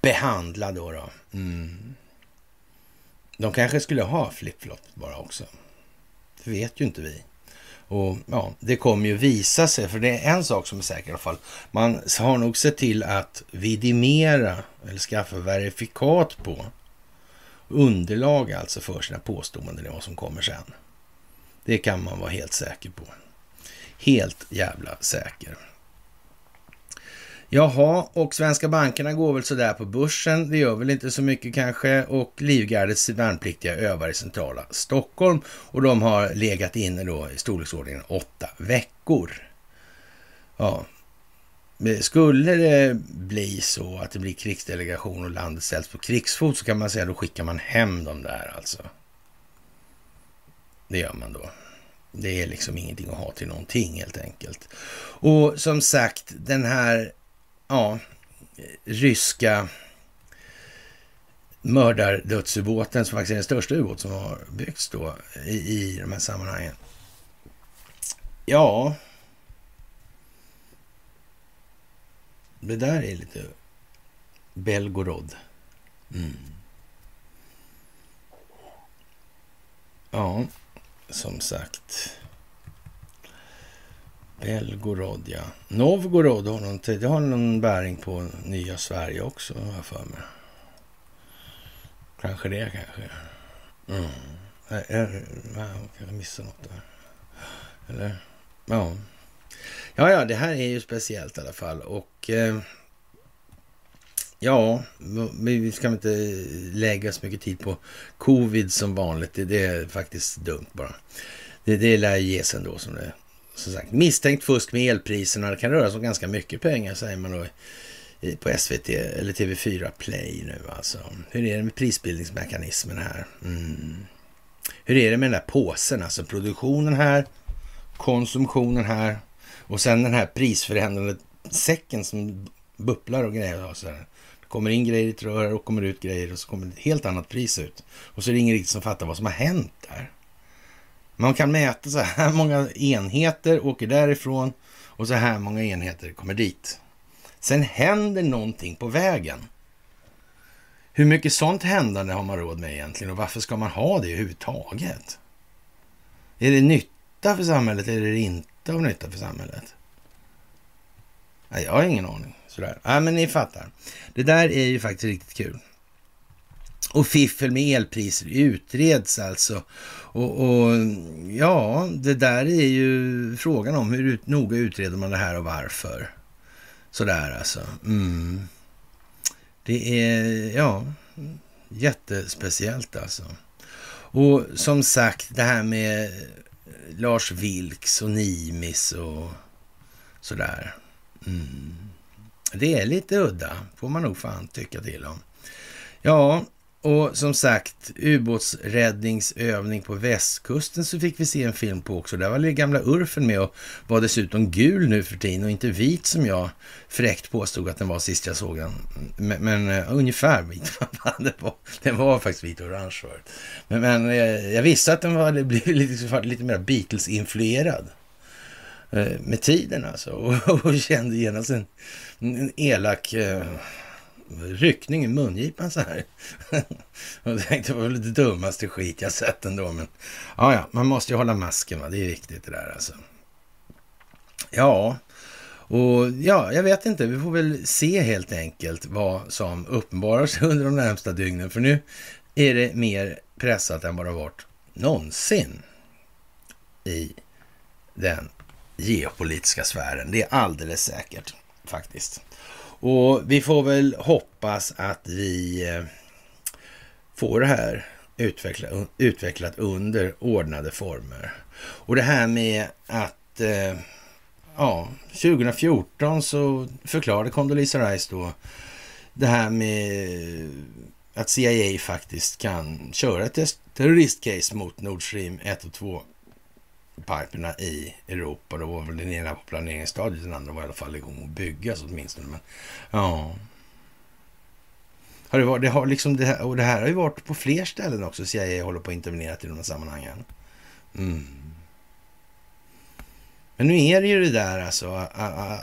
behandlad då. då. Mm. De kanske skulle ha flipflops bara också. Det vet ju inte vi. Och ja, Det kommer ju visa sig, för det är en sak som är säker i alla fall. Man har nog sett till att vidimera eller skaffa verifikat på underlag alltså för sina påståenden i vad som kommer sen. Det kan man vara helt säker på. Helt jävla säker. Jaha, och svenska bankerna går väl sådär på börsen. Det gör väl inte så mycket kanske. Och Livgardets värnpliktiga övar i centrala Stockholm. Och de har legat inne då i storleksordningen åtta veckor. Ja, skulle det bli så att det blir krigsdelegation och landet ställs på krigsfot så kan man säga då skickar man hem dem där alltså. Det gör man då. Det är liksom ingenting att ha till någonting helt enkelt. Och som sagt, den här ja, ryska mördardödsubåten som faktiskt är den största ubåt som har byggts då i, i de här sammanhangen. Ja, det där är lite Belgorod. Mm. Ja, som sagt. Belgorod, ja. Novgorod har någon, det har någon bäring på nya Sverige också, har jag för mig. Kanske det, kanske. Mm. Jag, jag, jag missade något där. Eller? Ja. Ja, ja, det här är ju speciellt i alla fall. Och eh, ja, vi ska inte lägga så mycket tid på covid som vanligt. Det, det är faktiskt dumt bara. Det, det lär ges ändå som det som sagt, misstänkt fusk med elpriserna. Det kan röra sig om ganska mycket pengar säger man då på SVT eller TV4 Play nu alltså. Hur är det med prisbildningsmekanismen här? Mm. Hur är det med den där påsen, alltså produktionen här, konsumtionen här och sen den här prisförändrande säcken som bubblar och grejer. Och så där. Det kommer in grejer i ett rör och kommer ut grejer och så kommer ett helt annat pris ut. Och så är det ingen riktigt som fattar vad som har hänt där. Man kan mäta så här (laughs) många enheter åker därifrån och så här många enheter kommer dit. Sen händer någonting på vägen. Hur mycket sånt händande har man råd med egentligen och varför ska man ha det överhuvudtaget? Är det nytta för samhället eller är det inte av nytta för samhället? Nej, jag har ingen aning. Sådär. Ja, men ni fattar. Det där är ju faktiskt riktigt kul. Och fiffel med elpriser utreds alltså. Och, och, ja, det där är ju frågan om hur ut, noga utreder man det här och varför. Sådär alltså. Mm. Det är, ja, jättespeciellt alltså. Och som sagt, det här med Lars Vilks och Nimis och sådär. Mm. Det är lite udda, får man nog fan tycka till om. Ja, och som sagt, ubåtsräddningsövning på västkusten så fick vi se en film på också. Där var det gamla Urfen med och var dessutom gul nu för tiden och inte vit som jag fräckt påstod att den var sist jag såg den. Men, men uh, ungefär vit. den, var, den var faktiskt vit och orange förut. Men, men uh, jag visste att den var lite, lite, lite mer Beatles-influerad uh, med tiden alltså. (laughs) Och, och kände genast en, en elak ryckning i mungipan så här. (laughs) Jag tänkte det var väl det dummaste skit jag sett ändå. Men ja, ja, man måste ju hålla masken va. Det är viktigt det där alltså. Ja, och ja, jag vet inte. Vi får väl se helt enkelt vad som uppenbarar sig (laughs) under de närmsta dygnen. För nu är det mer pressat än vad det har varit någonsin i den geopolitiska sfären. Det är alldeles säkert faktiskt. Och vi får väl hoppas att vi eh, får det här utvecklat, utvecklat under ordnade former. Och det här med att eh, ja, 2014 så förklarade Condoleezza Rice då det här med att CIA faktiskt kan köra ett terroristcase mot Nord Stream 1 och 2 piperna i Europa. Då var väl den ena på planeringsstadiet, den andra var i alla fall igång att byggas åtminstone. Men, ja. Har det, varit, det har liksom det här, och det här har ju varit på fler ställen också. CIA håller på att intervenera i de här sammanhangen. Mm. Men nu är det ju det där alltså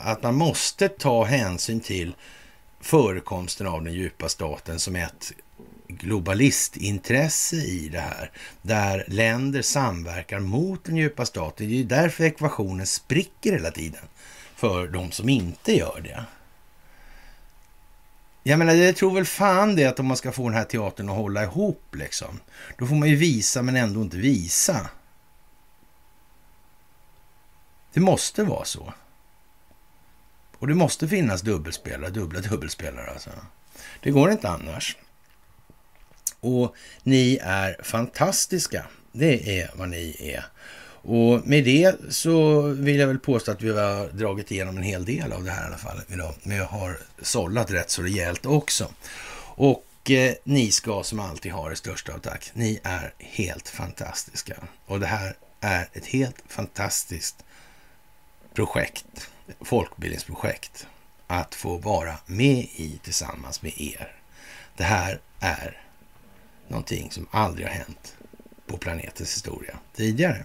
att man måste ta hänsyn till förekomsten av den djupa staten som ett globalistintresse i det här, där länder samverkar mot den djupa staten. Det är ju därför ekvationen spricker hela tiden för de som inte gör det. Jag menar, jag tror väl fan det att om man ska få den här teatern att hålla ihop liksom, då får man ju visa men ändå inte visa. Det måste vara så. Och det måste finnas dubbelspelare, dubbla dubbelspelare alltså. Det går inte annars. Och ni är fantastiska. Det är vad ni är. Och med det så vill jag väl påstå att vi har dragit igenom en hel del av det här i alla fall idag. Men jag har sållat rätt så rejält också. Och eh, ni ska som alltid ha det största av tack. Ni är helt fantastiska. Och det här är ett helt fantastiskt projekt, folkbildningsprojekt, att få vara med i tillsammans med er. Det här är någonting som aldrig har hänt på planetens historia tidigare.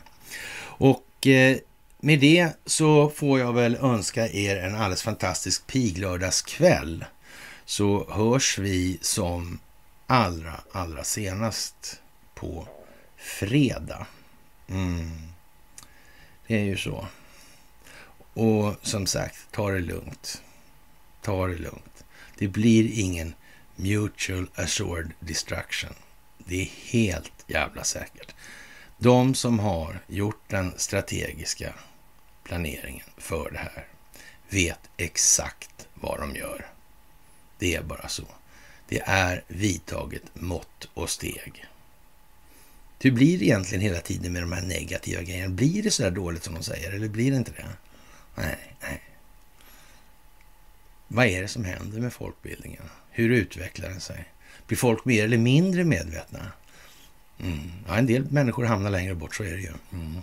Och eh, med det så får jag väl önska er en alldeles fantastisk piglördagskväll. Så hörs vi som allra, allra senast på fredag. Mm. Det är ju så. Och som sagt, ta det lugnt. Ta det lugnt. Det blir ingen mutual assured destruction. Det är helt jävla säkert. De som har gjort den strategiska planeringen för det här vet exakt vad de gör. Det är bara så. Det är vidtaget mått och steg. Hur blir det egentligen hela tiden med de här negativa grejerna? Blir det så där dåligt som de säger eller blir det inte det? Nej, nej. Vad är det som händer med folkbildningen? Hur utvecklar den sig? Blir folk mer eller mindre medvetna? Mm. Ja, en del människor hamnar längre bort, så är det ju. Mm.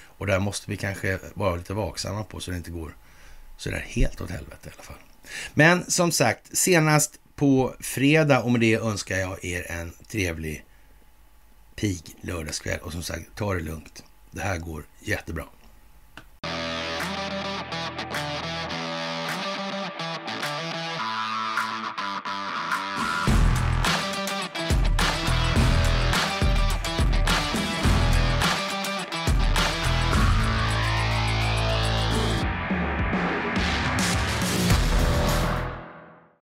Och där måste vi kanske vara lite vaksamma på så det inte går så där helt åt helvete i alla fall. Men som sagt, senast på fredag och med det önskar jag er en trevlig pig lördagskväll. Och som sagt, ta det lugnt. Det här går jättebra.